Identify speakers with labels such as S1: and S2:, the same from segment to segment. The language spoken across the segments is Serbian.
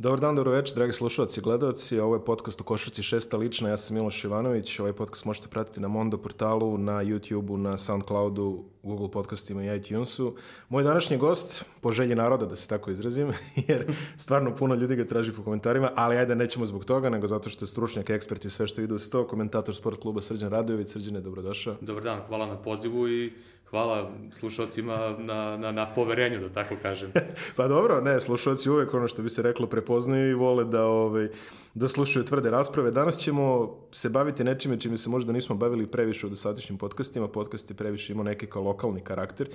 S1: Dobar dan, dobro večer, dragi slušalci i gledalci. Ovo je podcast o košarci šesta lična. Ja sam Miloš Ivanović. Ovaj podcast možete pratiti na Mondo portalu, na YouTubeu, na Soundcloudu, Google podcastima i iTunesu. Moj današnji gost, po želji naroda, da se tako izrazim, jer stvarno puno ljudi ga traži po komentarima, ali ajde, nećemo zbog toga, nego zato što je stručnjak, ekspert i sve što ide u sto, komentator sport kluba Srđan Radojević. Srđane, dobrodošao.
S2: Dobar dan, hvala na pozivu i hvala slušalcima na, na, na poverenju, da tako kažem.
S1: pa dobro, ne, slušalci uvek ono što bi se reklo prepoznaju i vole da, ovaj, da slušaju tvrde rasprave. Danas ćemo se baviti nečime čime se možda nismo bavili previše u dosadašnjim podcastima. Podcast je previše imao neki kao lokalni karakter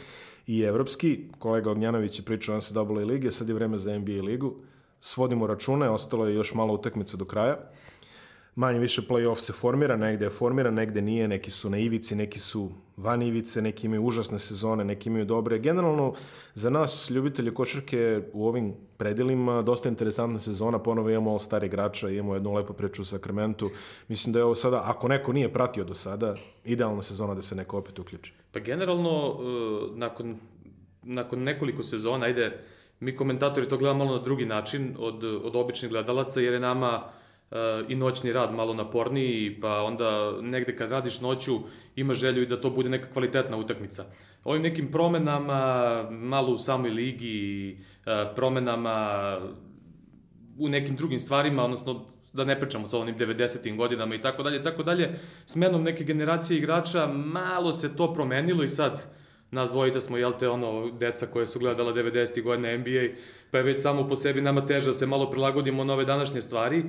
S1: i evropski. Kolega Ognjanović je pričao se NCAA lige, sad je vreme za NBA ligu. Svodimo račune, ostalo je još malo utakmica do kraja manje više play-off se formira, negde je formiran, negde nije, neki su na ivici, neki su van ivice, neki imaju užasne sezone, neki imaju dobre. Generalno, za nas, ljubitelje košarke u ovim predelima, dosta interesantna sezona, ponovo imamo all stari igrača, imamo jednu lepu priču u Sakramentu. Mislim da je ovo sada, ako neko nije pratio do sada, idealna sezona da se neko opet uključi.
S2: Pa generalno, uh, nakon, nakon nekoliko sezona, ajde, mi komentatori to gledamo malo na drugi način od, od običnih gledalaca, jer je nama i noćni rad malo naporniji, pa onda negde kad radiš noću ima želju i da to bude neka kvalitetna utakmica. Ovim nekim promenama, malo u samoj ligi, uh, promenama u nekim drugim stvarima, odnosno da ne pričamo sa onim 90. godinama i tako dalje, tako dalje, smenom neke generacije igrača, malo se to promenilo i sad nas dvojica smo, jel te, ono, deca koje su gledala 90. godine NBA, pa je već samo po sebi nama teže da se malo prilagodimo na ove današnje stvari.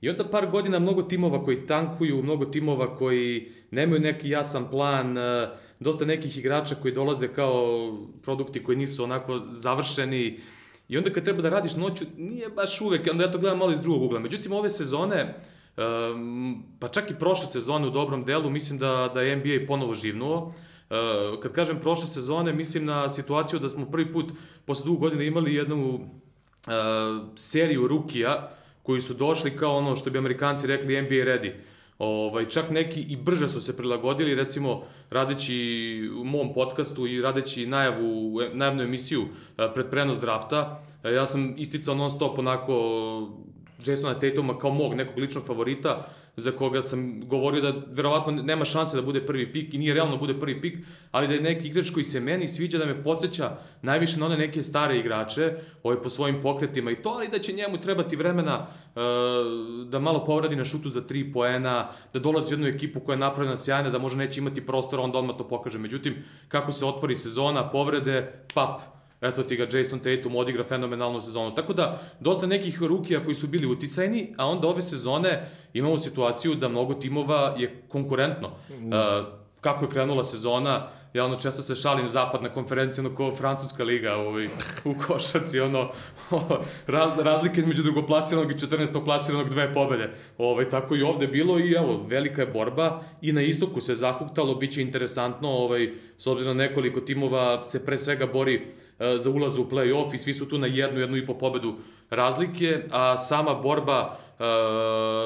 S2: I onda par godina mnogo timova koji tankuju, mnogo timova koji nemaju neki jasan plan, e, dosta nekih igrača koji dolaze kao produkti koji nisu onako završeni. I onda kad treba da radiš noću, nije baš uvek, onda ja to gledam malo iz drugog ugla. Međutim, ove sezone, pa čak i prošle sezone u dobrom delu, mislim da, da je NBA ponovo živnuo. E, kad kažem prošle sezone, mislim na situaciju da smo prvi put posle dugo godina imali jednu uh, seriju rukija koji su došli kao ono što bi amerikanci rekli NBA ready. Ovaj, čak neki i brže su se prilagodili, recimo radeći u mom podcastu i radeći najavu, najavnu emisiju eh, pred prenos drafta, eh, ja sam isticao non stop onako Jasona Tatuma kao mog nekog ličnog favorita, za koga sam govorio da verovatno nema šanse da bude prvi pik i nije realno da bude prvi pik, ali da je neki igrač koji se meni sviđa da me podsjeća najviše na one neke stare igrače, ovaj po svojim pokretima i to, ali da će njemu trebati vremena uh, da malo povradi na šutu za tri poena, da dolazi u jednu ekipu koja je napravljena sjajna, da možda neće imati prostora, onda odmah to pokaže. Međutim, kako se otvori sezona, povrede, pap, Eto ti ga Jason Tatum odigra fenomenalnu sezonu. Tako da, dosta nekih rukija koji su bili uticajni, a onda ove sezone imamo situaciju da mnogo timova je konkurentno. Mm. Uh, kako je krenula sezona, ja ono često se šalim zapadna konferencija, ono kao francuska liga ovaj, u košaci, ono, raz, razlike između drugoplasiranog i 14. plasiranog dve pobede. Ovaj, tako i ovde bilo i evo, velika je borba i na istoku se zahuktalo, bit će interesantno, ovaj, s obzirom nekoliko timova se pre svega bori E, za ulaz u play-off i svi su tu na jednu, jednu i po pobedu razlike, a sama borba e,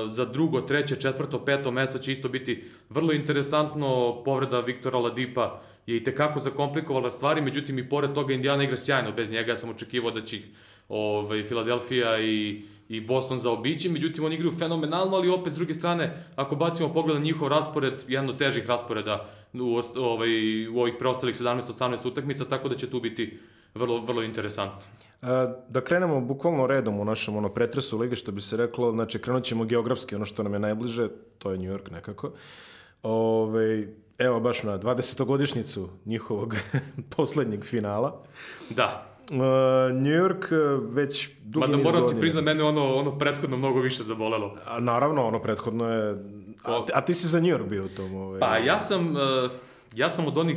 S2: za drugo, treće, četvrto, peto mesto će isto biti vrlo interesantno. Povreda Viktora Ladipa je i tekako zakomplikovala stvari, međutim i pored toga Indiana igra sjajno bez njega, ja sam očekivao da će ih ovaj, Filadelfija i, i Boston zaobići, međutim oni igraju fenomenalno, ali opet s druge strane, ako bacimo pogled na njihov raspored, jedan od težih rasporeda u, ovaj, u ovih preostalih 17-18 utakmica, tako da će tu biti vrlo, vrlo interesantno.
S1: E, da krenemo bukvalno redom u našem ono, pretresu lige, što bi se reklo, znači krenut ćemo geografski, ono što nam je najbliže, to je New York nekako. Ove, evo baš na 20-godišnicu njihovog poslednjeg finala.
S2: Da.
S1: Uh, New York e, već dugi
S2: Mada moram ti priznam, mene ono, ono prethodno mnogo više zabolelo.
S1: A, naravno, ono prethodno je... A, a ti si za New York bio u tom? Ovaj...
S2: Pa ja sam, uh, ja sam od onih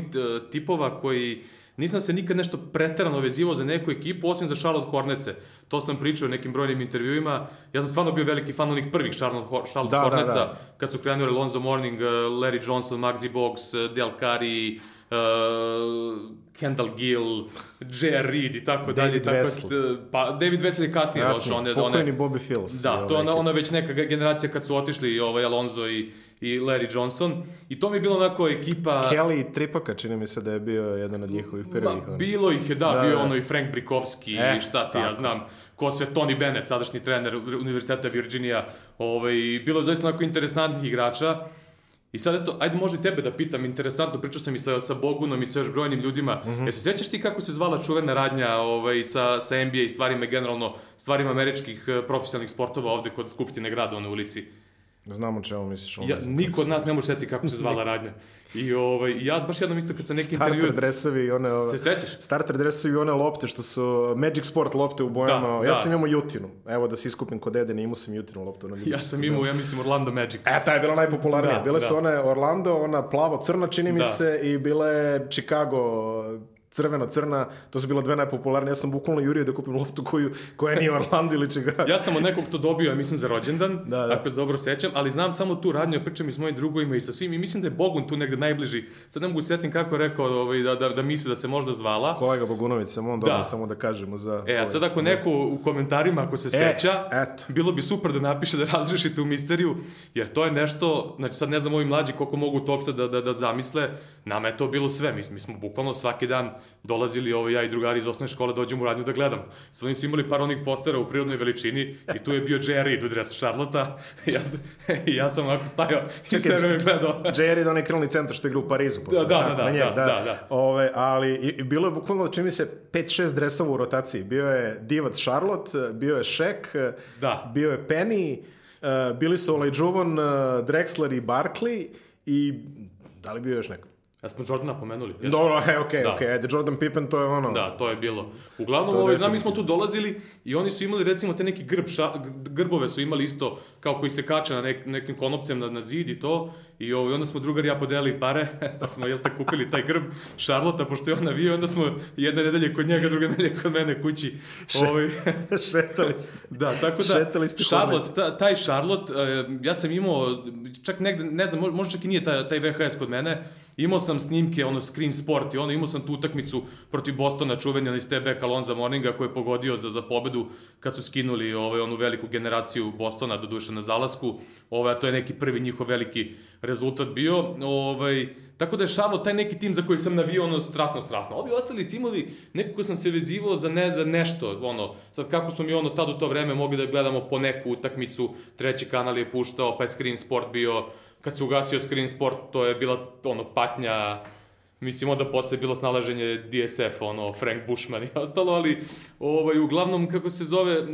S2: tipova koji Nisam se nikad nešto preterano vezivao za neku ekipu, osim za Charlotte Hornece. To sam pričao u nekim brojnim intervjuima. Ja sam stvarno bio veliki fan onih prvih Charlotte, Charlotte da, Hornetsa, da, da. kad su krenuli Lonzo Morning, uh, Larry Johnson, Maxi Box, uh, Del Curry, uh, Kendall Gill, J.R. Reed i tako
S1: dalje.
S2: David
S1: Vessel.
S2: Pa, David Vessel je kasnije došao.
S1: Jasno, pokojni Bobby Fills.
S2: Da, to ona, ona već neka generacija kad su otišli ovaj, Alonzo i i Larry Johnson. I to mi je bilo onako ekipa...
S1: Kelly Tripaka, čini mi se da je bio jedan od njihovih prvih.
S2: Ma, bilo ih je, da, da bio da. ono i Frank Brikovski e, i šta ti tako. ja znam. ko sve Tony Bennett, sadašnji trener Univerziteta Virginia, ovaj, bilo je zaista onako interesantnih igrača. I sad eto, ajde možda i tebe da pitam, interesantno, pričao sam i sa, sa Bogunom i sa još brojnim ljudima, mm -hmm. jesi sećaš ti kako se zvala čuvena radnja ovaj, sa, sa NBA i stvarima generalno, stvarima američkih eh, profesionalnih sportova ovde kod Skupštine grada, na ulici?
S1: Znamo čemu misliš.
S2: Ja, niko od nas ne može setiti kako se zvala radnja. I ovaj, ja baš jednom isto kad sam neki intervju...
S1: Starter dresovi i one...
S2: Se sećaš?
S1: Starter dresovi i one lopte što su Magic Sport lopte u bojama. Da, ja da. sam imao Jutinu. Evo da se iskupim kod Edene, imao sam Jutinu loptu. Na
S2: ja sam imao, ja mislim, Orlando Magic.
S1: E, ta je bila najpopularnija. Da, Bile da. su one Orlando, ona plavo-crna, čini mi da. se, i bile Chicago crveno-crna, to su bila dve najpopularnije. Ja sam bukvalno jurio da kupim loptu koju, koja nije Orlando ili čega.
S2: ja sam od nekog to dobio, ja mislim, za rođendan, da, da. ako se dobro sećam, ali znam samo tu radnju, pričam i s mojim drugovima i sa svim i mislim da je Bogun tu negde najbliži. Sad ne mogu setim kako je rekao ovaj, da, da, da misli da se možda zvala.
S1: Kolega Bogunović, samo on da. samo da kažemo za...
S2: E, a sad ako neko u komentarima, ako se e, seća, eto. bilo bi super da napiše da razrešite u misteriju, jer to je nešto, znači sad ne znam ovi mlađi koliko mogu to uopšte da, da, da zamisle, nama je to bilo sve, mi, mi smo bukvalno svaki dan dolazili ovo, ja i drugari iz osnovne škole dođemo u radnju da gledamo. Sad oni su imali par onih postera u prirodnoj veličini i tu je bio Jerry u dresu Charlotta ja, i ja sam ovako stajao i sve vreme gledao.
S1: Jerry je onaj krilni centar što je igra u Parizu.
S2: Posle, da, da, da, da, da, da, da.
S1: Ove, ali i, bilo je bukvalno, čini mi se, 5-6 dresova u rotaciji. Bio je Divac Charlotte, bio je Shaq, da. bio je Penny, uh, bili su Olajđuvon, uh, Drexler i Barkley i da li bio još neko?
S2: Ja smo Jordana pomenuli.
S1: Dobro, he, okej, da. okej, ajde, Jordan Pippen, to je ono...
S2: Da, to je bilo. Uglavnom, ovaj, znam, mi smo tu dolazili i oni su imali, recimo, te neki grb, ša, grbove su imali isto, kao koji se kače na nek, nekim konopcem na, na zid i to, i ovaj, onda smo drugari ja podelili pare, pa smo, jel te, kupili taj grb Šarlota, pošto je on navio, onda smo jedne nedelje kod njega, druge nedelje kod mene kući.
S1: Ovaj... Šetali ste.
S2: Da, tako da, Šetali ste Charlotte, ta, taj Charlotte, ja sam imao, čak negde, ne znam, možda čak i nije taj, taj VHS kod mene, Imao sam snimke, ono, screen sport i ono, imao sam tu utakmicu protiv Bostona, čuveni onaj Stebe Alonza Morninga koji je pogodio za, za pobedu kad su skinuli ovaj, onu veliku generaciju Bostona, do duše na zalasku. Ovaj, a to je neki prvi njihov veliki rezultat bio. Ovaj, tako da je Charlotte taj neki tim za koji sam navio ono strasno, strasno. Ovi ostali timovi, nekako sam se vezivao za, ne, za nešto, ono, sad kako smo mi ono tad u to vreme mogli da gledamo po neku utakmicu, treći kanal je puštao, pa je screen sport bio kad se ugasio Screen Sport, to je bila ono patnja mislim onda posle bilo snalaženje DSF, ono, Frank Bushman i ostalo, ali ovaj, uglavnom, kako se zove, e,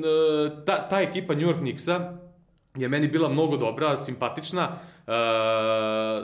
S2: ta, ta ekipa New York Knicksa je meni bila mnogo dobra, simpatična, uh,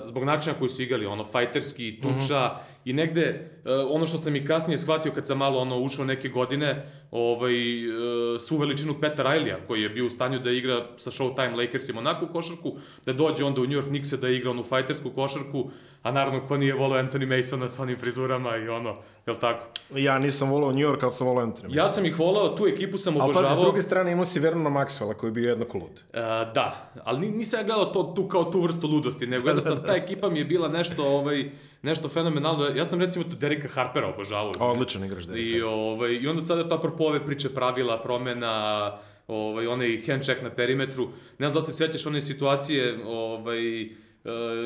S2: zbog načina koji su igali, ono, fajterski, tuča, mm -hmm. i negde, uh, ono što sam i kasnije shvatio kad sam malo, ono, ušao neke godine, ovaj, uh, svu veličinu Petra Rajlija, koji je bio u stanju da igra sa Showtime Lakersima onakvu košarku, da dođe onda u New York Knicks da igra onu fajtersku košarku, a naravno ko nije volao Anthony Masona sa onim frizurama i ono, jel tako?
S1: Ja nisam volao New York, ali sam volao Anthony Mason.
S2: Ja sam ih volao, tu ekipu sam obožavao.
S1: Ali pa s druge strane imao si Vernona Maxwella koji je bio jednako lud. Uh,
S2: da, ali nisam ja gledao to, tu, kao tu vrstu ludosti, nego jednostavno ta ekipa mi je bila nešto, ovaj, nešto fenomenalno. Ja sam recimo tu Derika Harpera obožavao.
S1: Odličan igrač Derika.
S2: I, ovaj, I onda sada to apropo ove priče pravila, promena, ovaj, onaj hand check na perimetru. Ne znam da se svećaš one situacije, ovaj,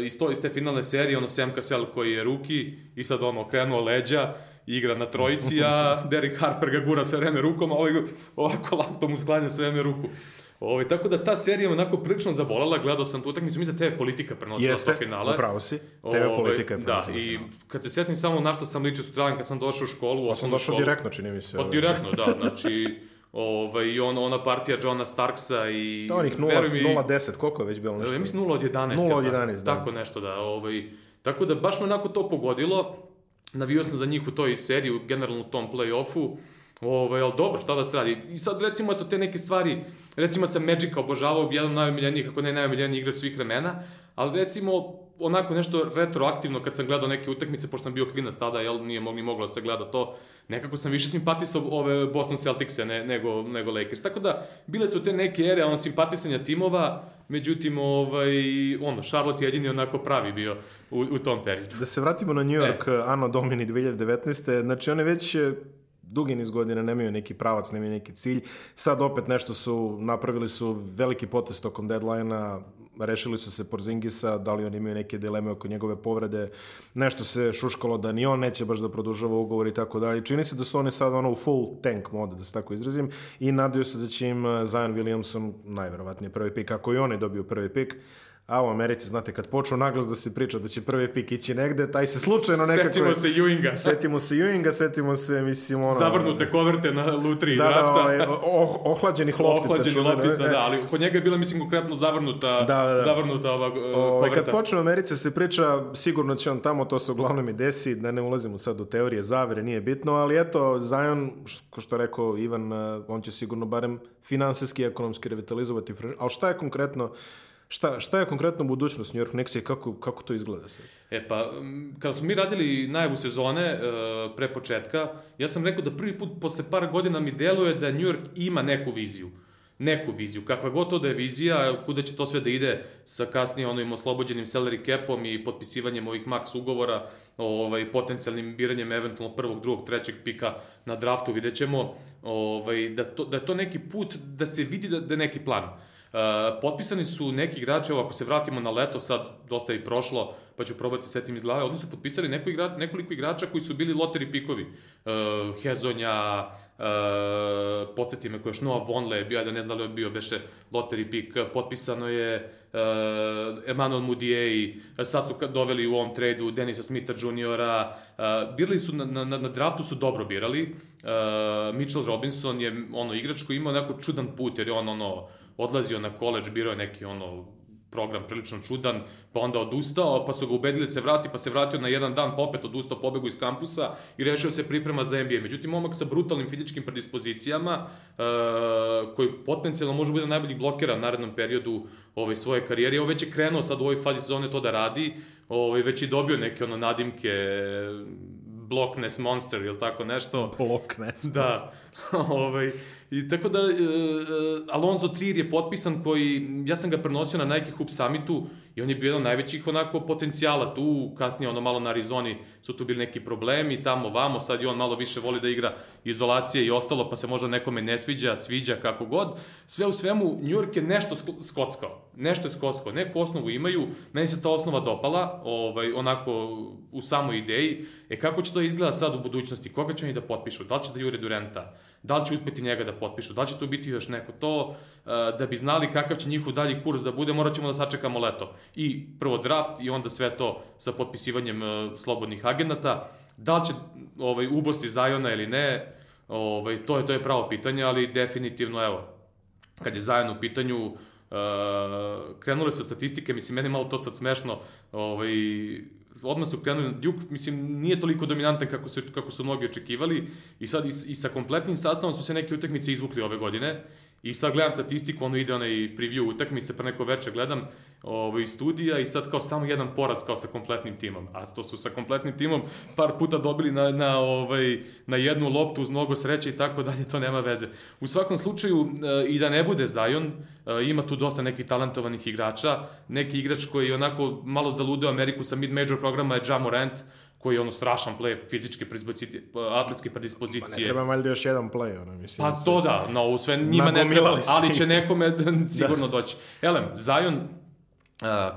S2: iz, to, iz te finalne serije, ono Sam Cassell koji je ruki i sad ono krenuo leđa, igra na trojici, a Derek Harper ga gura sve vreme rukom, a ovaj ovako lakto mu sklanja sve vreme ruku. Ove, ovaj, tako da ta serija onako prilično zabolala, gledao sam tu utakmicu, mislim da TV politika prenosila Jeste, finale.
S1: upravo si. TV Ove, politika je
S2: prenosila Da, i kad se setim samo na što sam ličio sutradan kad sam došao u školu,
S1: školu. sam došao direktno, čini mi se.
S2: Pa direktno, da, znači Ovaj, I on, ona partija Johna Starksa i...
S1: Da, onih 0-10, koliko je već bilo nešto?
S2: Ja mislim 0 od 11.
S1: 0 od 11,
S2: da. Tako nešto, da. Ovaj, tako da baš me onako to pogodilo. Navio sam za njih u toj seriji, generalno u tom play-offu. Ovaj, ali dobro, šta da se radi? I sad recimo eto te neke stvari, recimo sam Magica obožavao, jedan najomiljenijih, kako ne najomiljeniji igrač svih vremena, ali recimo onako nešto retroaktivno kad sam gledao neke utakmice, pošto sam bio klinac tada, jel, nije mogli moglo da se gleda to, nekako sam više simpatisao ove Boston Celticse ne, nego, nego Lakers. Tako da, bile su te neke ere ono, simpatisanja timova, međutim, ovaj, ono, Charlotte jedini onako pravi bio u, u tom periodu.
S1: Da se vratimo na New York, e. Anno Domini 2019. Znači, on je već dugi niz godina nemaju neki pravac, nemaju neki cilj. Sad opet nešto su, napravili su veliki potest tokom deadline-a, rešili su se Porzingisa, da li on imaju neke dileme oko njegove povrede, nešto se šuškalo da ni on neće baš da produžava ugovor i tako dalje. Čini se da su oni sad ono u full tank mode, da se tako izrazim, i nadaju se da će im eh, Zion Williamson najverovatnije prvi pik, ako i on je dobio prvi pik, A u Americi, znate, kad počnu naglas da se priča da će prvi pik ići negde, taj se slučajno nekako...
S2: Setimo se Ewinga.
S1: Setimo se Ewinga, setimo se, mislim, ono...
S2: Zavrnute koverte na lutri
S1: da,
S2: drafta.
S1: Da, oh, ohlađenih loptica.
S2: Ohlađeni
S1: čuvene,
S2: loptica,
S1: e.
S2: da, ali kod njega je bila, mislim, konkretno zavrnuta,
S1: Da, da, da.
S2: zavrnuta ova uh,
S1: Ovaj,
S2: koverta.
S1: kad počne u Americi se priča, sigurno će on tamo, to se uglavnom i desi, da ne ulazimo sad u teorije zavere, nije bitno, ali eto, Zion, ko što rekao Ivan, eh, on će sigurno barem finansijski i ekonomski revitalizovati, ali šta je konkretno, šta, šta je konkretno budućnost New York Knicks i kako, kako to izgleda sad?
S2: E pa, m, kada smo mi radili najavu sezone e, pre početka, ja sam rekao da prvi put posle par godina mi deluje da New York ima neku viziju. Neku viziju. Kakva god to da je vizija, kuda će to sve da ide sa kasnije onim oslobođenim salary capom i potpisivanjem ovih max ugovora, ovaj, potencijalnim biranjem eventualno prvog, drugog, trećeg pika na draftu, vidjet ćemo ovaj, da, to, da je to neki put da se vidi da, da je neki plan. Uh, potpisani su neki igrači, ako se vratimo na leto, sad dosta je i prošlo, pa ću probati setim iz glave, oni su potpisali neko igra, nekoliko igrača koji su bili loteri pikovi. Uh, Hezonja, uh, podsjeti me ko još Noah Vonle je bio, da ne znam da li je bio beše loteri pik, potpisano je uh, Emmanuel Mudiay, sad su doveli u ovom tradu Denisa Smitha juniora, uh, birali su na, na, na draftu su dobro birali, uh, Mitchell Robinson je ono igrač koji ima onako čudan put, jer je on ono odlazio na koleđ, birao je neki ono program prilično čudan, pa onda odustao, pa su ga ubedili da se vrati, pa se vratio na jedan dan, pa opet odustao, pobegu iz kampusa i rešio se priprema za NBA. Međutim, momak sa brutalnim fizičkim predispozicijama, uh, koji potencijalno može biti najbolji blokera u narednom periodu ovaj, svoje karijere, evo već je krenuo sad u ovoj fazi sezone to da radi, ovaj, već i dobio neke ono nadimke, Blockness Monster ili tako nešto.
S1: Loknes.
S2: Da, ovaj, i tako da, e, Alonzo Trier je potpisan koji, ja sam ga prenosio na Nike Hoop Summitu i on je bio jedan od najvećih onako potencijala tu, kasnije ono malo na Arizoni su tu bili neki problemi, tamo vamo, sad i on malo više voli da igra izolacije i ostalo, pa se možda nekome ne sviđa, sviđa kako god. Sve u svemu, New York je nešto sk- skockao, nešto je skockao, neku osnovu imaju, meni se ta osnova dopala, ovaj, onako u samoj ideji, e kako će to izgleda sad u budućnosti, koga će oni da potpišu, da li će da jure Durenta, da li će uspeti njega da potpišu, da li će to biti još neko to, e, da bi znali kakav će njihov dalji kurs da bude, morat ćemo da sačekamo leto. I prvo draft i onda sve to sa potpisivanjem e, slobodnih agenata. Da li će ovaj, ubosti Zajona ili ne, ovaj, to, je, to je pravo pitanje, ali definitivno, evo, kad je Zajan u pitanju, uh, krenule su statistike, mislim, meni malo to sad smešno, ovaj, odmah su krenuli, Duke, mislim, nije toliko dominantan kako su, kako su mnogi očekivali i sad i, i sa kompletnim sastavom su se neke utakmice izvukli ove godine i sad gledam statistiku, ono ide onaj preview utakmice, pre neko veče gledam ovaj, studija i sad kao samo jedan poraz kao sa kompletnim timom, a to su sa kompletnim timom par puta dobili na, na, ovaj, na jednu loptu uz mnogo sreće i tako dalje, to nema veze. U svakom slučaju, e, i da ne bude Zion, e, ima tu dosta nekih talentovanih igrača, neki igrač koji je onako malo zaludeo Ameriku sa mid-major programa je Ja Morant, koji je ono strašan play, fizičke predispozicije, atletske
S1: Pa ne
S2: predispozicije.
S1: treba valjda još jedan play, ono, mislim.
S2: Pa to da, no, u sve njima ne treba, ali će nekome sigurno doći. Elem, Zion, uh,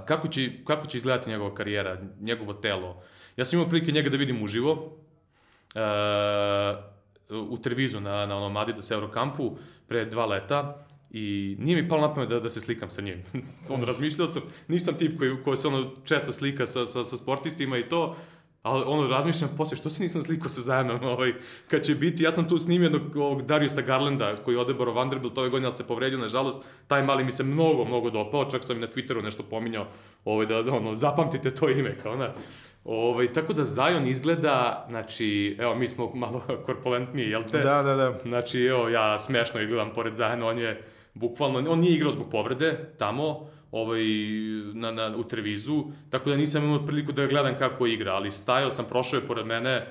S2: kako, će, kako će izgledati njegova karijera, njegovo telo? Ja sam imao prilike njega da vidim uživo, uh, u Trevizu na, na onom Adidas Eurokampu pre dva leta i nije mi palo na pamet da, da se slikam sa njim. ono, razmišljao sam, nisam tip koji, koji se ono često slika sa, sa, sa sportistima i to, ali ono, razmišljam posle, što se nisam slikao sa Zajanom, ovaj, kad će biti, ja sam tu snimio jednog ovog Dariusa Garlanda, koji je odebaro Vanderbilt ove godine, ali se povredio, nažalost, taj mali mi se mnogo, mnogo dopao, čak sam i na Twitteru nešto pominjao, ovaj, da, da ono, zapamtite to ime, kao ona. Ovaj, tako da Zion izgleda, znači, evo, mi smo malo korpulentniji, jel te?
S1: Da, da, da.
S2: Znači, evo, ja smešno izgledam pored Zajana, on je bukvalno, on nije igrao zbog povrede tamo, ovaj, na, na, u Trevizu, tako da nisam imao priliku da gledam kako igra, ali stajao sam, prošao je pored mene,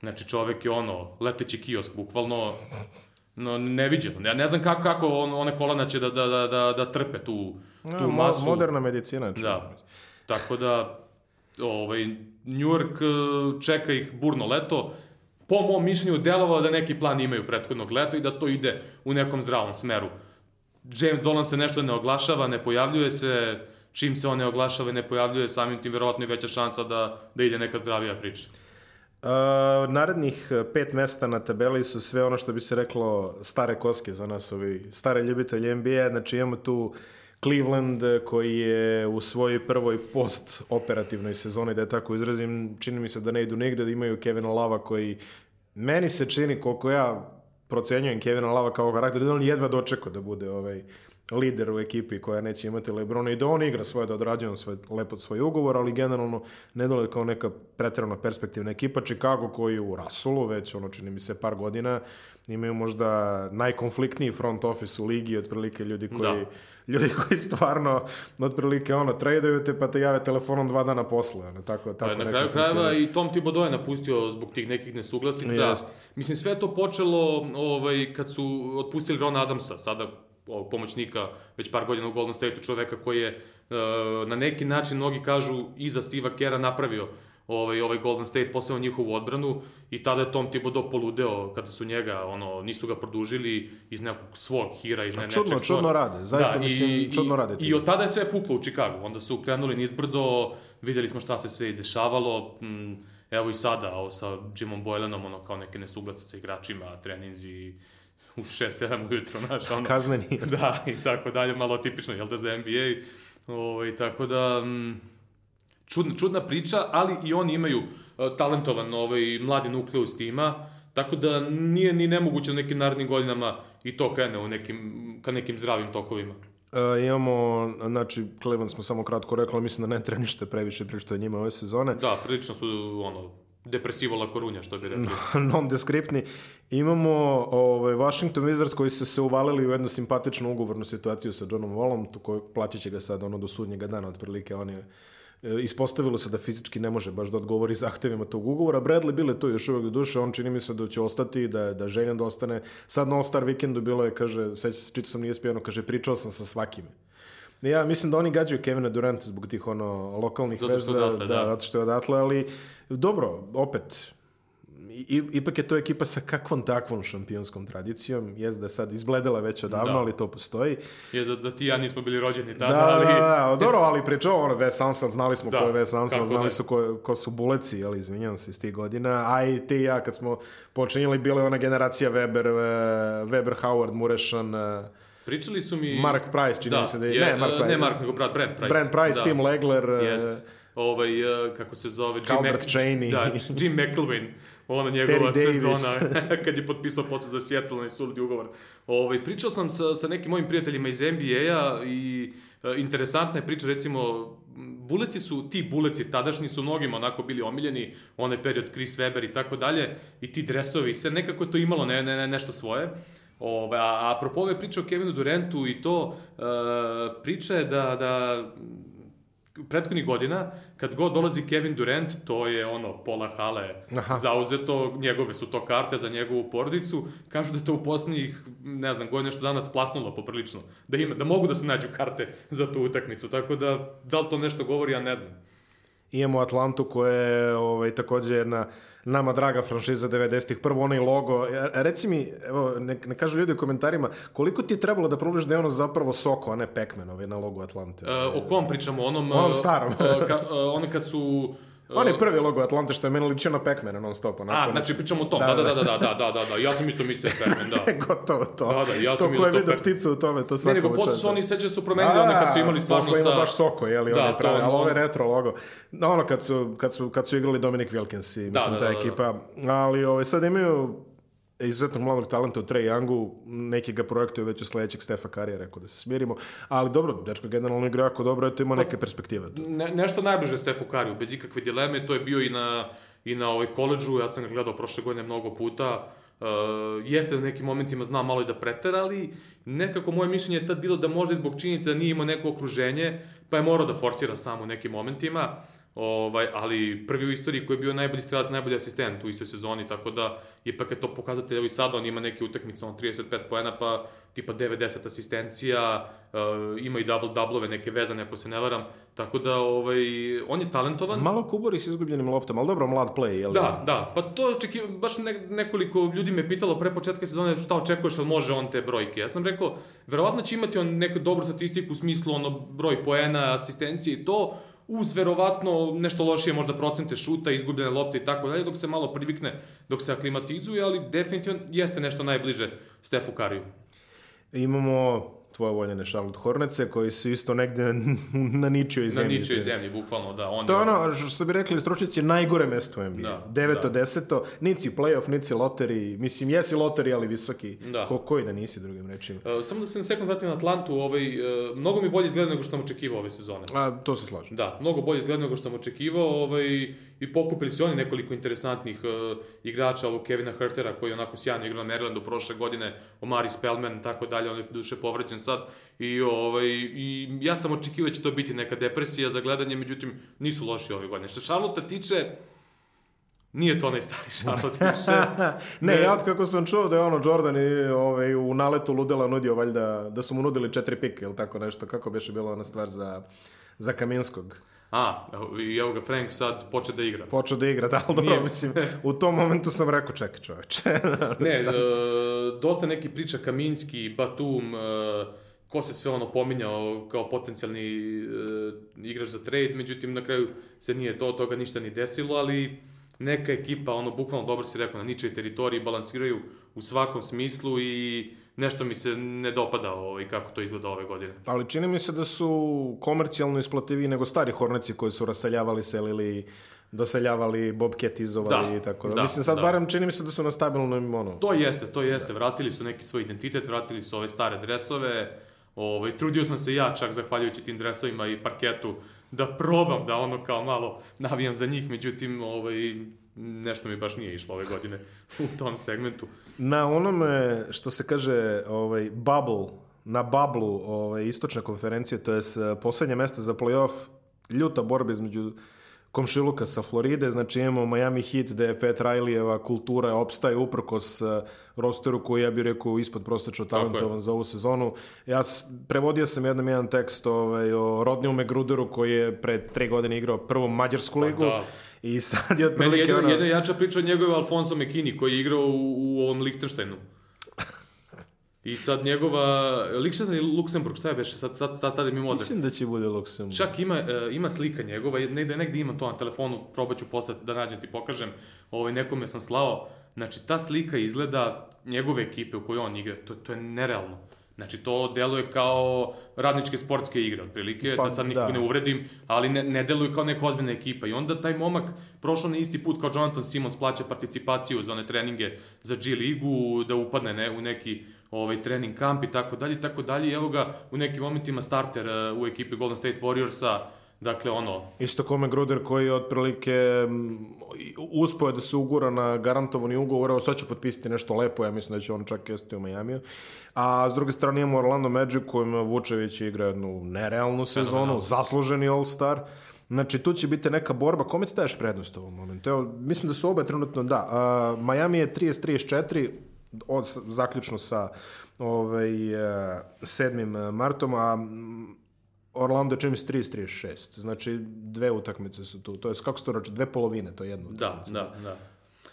S2: znači čovek je ono, leteći kiosk, bukvalno, no, neviđeno. Ja ne znam kako, kako on, one kolana će da, da, da, da, da trpe tu, tu
S1: mo-
S2: masu.
S1: Moderna medicina. čujem.
S2: Da. Tako da, ovaj, New York eh, čeka ih burno leto, po mom mišljenju delovalo da neki plan imaju prethodnog leta i da to ide u nekom zdravom smeru. James Dolan se nešto ne oglašava, ne pojavljuje se, čim se on ne oglašava i ne pojavljuje, samim tim verovatno je veća šansa da, da ide neka zdravija priča.
S1: Uh, narednih pet mesta na tabeli su sve ono što bi se reklo stare koske za nas, ovi stare ljubitelji NBA, znači imamo tu Cleveland koji je u svojoj prvoj post-operativnoj sezoni, da je tako izrazim, čini mi se da ne idu nigde, da imaju Kevina Lava koji meni se čini koliko ja procenjujem Kevina Lava kao karakter, da on jedva dočekao da bude ovaj lider u ekipi koja neće imati Lebrona i da on igra svoje, da odrađuje svoj, lepo svoj ugovor, ali generalno ne dole kao neka pretredno perspektivna ekipa. Chicago koji u Rasulu već, ono čini mi se par godina, imaju možda najkonfliktniji front office u ligi, otprilike ljudi koji, da. ljudi koji stvarno otprilike ono, tradeaju te pa te jave telefonom dva dana posle. Ono, tako, tako
S2: pa, na kraju krajeva i Tom Thibodeau je napustio zbog tih nekih nesuglasica. Jest. Mislim, sve to počelo ovaj, kad su otpustili Rona Adamsa, sada ovog pomoćnika već par godina u Golden State-u, čoveka koji je uh, na neki način, mnogi kažu, iza Steve'a Kera napravio ovaj, ovaj Golden State, posebno njihovu odbranu i tada je Tom Thibodeau poludeo kada su njega, ono, nisu ga produžili iz nekog svog hira, iz ne, nečeg
S1: čudno, svog. Čudno rade, zaista da, mislim, i, čudno rade.
S2: I, I od tada je sve puklo u Chicago, onda su krenuli nizbrdo, videli smo šta se sve izdešavalo, mm, evo i sada, ovo sa Jimom Boylanom, ono, kao neke nesuglasice sa igračima, treninzi, u 6-7 ujutro, znaš, ono...
S1: Kazneni.
S2: Da, i tako dalje, malo tipično, jel da, za NBA. Ovo, ovaj, i tako da, m, mm, čudna, čudna priča, ali i oni imaju uh, talentovan ovaj, mladi nukleus tima, tako da nije ni nemoguće u nekim narednim godinama i to krene u nekim, ka nekim zdravim tokovima.
S1: E, imamo, znači, Cleveland smo samo kratko rekli, mislim da ne treba ništa previše pričati o njima ove sezone.
S2: Da, prilično su, ono, depresivo la korunja, što bi rekli.
S1: Non-deskriptni. Imamo ovaj, Washington Wizards koji su se uvalili u jednu simpatičnu ugovornu situaciju sa Johnom Wallom, koji plaćat će ga sad ono do sudnjega dana, otprilike on je e, ispostavilo se da fizički ne može baš da odgovori zahtevima tog ugovora. Bradley bile to još uvek do duše, on čini mi se da će ostati, da, da željan da ostane. Sad na All-Star vikendu bilo je, kaže, seća se, čitao sam nije spijano, kaže, pričao sam sa svakim. Ja mislim da oni gađaju Kevina Duranta zbog tih ono lokalnih veza, da, da, zato što je odatle, ali dobro, opet ipak je to ekipa sa kakvom takvom šampionskom tradicijom. Jes da sad izbledela već odavno, da. ali to postoji.
S2: Je da, da ti ja nismo bili rođeni tada,
S1: da,
S2: ali...
S1: Da, da, dobro, ali pričao ono, Wes Anson, znali smo da, ko je Wes Anson, znali ne. su ko, ko su buleci, ali izvinjam se iz tih godina. A i ti ja, kad smo počinjeli, bila je ona generacija Weber, Weber, Howard, Murešan,
S2: Pričali su mi...
S1: Mark Price, čini
S2: da,
S1: mi se da
S2: je... je ne, Mark Price. Ne Mark, nego brat, Brent Price.
S1: Brent Price, da. Tim Legler.
S2: Jest. Ovaj, kako se zove...
S1: Jim Mac...
S2: Cheney. Da, Jim McElwain. Ona njegova sezona, kad je potpisao posle za Seattle na suludi ugovor. Ovaj, pričao sam sa, sa nekim mojim prijateljima iz NBA-a i uh, interesantna je priča, recimo, buleci su, ti buleci tadašnji su mnogima onako bili omiljeni, onaj period Chris Webber i tako dalje, i ti dresovi, sve nekako je to imalo ne, ne, ne, nešto svoje. Ove, a, a apropo ove priče o Kevinu Durantu i to, uh, priča je da, da prethodnih godina, kad god dolazi Kevin Durant, to je ono, pola hale Aha. zauzeto, njegove su to karte za njegovu porodicu, kažu da je to u poslednjih, ne znam, godina što danas plasnulo poprilično, da, ima, da mogu da se nađu karte za tu utakmicu, tako da, da li to nešto govori, ja ne znam.
S1: Imamo Atlantu koja je ovaj, takođe jedna nama draga franšiza 90-ih, prvo onaj logo. E, reci mi, evo, ne, ne kažu ljudi u komentarima, koliko ti je trebalo da probaš da je ono zapravo Soko, a ne Pac-Man ovaj, na logo Atlante?
S2: E, o kom pričamo? Onom,
S1: onom starom.
S2: ka, ono kad su
S1: On je prvi logo Atlante što je meni ličio na Pac-Mana non stop.
S2: Onako, A, znači pričamo o tom, da, da, da, da, da, da, da, da, ja sam isto mislio Pac-Man, da.
S1: Gotovo to.
S2: Da, da, ja sam
S1: to ko je vidio pticu u tome, to svako
S2: Ne, nego posle su oni seđe su promenili, one kad su imali stvarno sa... Posle
S1: ima baš Soko, jeli, da, on je pravi, ali ovo je retro logo. Ono kad su, kad su, kad su igrali Dominic Wilkins i mislim da, da, ta ekipa, ali ove, sad imaju izuzetnog mladog talenta u Trey Youngu, neki ga projektuju već u sledećeg Stefa Karija, rekao da se smirimo, ali dobro, dečko generalno igra jako dobro, eto ima pa, neke perspektive.
S2: Ne, nešto najbliže Stefu Kariju, bez ikakve dileme, to je bio i na, i na ovaj koleđu, ja sam ga gledao prošle godine mnogo puta, Uh, jeste da nekim momentima zna malo i da pretera, ali nekako moje mišljenje je tad bilo da možda zbog činjenica da nije imao neko okruženje, pa je morao da forsira samo u nekim momentima. Uh, Ovaj, ali prvi u istoriji koji je bio najbolji strelac, najbolji asistent u istoj sezoni, tako da ipak je to pokazatelj, evo i sad on ima neke utakmice, on 35 poena, pa tipa 90 asistencija, uh, ima i double-doublove neke vezane, ako se ne varam, tako da ovaj, on je talentovan.
S1: Malo kubori s izgubljenim loptama, ali dobro, mlad play, jel?
S2: Da, da, pa to očekiv... baš ne, nekoliko ljudi me pitalo pre početka sezone šta očekuješ, ali može on te brojke. Ja sam rekao, verovatno će imati on neku dobru statistiku u smislu ono broj poena, asistencije i to, uz verovatno nešto lošije možda procente šuta, izgubljene lopte i tako dalje, dok se malo privikne, dok se aklimatizuje, ali definitivno jeste nešto najbliže Stefu Kariju.
S1: Imamo tvoje voljene Charlotte Hornece, koji su isto negde na ničoj zemlji.
S2: Na ničoj zemlji, bukvalno, da.
S1: On to je ono, što bi rekli stručnici, najgore mesto u NBA. Da, Deveto, da. deseto, nici playoff, nici loteri, mislim, jesi loteri, ali visoki. Da. Ko, koji da nisi, drugim rečima.
S2: Uh, samo da se na sekund vratim na Atlantu, ovaj, uh, mnogo mi bolje izgleda nego što sam očekivao ove sezone.
S1: A, to se slažem.
S2: Da, mnogo bolje izgleda nego što sam očekivao, ovaj, i pokupili su oni nekoliko interesantnih uh, igrača, ovog Kevina Hertera, koji je onako sjajno igrao na Marylandu prošle godine, Omari Spellman, tako dalje, on je duše povređen sad, i, ovaj, i ja sam očekivao da će to biti neka depresija za gledanje, međutim, nisu loši ove godine. Što Charlotte tiče, Nije to onaj stari Charlotte više.
S1: ne, ne, ja od kako sam čuo da je ono Jordan i ovaj, u naletu ludela nudio valjda, da su mu nudili četiri pike ili tako nešto, kako beše bila ona stvar za, za Kaminskog.
S2: A, i evo ga Frank sad poče da igra.
S1: Poče da igra, da, ali dobro, Nije. mislim, u tom momentu sam rekao, čekaj čoveče.
S2: ne, e, dosta neki priča Kaminski, Batum, e, ko se sve ono pominjao kao potencijalni e, igrač za trade, međutim na kraju se nije to, toga ništa ni desilo, ali neka ekipa, ono, bukvalno dobro si rekao, na ničoj teritoriji balansiraju u svakom smislu i nešto mi se ne dopada ovaj, kako to izgleda ove godine.
S1: Ali čini mi se da su komercijalno isplativiji nego stari Horneci koji su raseljavali, selili, doseljavali, bobketizovali da, i tako da. da. Mislim, sad da. barem čini mi se da su na stabilnom ono...
S2: To jeste, to jeste. Vratili su neki svoj identitet, vratili su ove stare dresove. Ovaj, trudio sam se ja čak, zahvaljujući tim dresovima i parketu, da probam da ono kao malo navijam za njih, međutim, ovaj, nešto mi baš nije išlo ove godine u tom segmentu.
S1: Na onome što se kaže ovaj, bubble, na bablu ovaj, istočne konferencije, to je poslednje mesto za playoff, ljuta borba između komšiluka sa Floride, znači imamo Miami Heat gde je Pet Rileyeva kultura opstaje uprkos uh, rosteru koji ja bih rekao ispod prosečno talentovan za ovu sezonu. Ja prevodio sam jednom jedan tekst ovaj, o Rodniju Megruderu koji je pre tre godine igrao prvu mađarsku pa ligu. Pa, da. I sad je otprilike...
S2: Meni jedna, ono... jedna jača priča o njegove Alfonso Mekini koji je igrao u, u ovom Lichtensteinu. I sad njegova, Lichtenstein ili Luksemburg, šta je beše, sad, sad, sad stade mi mozak.
S1: Mislim da će bude Luksemburg.
S2: Čak ima, uh, ima slika njegova, negde, negde imam to na telefonu, probaću posle da nađem ti pokažem, ovaj, nekome sam slao, znači ta slika izgleda njegove ekipe u kojoj on igra, to, to je nerealno. Znači, to deluje kao radničke sportske igre, otprilike, pa, da sad nikog da. ne uvredim, ali ne, ne deluje kao neka ozbiljna ekipa. I onda taj momak prošao na isti put kao Jonathan Simons, plaća participaciju za one treninge za G ligu, da upadne ne, u neki ovaj, trening kamp i tako dalje tako dalje. I evo ga u nekim momentima starter uh, u ekipi Golden State Warriorsa, Dakle, ono...
S1: Isto kome Gruder koji je otprilike uspio da se ugura na garantovani ugovor, evo sad će potpisati nešto lepo, ja mislim da će on čak jesti u Majamiju. A s druge strane imamo Orlando Magic kojim Vučević igra jednu nerealnu sezonu, no. zasluženi All-Star. Znači, tu će biti neka borba. Kome ti daješ prednost u ovom momentu? Evo, mislim da su obe trenutno, da. Uh, Miami je 30-34, od, zaključno sa ovaj, 7. martom, a Orlando čini se 30-36. Znači, dve utakmice su tu. To je, kako se to roče, dve polovine, to je jedno.
S2: Da, da, da.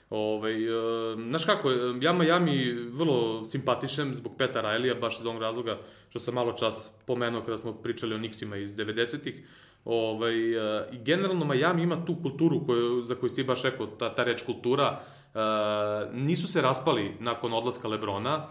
S2: Ove, uh, znaš kako, ja Miami vrlo simpatišem zbog Peta Rajlija, baš iz ovog razloga što sam malo čas pomenuo kada smo pričali o Nixima iz 90-ih. Ovaj, uh, I generalno Miami ima tu kulturu koju, za koju ste baš rekao, ta, ta reč kultura. Uh, nisu se raspali nakon odlaska Lebrona,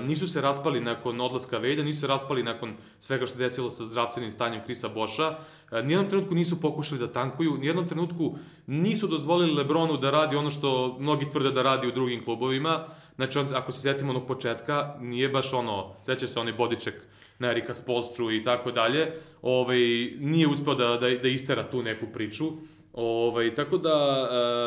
S2: nisu se raspali nakon odlaska Vejda, nisu se raspali nakon svega što desilo sa zdravstvenim stanjem Krisa Boša, nijednom trenutku nisu pokušali da tankuju, nijednom trenutku nisu dozvolili Lebronu da radi ono što mnogi tvrde da radi u drugim klubovima, znači on, ako se setimo onog početka, nije baš ono, seća se onaj bodiček na Erika Spolstru i tako dalje, ovaj, nije uspeo da, da, da istera tu neku priču, ovaj, tako da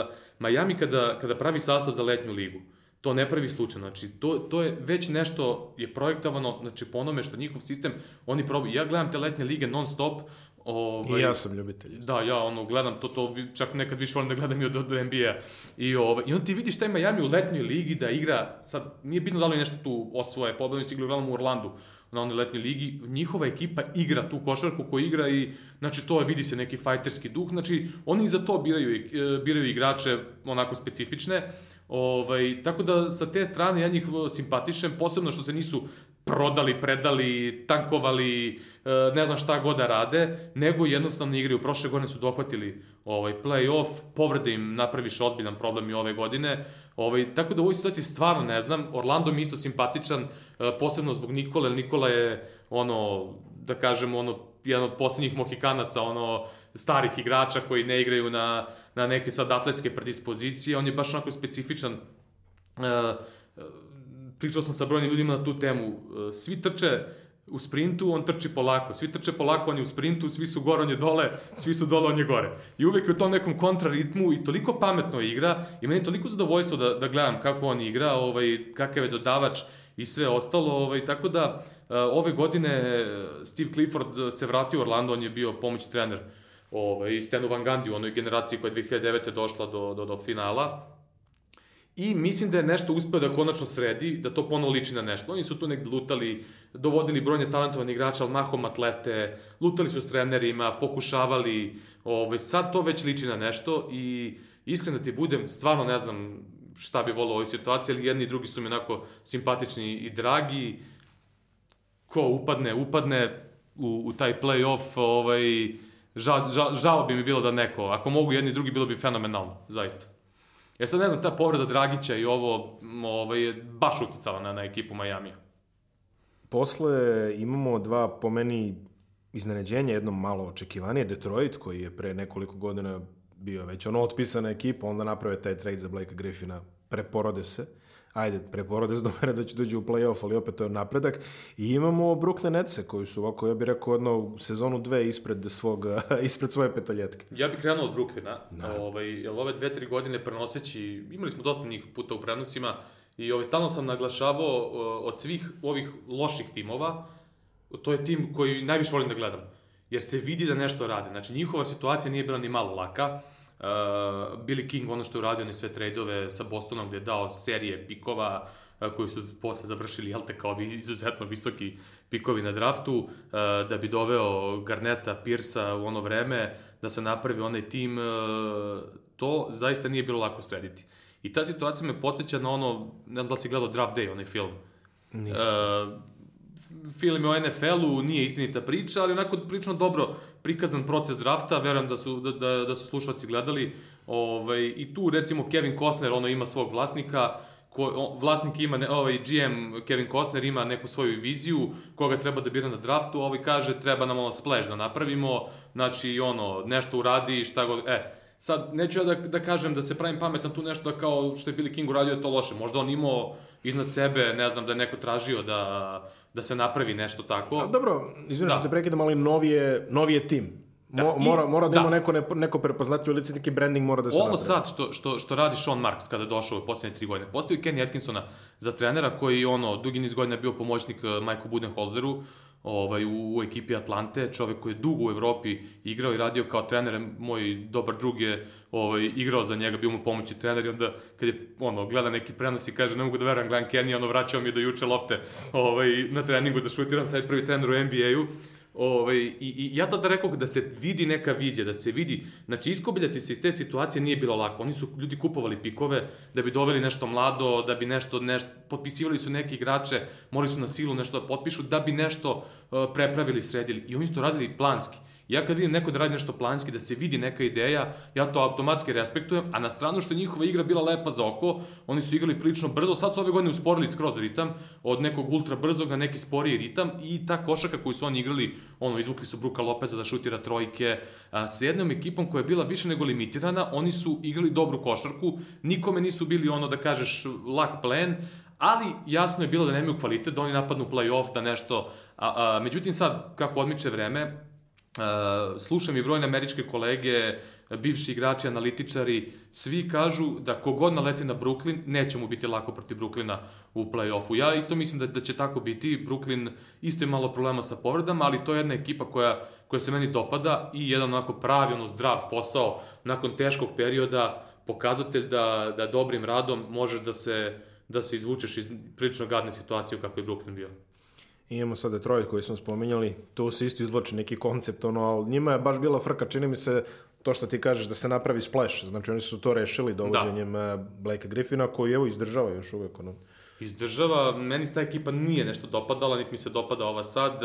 S2: uh, Miami kada, kada pravi sastav za letnju ligu, to ne pravi slučajno. Znači, to, to je već nešto je projektovano, znači, po onome što njihov sistem, oni probaju. Ja gledam te letnje lige non stop, Ovaj,
S1: I ja sam ljubitelj.
S2: Da, ja ono, gledam to, to čak nekad više volim da gledam i od, od NBA. I, ovaj, I onda ti vidiš taj Miami u letnjoj ligi da igra, sad nije bitno da li nešto tu osvoje, pobedno su igrali u Orlandu na onoj letnjoj ligi, njihova ekipa igra tu košarku koju igra i znači to je, vidi se neki fajterski duh, znači oni za to biraju, e, biraju igrače onako specifične, Ovaj, tako da sa te strane ja njih simpatišem, posebno što se nisu prodali, predali, tankovali, e, ne znam šta god da rade, nego jednostavno igraju. Prošle godine su dohvatili ovaj, play-off, povrede im napraviš ozbiljan problem i ove godine. Ovaj, tako da u ovoj situaciji stvarno ne znam. Orlando mi isto simpatičan, e, posebno zbog Nikole. Nikola je, ono, da kažemo, ono, jedan od poslednjih mohikanaca, ono, starih igrača koji ne igraju na, na neke sad atletske predispozicije. On je baš onako specifičan uh, pričao sam sa brojnim ljudima na tu temu. E, svi trče u sprintu, on trči polako. Svi trče polako, on je u sprintu, svi su gore, on je dole, svi su dole, on je gore. I uvek je u tom nekom kontraritmu i toliko pametno igra i meni je toliko zadovoljstvo da, da gledam kako on igra, ovaj, kakav je dodavač i sve ostalo. Ovaj, tako da, e, ove godine Steve Clifford se vratio u Orlando, on je bio pomoćni trener ovaj, Stenu Van Gundy u onoj generaciji koja je 2009. došla do, do, do finala I mislim da je nešto uspeo da konačno sredi, da to ponovo liči na nešto. Oni su tu negde lutali, dovodili brojne talentovane igrače, ali mahom atlete, lutali su s trenerima, pokušavali, ovaj, sad to već liči na nešto i iskreno da ti budem, stvarno ne znam šta bi volao u ovoj situaciji, ali jedni i drugi su mi onako simpatični i dragi. Ko upadne, upadne u, u taj play-off, ovaj, žao, žao, žao bi mi bilo da neko, ako mogu jedni i drugi, bilo bi fenomenalno, zaista. Ja sad ne znam, ta povreda Dragića i ovo ovaj, je baš uticala na, na ekipu Majamija.
S1: Posle imamo dva, po meni, iznenađenja, jedno malo očekivanije, Detroit, koji je pre nekoliko godina bio već ono otpisana ekipa, onda naprave taj trade za Blake Griffina, preporode se ajde, preporode se do mene da će dođu u play-off, ali opet to je napredak. I imamo Brooklyn Netse, koji su ovako, ja bih rekao, jedno sezonu dve ispred, svog, ispred svoje petaljetke.
S2: Ja bih krenuo od Brooklyna. Ovaj, jer ove dve, tri godine prenoseći, imali smo dosta njih puta u prenosima, i ovaj, stalno sam naglašavao od svih ovih loših timova, to je tim koji najviše volim da gledam. Jer se vidi da nešto rade. Znači, njihova situacija nije bila ni malo laka Uh, Billy King, ono što je uradio, one sve tradeove sa Bostonom, gde je dao serije pikova, uh, koji su posle završili, jel te, kao izuzetno visoki pikovi na draftu, uh, da bi doveo Garneta, Pirsa u ono vreme, da se napravi onaj tim, uh, to zaista nije bilo lako srediti. I ta situacija me podsjeća na ono, ne znam da si gledao Draft Day, onaj film.
S1: Nisam.
S2: Uh, film je o NFL-u, nije istinita priča, ali onako prilično dobro prikazan proces drafta, verujem da su, da, da, da su slušalci gledali. Ovaj, I tu recimo Kevin Costner, ono ima svog vlasnika, ko, on, vlasnik ima, ne, ovaj GM Kevin Costner ima neku svoju viziju koga treba da bira na draftu, ovaj kaže treba nam ono splash da napravimo, znači ono, nešto uradi, šta god, e, sad neću ja da, da kažem da se pravim pametan tu nešto da kao što je Billy King uradio je to loše, možda on imao iznad sebe, ne znam, da je neko tražio da da se napravi nešto tako.
S1: A, dobro, izvinu da. što te prekidam, ali novije, novije tim. Da, Mo, mora, mora da, da ima neko, ne, neko prepoznatljivo lice, neki branding mora da se
S2: Ovo
S1: napravi.
S2: sad što, što, što radi Sean Marks kada je došao u posljednje tri godine. Postoji Kenny Atkinsona za trenera koji ono, dugi niz godina bio pomoćnik uh, Michael Budenholzeru ovaj, u, u ekipi Atlante, čovek koji je dugo u Evropi igrao i radio kao trener, moj dobar drug je ovaj, igrao za njega, bio mu pomoći trener i onda kad je ono, gleda neki prenos i kaže ne mogu da verujem, gledam Kenny, ono vraćao mi je do juče lopte ovaj, na treningu da šutiram, sad prvi trener u NBA-u Ovaj, i, I ja tada rekao da se vidi neka vizija, da se vidi, znači iskobiljati se iz te situacije nije bilo lako. Oni su ljudi kupovali pikove da bi doveli nešto mlado, da bi nešto, nešto potpisivali su neke igrače, morali su na silu nešto da potpišu, da bi nešto uh, prepravili, sredili. I oni su to radili planski. Ja kad vidim neko da radi nešto planski, da se vidi neka ideja, ja to automatski respektujem, a na stranu što je njihova igra bila lepa za oko, oni su igrali prilično brzo, sad su ove godine usporili skroz ritam, od nekog ultra brzog na neki sporiji ritam i ta košaka koju su oni igrali, ono, izvukli su Bruka Lopeza da šutira trojke, a, sa jednom ekipom koja je bila više nego limitirana, oni su igrali dobru košarku, nikome nisu bili ono da kažeš lak plen, ali jasno je bilo da nemaju kvalitet, da oni napadnu play-off, da nešto, a, a, međutim sad, kako odmiče vreme, Slušam i brojne američke kolege bivši igrači, analitičari, svi kažu da kogod naleti na Brooklyn, neće mu biti lako protiv Brooklyna u play-offu. Ja isto mislim da, da će tako biti. Brooklyn isto je malo problema sa povredama, ali to je jedna ekipa koja, koja se meni dopada i jedan onako pravi, ono zdrav posao nakon teškog perioda, pokazatelj da, da dobrim radom možeš da se, da se izvučeš iz prilično gadne situacije kako je Brooklyn bio.
S1: Imamo sada Detroit koji smo spominjali, tu se isto izvlači neki koncept, ono, ali njima je baš bila frka, čini mi se, to što ti kažeš da se napravi splash, znači oni su to rešili dovođenjem da. Blake Griffina koji evo izdržava još uvek ono.
S2: Izdržava, meni se ta ekipa nije nešto dopadala, niti mi se dopada ova sad.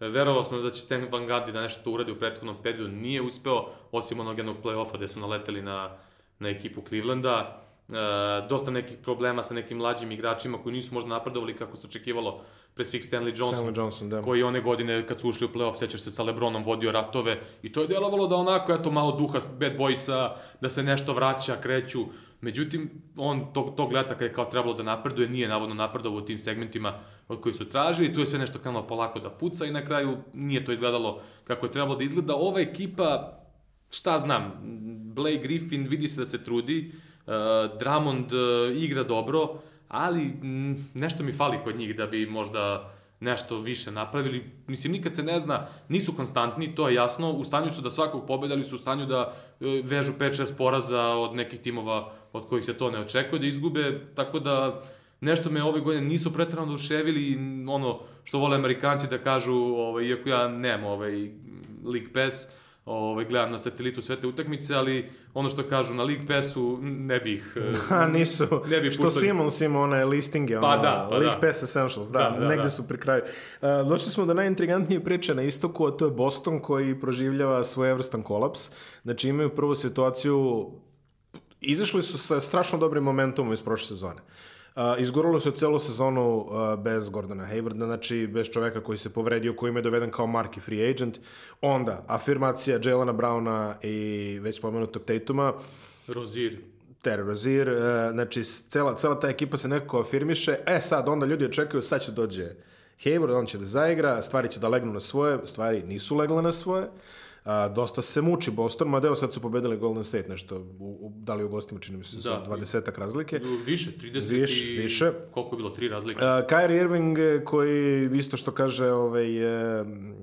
S2: Verovao sam da će Stan Van Gundy da nešto to uradi u prethodnom periodu, nije uspeo, osim onog jednog play-offa gde su naleteli na, na ekipu Clevelanda. E, dosta nekih problema sa nekim mlađim igračima koji nisu možda napredovali kako se očekivalo pre svih Stanley Johnson,
S1: Stanley Johnson da.
S2: koji one godine kad su ušli u playoff, sećaš se sa Lebronom, vodio ratove i to je delovalo da onako, eto, malo duha bad boysa, da se nešto vraća, kreću. Međutim, on tog, tog leta kada je kao trebalo da napreduje, nije navodno napredovao u tim segmentima od koji su tražili, tu je sve nešto krenulo polako da puca i na kraju nije to izgledalo kako je trebalo da izgleda. Ova ekipa, šta znam, Blake Griffin vidi se da se trudi, uh, Drummond uh, igra dobro, ali m, nešto mi fali kod njih da bi možda nešto više napravili. Mislim, nikad se ne zna, nisu konstantni, to je jasno, u stanju su da svakog pobedali su u stanju da e, vežu 5-6 poraza od nekih timova od kojih se to ne očekuje da izgube, tako da nešto me ove godine nisu pretrano duševili, ono što vole Amerikanci da kažu, ovaj, iako ja nemam ovaj, League Pass, ovaj, gledam na satelitu sve te utakmice, ali ono što kažu na League Passu ne bih...
S1: Ha, nisu. Ne bih što. Simons ima one listinge,
S2: pa ono, da, pa
S1: League
S2: da.
S1: Pass Essentials, da, da, da negde da. su pri kraju. Uh, došli smo do najintrigantnije priče na istoku, a to je Boston koji proživljava svoj evrstan kolaps. Znači imaju prvu situaciju, izašli su sa strašno dobrim momentumom iz prošle sezone. Uh, izguralo se celu sezonu uh, bez Gordona Haywarda, znači bez čoveka koji se povredio, koji im je doveden kao marki free agent. Onda, afirmacija Jelena Browna i već pomenutog Tatuma.
S2: Rozir.
S1: Terry Rozier, uh, znači cela, cela ta ekipa se nekako afirmiše. E sad, onda ljudi očekuju, sad će dođe Hayward, on će da zaigra, stvari će da legnu na svoje, stvari nisu legle na svoje. A, dosta se muči Boston, ma deo sad su pobedili Golden State nešto, u, u, da li u gostima čini mi se da, sa 20 razlike.
S2: Više, 30
S1: Viš,
S2: i...
S1: Više.
S2: Koliko je bilo, 3 razlike?
S1: A, Kyrie Irving koji isto što kaže ovaj,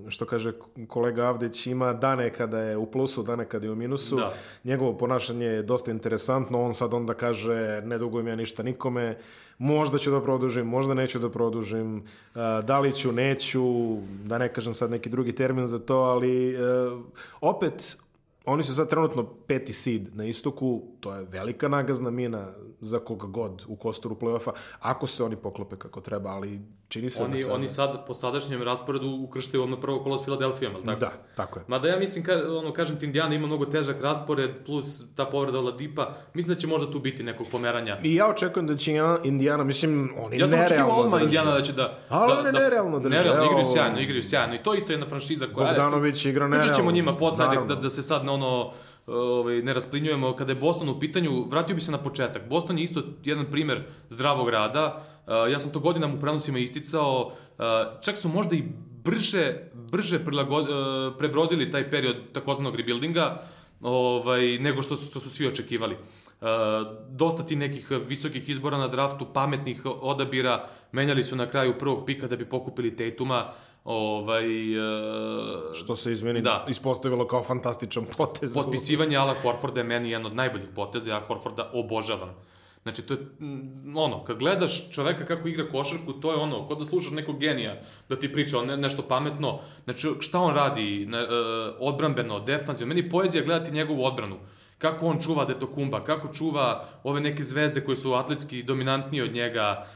S1: što kaže kolega Avdić ima dane kada je u plusu, dane kada je u minusu. Da. Njegovo ponašanje je dosta interesantno, on sad onda kaže ne dugujem ja ništa nikome, možda ću da produžim, možda neću da produžim, da li ću, neću, da ne kažem sad neki drugi termin za to, ali opet oni su sad trenutno peti seed na istoku, to je velika nagazna mina za koga god u kostoru play-offa, ako se oni poklope kako treba, ali čini se
S2: oni,
S1: da sada...
S2: Oni sad po sadašnjem rasporedu ukrštaju ono prvo kolo s Filadelfijom, ali tako?
S1: Da, tako je.
S2: Mada ja mislim, ka, ono, kažem ti, Indiana ima mnogo težak raspored, plus ta povreda Ladipa, mislim da će možda tu biti nekog pomeranja.
S1: I ja očekujem da će Indiana, mislim, oni
S2: ja
S1: nerealno
S2: drže. Ja sam očekivao odmah Indiana da će da...
S1: Ali
S2: da,
S1: oni da, nerealno drže.
S2: Nerealno, igraju sjajno, igraju sjajno. I to isto je jedna franšiza koja...
S1: Bogdanović igra nerealno. Pričat
S2: ćemo njima posle, da, da se sad na ono ovaj, ne rasplinjujemo, kada je Boston u pitanju, vratio bi se na početak. Boston je isto jedan primer zdravog rada. Uh, ja sam to godinama u prenosima isticao. Uh, čak su možda i brže, brže prilagod, uh, prebrodili taj period takozvanog rebuildinga ovaj, nego što su, što su svi očekivali. Uh, dosta ti nekih visokih izbora na draftu, pametnih odabira, menjali su na kraju prvog pika da bi pokupili Tatuma. Ovaj, uh,
S1: Što se izmeni da. ispostavilo kao fantastičan potez.
S2: Potpisivanje Ala Horforda je meni jedan od najboljih poteza, ja Horforda obožavam. Znači, to je, ono, kad gledaš čoveka kako igra košarku, to je ono, kod da slušaš nekog genija da ti priča ne, nešto pametno. Znači, šta on radi, ne, uh, odbranbeno, defanzivno. Meni poezija gledati njegovu odbranu. Kako on čuva Detokumba, kako čuva ove neke zvezde koje su atletski dominantnije od njega,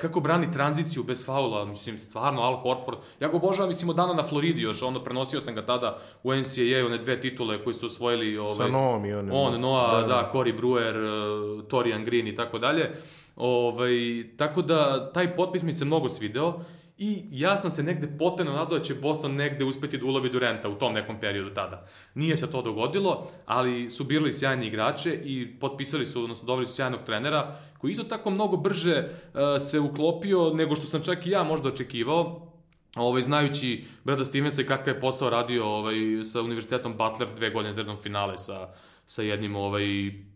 S2: kako brani tranziciju bez faula, mislim, stvarno, Al Horford, ja ga obožavam, mislim, od dana na Floridi još, ono, prenosio sam ga tada u NCAA, one dve titule koje su osvojili, ovaj,
S1: Sa Noam i
S2: on. On, Noah, da, da, da Cory Brewer, uh, Torian Green i tako dalje. Ovaj, tako da, taj potpis mi se mnogo svideo I ja sam se negde potpuno nadao da će Boston negde uspeti da ulovi Durenta u tom nekom periodu tada. Nije se to dogodilo, ali su birali sjajni igrače i potpisali su, odnosno dobili su sjajnog trenera, koji isto tako mnogo brže uh, se uklopio nego što sam čak i ja možda očekivao. Ovaj, znajući Brada Stevensa i kakav je posao radio ovaj, sa Univerzitetom Butler dve godine za finale sa sa jednim ovaj,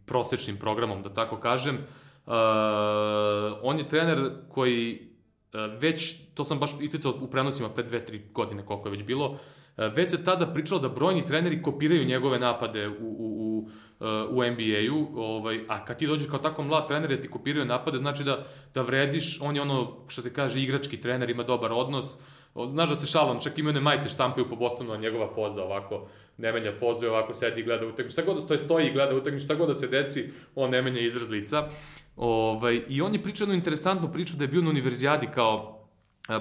S2: prosečnim programom, da tako kažem. Uh, on je trener koji već, to sam baš isticao u prenosima pre dve, tri godine koliko je već bilo, uh, već se tada pričalo da brojni treneri kopiraju njegove napade u, u, u u NBA-u, ovaj, a kad ti dođeš kao tako mlad trener da ti kopiraju napade, znači da, da vrediš, on je ono, što se kaže, igrački trener, ima dobar odnos, Znaš da se šalom, čak ima one majice štampaju po Bostonu, a njegova poza ovako, ne menja pozu ovako sedi i gleda utakmicu. Šta god da stoji, stoji i gleda utakmicu, šta god da se desi, on ne menja izraz lica. Ovaj, I on je pričao jednu interesantnu priču da je bio na univerzijadi kao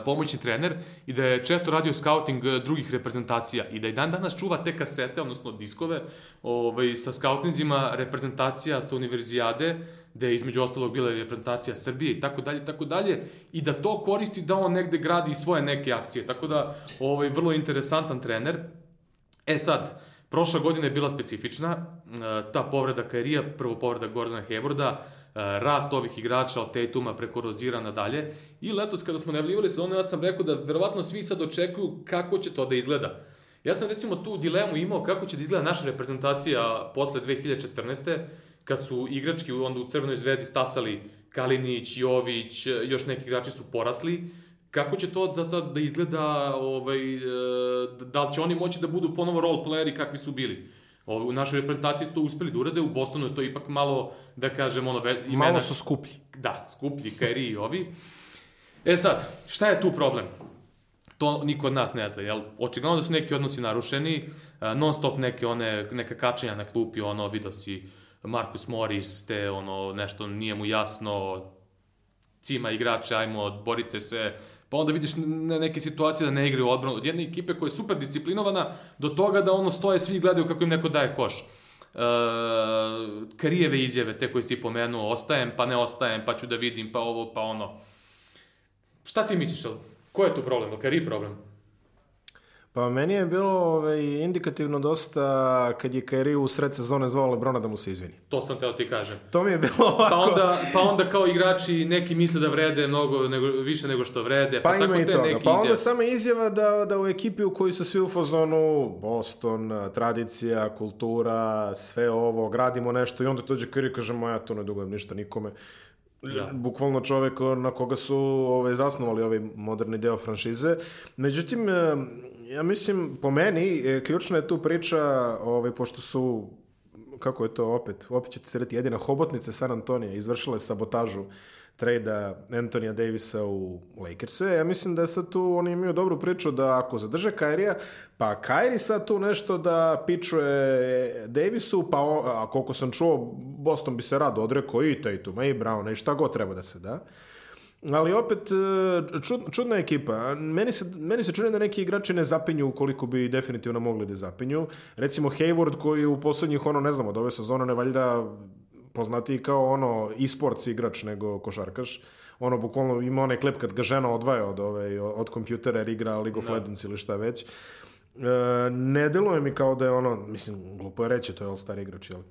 S2: pomoćni trener i da je često radio scouting e, drugih reprezentacija i da i dan danas čuva te kasete, odnosno diskove, ovaj, sa scoutingzima reprezentacija sa univerzijade, gde je između ostalog bila reprezentacija Srbije i tako dalje, tako dalje, i da to koristi da on negde gradi svoje neke akcije. Tako da, ovaj, vrlo interesantan trener. E sad, prošla godina je bila specifična, e, ta povreda Kairija, prvo povreda Gordona E, rast ovih igrača od Tatuma preko Rozira nadalje. I letos kada smo najavljivali sezonu, ja sam rekao da verovatno svi sad očekuju kako će to da izgleda. Ja sam recimo tu dilemu imao kako će da izgleda naša reprezentacija posle 2014. kad su igrački onda u Crvenoj zvezdi stasali Kalinić, Jović, još neki igrači su porasli. Kako će to da sad da izgleda, ovaj, e, da li će oni moći da budu ponovo role playeri kakvi su bili? U našoj reprezentaciji su to uspeli da urade, u Bostonu je to ipak malo, da kažem, ono...
S1: Imena... Malo su skuplji.
S2: Da, skuplji, Kairi i ovi. E sad, šta je tu problem? To niko od nas ne zna, jel? Očigledno da su neki odnosi narušeni, non stop neke one, neka kačenja na klupi, ono, vidio si Marcus Morris, te ono, nešto nije mu jasno, cima igrače, ajmo, borite se, pa onda vidiš neke situacije da ne igraju odbranu od jedne ekipe koja je super disciplinovana do toga da ono stoje svi gledaju kako im neko daje koš. Uh, karijeve izjave, te koje si ti pomenuo, ostajem, pa ne ostajem, pa ću da vidim, pa ovo, pa ono. Šta ti misliš, ko je tu problem? Kari problem?
S1: Pa meni je bilo ovaj, indikativno dosta kad je Kairi u sred sezone zvao Lebrona da mu se izvini.
S2: To sam teo ti kažem.
S1: To mi je bilo ovako.
S2: Pa onda, pa onda kao igrači neki misle da vrede mnogo nego, više nego što vrede.
S1: Pa, pa ima i toga. Pa onda sama izjava da, da u ekipi u kojoj su svi u fazonu Boston, tradicija, kultura, sve ovo, gradimo nešto i onda dođe Kairi i kaže, ja to ne dugujem ništa nikome. Ja. bukvalno čovek na koga su ovaj, zasnovali ovaj moderni deo franšize. Međutim, ja mislim, po meni, e, ključna je tu priča, ovaj, pošto su kako je to opet, opet ćete se jedina hobotnica San Antonija izvršila sabotažu trejda Antonija Davisa u Lakers-e. Ja mislim da je sad tu, oni imaju dobru priču da ako zadrže Kairija, pa Kairi sad tu nešto da pičuje Davisu, pa on, a koliko sam čuo, Boston bi se rado odrekao i Tatuma i Browna i šta god treba da se da. Ali opet, e, čud, čudna ekipa. Meni se, meni se čini da neki igrači ne zapinju koliko bi definitivno mogli da zapinju. Recimo Hayward koji u poslednjih, ono, ne znam, od ove sezone ne valjda poznati kao ono e-sports igrač nego košarkaš. Ono, bukvalno ima onaj klip kad ga žena odvaja od, ove, od kompjutera jer igra League of no. Da. Legends ili šta već. E, ne deluje mi kao da je ono, mislim, glupo je reći, to je all-star igrač, jel?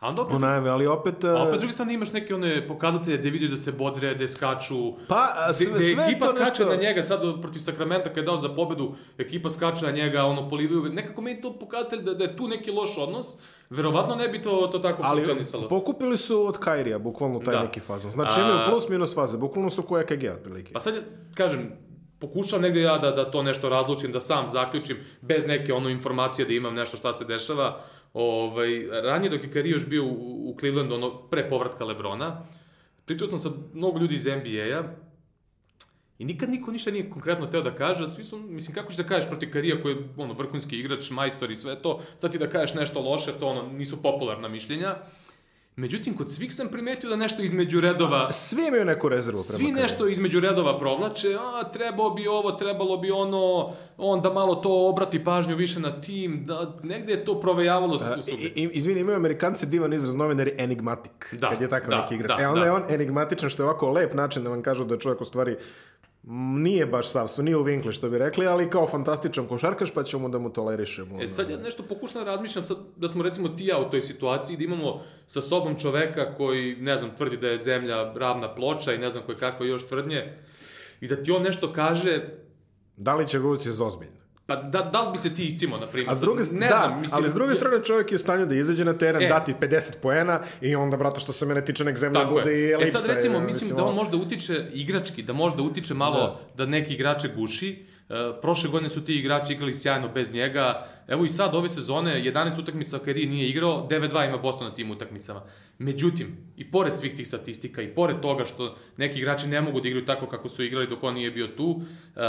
S2: Ali dobro.
S1: U najavi, ali opet...
S2: A opet, s druge strane, imaš neke one pokazatelje gde vidiš da se bodre, da skaču.
S1: Pa, sve,
S2: de,
S1: sve
S2: ekipa
S1: to
S2: skače
S1: nešto...
S2: na njega, sad protiv Sakramenta kada je dao za pobedu, ekipa skače na njega, ono, polivaju ga. Nekako meni to pokazatelj da, da je tu neki loš odnos. Verovatno ne bi to, to tako
S1: ali
S2: funkcionisalo.
S1: Ali pokupili su od Kairija, bukvalno taj da. neki fazon. Znači, imaju plus minus faze, bukvalno su koje KG otprilike.
S2: Pa sad, kažem, pokušam negde ja da, da to nešto razlučim, da sam zaključim, bez neke ono informacije da imam nešto šta se dešava Ovaj, ranije dok je Kari još bio u, u Clevelandu, ono, pre povratka Lebrona, pričao sam sa mnogo ljudi iz NBA-a i nikad niko ništa nije konkretno teo da kaže, svi su, mislim, kako ćeš da kažeš protiv Karija koji je ono, vrhunski igrač, majstor i sve to, sad ti da kažeš nešto loše, to ono, nisu popularna mišljenja. Međutim, kod svih sam primetio da nešto između redova...
S1: Svi imaju neku rezervu
S2: prema Svi nešto između redova provlače, a trebao bi ovo, trebalo bi ono, on da malo to obrati pažnju više na tim, da negde je to provejavalo u subi.
S1: Izvini, imaju Amerikanci divan izraz novinari enigmatic, da, kad je takav da, neki igrač. Da, e onda da. je on enigmatičan, što je ovako lep način da vam kažu da je čovjek u stvari nije baš savstvo, nije u vinkli što bi rekli, ali kao fantastičan košarkaš pa ćemo da mu tolerišemo.
S2: E sad ja nešto pokušam da razmišljam, sad, da smo recimo ti ja u toj situaciji, da imamo sa sobom čoveka koji, ne znam, tvrdi da je zemlja ravna ploča i ne znam koje kakve još tvrdnje, i da ti on nešto kaže...
S1: Da li će ga ući zozbiljno?
S2: Pa da, da li bi se ti iscimo, na primjer?
S1: A s druge,
S2: ne
S1: da,
S2: znam, mislim,
S1: ali s druge strane čovjek je u stanju da izađe na teren,
S2: E.
S1: dati 50 poena i onda, brato, što se mene tiče, nek zemlja
S2: Tako
S1: bude i
S2: je. E
S1: elipsa.
S2: sad recimo,
S1: je,
S2: mislim da on možda utiče igrački, da možda utiče malo da, neki igrače guši. E, prošle godine su ti igrači igrali sjajno bez njega. Evo i sad ove sezone 11 utakmica Kairi nije igrao, 9-2 ima Boston na tim utakmicama. Međutim, i pored svih tih statistika i pored toga što neki igrači ne mogu da igraju tako kako su igrali dok on nije bio tu, e,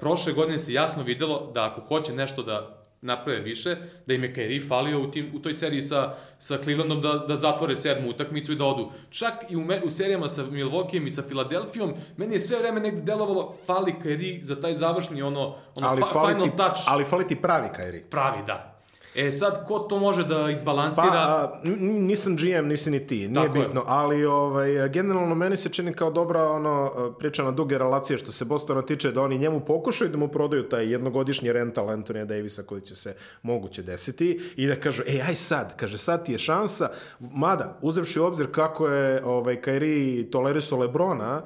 S2: prošle godine se jasno videlo da ako hoće nešto da naprave više, da im je Kyrie falio u, tim, u toj seriji sa, sa Clevelandom da, da zatvore sedmu utakmicu i da odu. Čak i u, me, u serijama sa Milwaukeeom i sa Filadelfijom, meni je sve vreme negde delovalo fali Kyrie za taj završni ono, ono
S1: ali
S2: fa,
S1: fali
S2: final
S1: ti,
S2: touch.
S1: Ali fali ti pravi Kairi.
S2: Pravi, da. E sad, ko to može da izbalansira?
S1: Pa, a, nisam GM, nisi ni ti, nije
S2: Tako je.
S1: bitno, ali ovaj, generalno meni se čini kao dobra ono, priča na duge relacije što se Bostona tiče, da oni njemu pokušaju da mu prodaju taj jednogodišnji rental Antonija Davisa koji će se moguće desiti i da kažu, ej, aj sad, kaže, sad ti je šansa, mada, uzevši u obzir kako je ovaj, Kairi tolerisao Lebrona,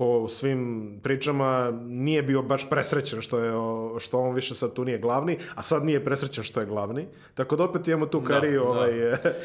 S1: po svim pričama nije bio baš presrećen što je što on više sad tu nije glavni, a sad nije presrećen što je glavni. Tako da opet imamo tu Kari
S2: da.
S1: ovaj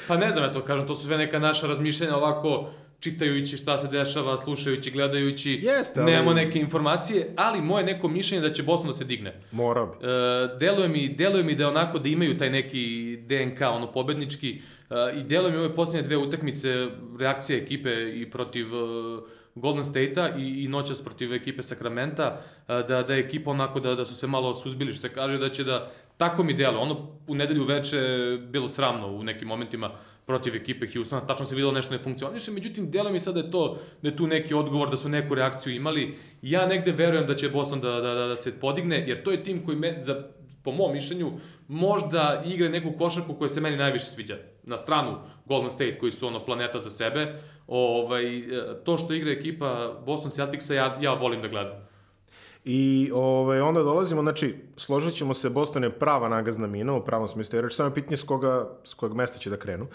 S2: Pa ne znam, ja to kažem, to su sve neka naša razmišljenja ovako čitajući šta se dešava, slušajući, gledajući,
S1: Jeste, ali-
S2: nemamo neke informacije, ali moje neko mišljenje da će Boston da se digne.
S1: Mora bi.
S2: E, deluje, mi, deluje mi da onako da imaju taj neki DNK, ono pobednički, e, i deluje mi ove posljednje dve utakmice, reakcija ekipe i protiv e, Golden State-a i, i noćas protiv ekipe Sakramenta, e, da, da je ekipa onako da, da su se malo suzbili, što se kaže da će da, tako mi deluje, ono u nedelju veče bilo sramno u nekim momentima protiv ekipe Houstona, tačno se videlo nešto ne funkcioniše, međutim, deluje mi sad da je to, da je tu neki odgovor, da su neku reakciju imali, ja negde verujem da će Boston da, da, da, da se podigne, jer to je tim koji me, za, po mom mišljenju, možda igra neku košarku koja se meni najviše sviđa. Na stranu Golden State, koji su ono planeta za sebe, ovaj, e, to što igra ekipa Boston Celticsa, ja, ja volim da gledam.
S1: I ovaj, onda dolazimo, znači, složit ćemo se, Boston je prava nagazna mina, u pravom smislu, jer samo je pitanje s, koga, s kojeg mesta će da krenu.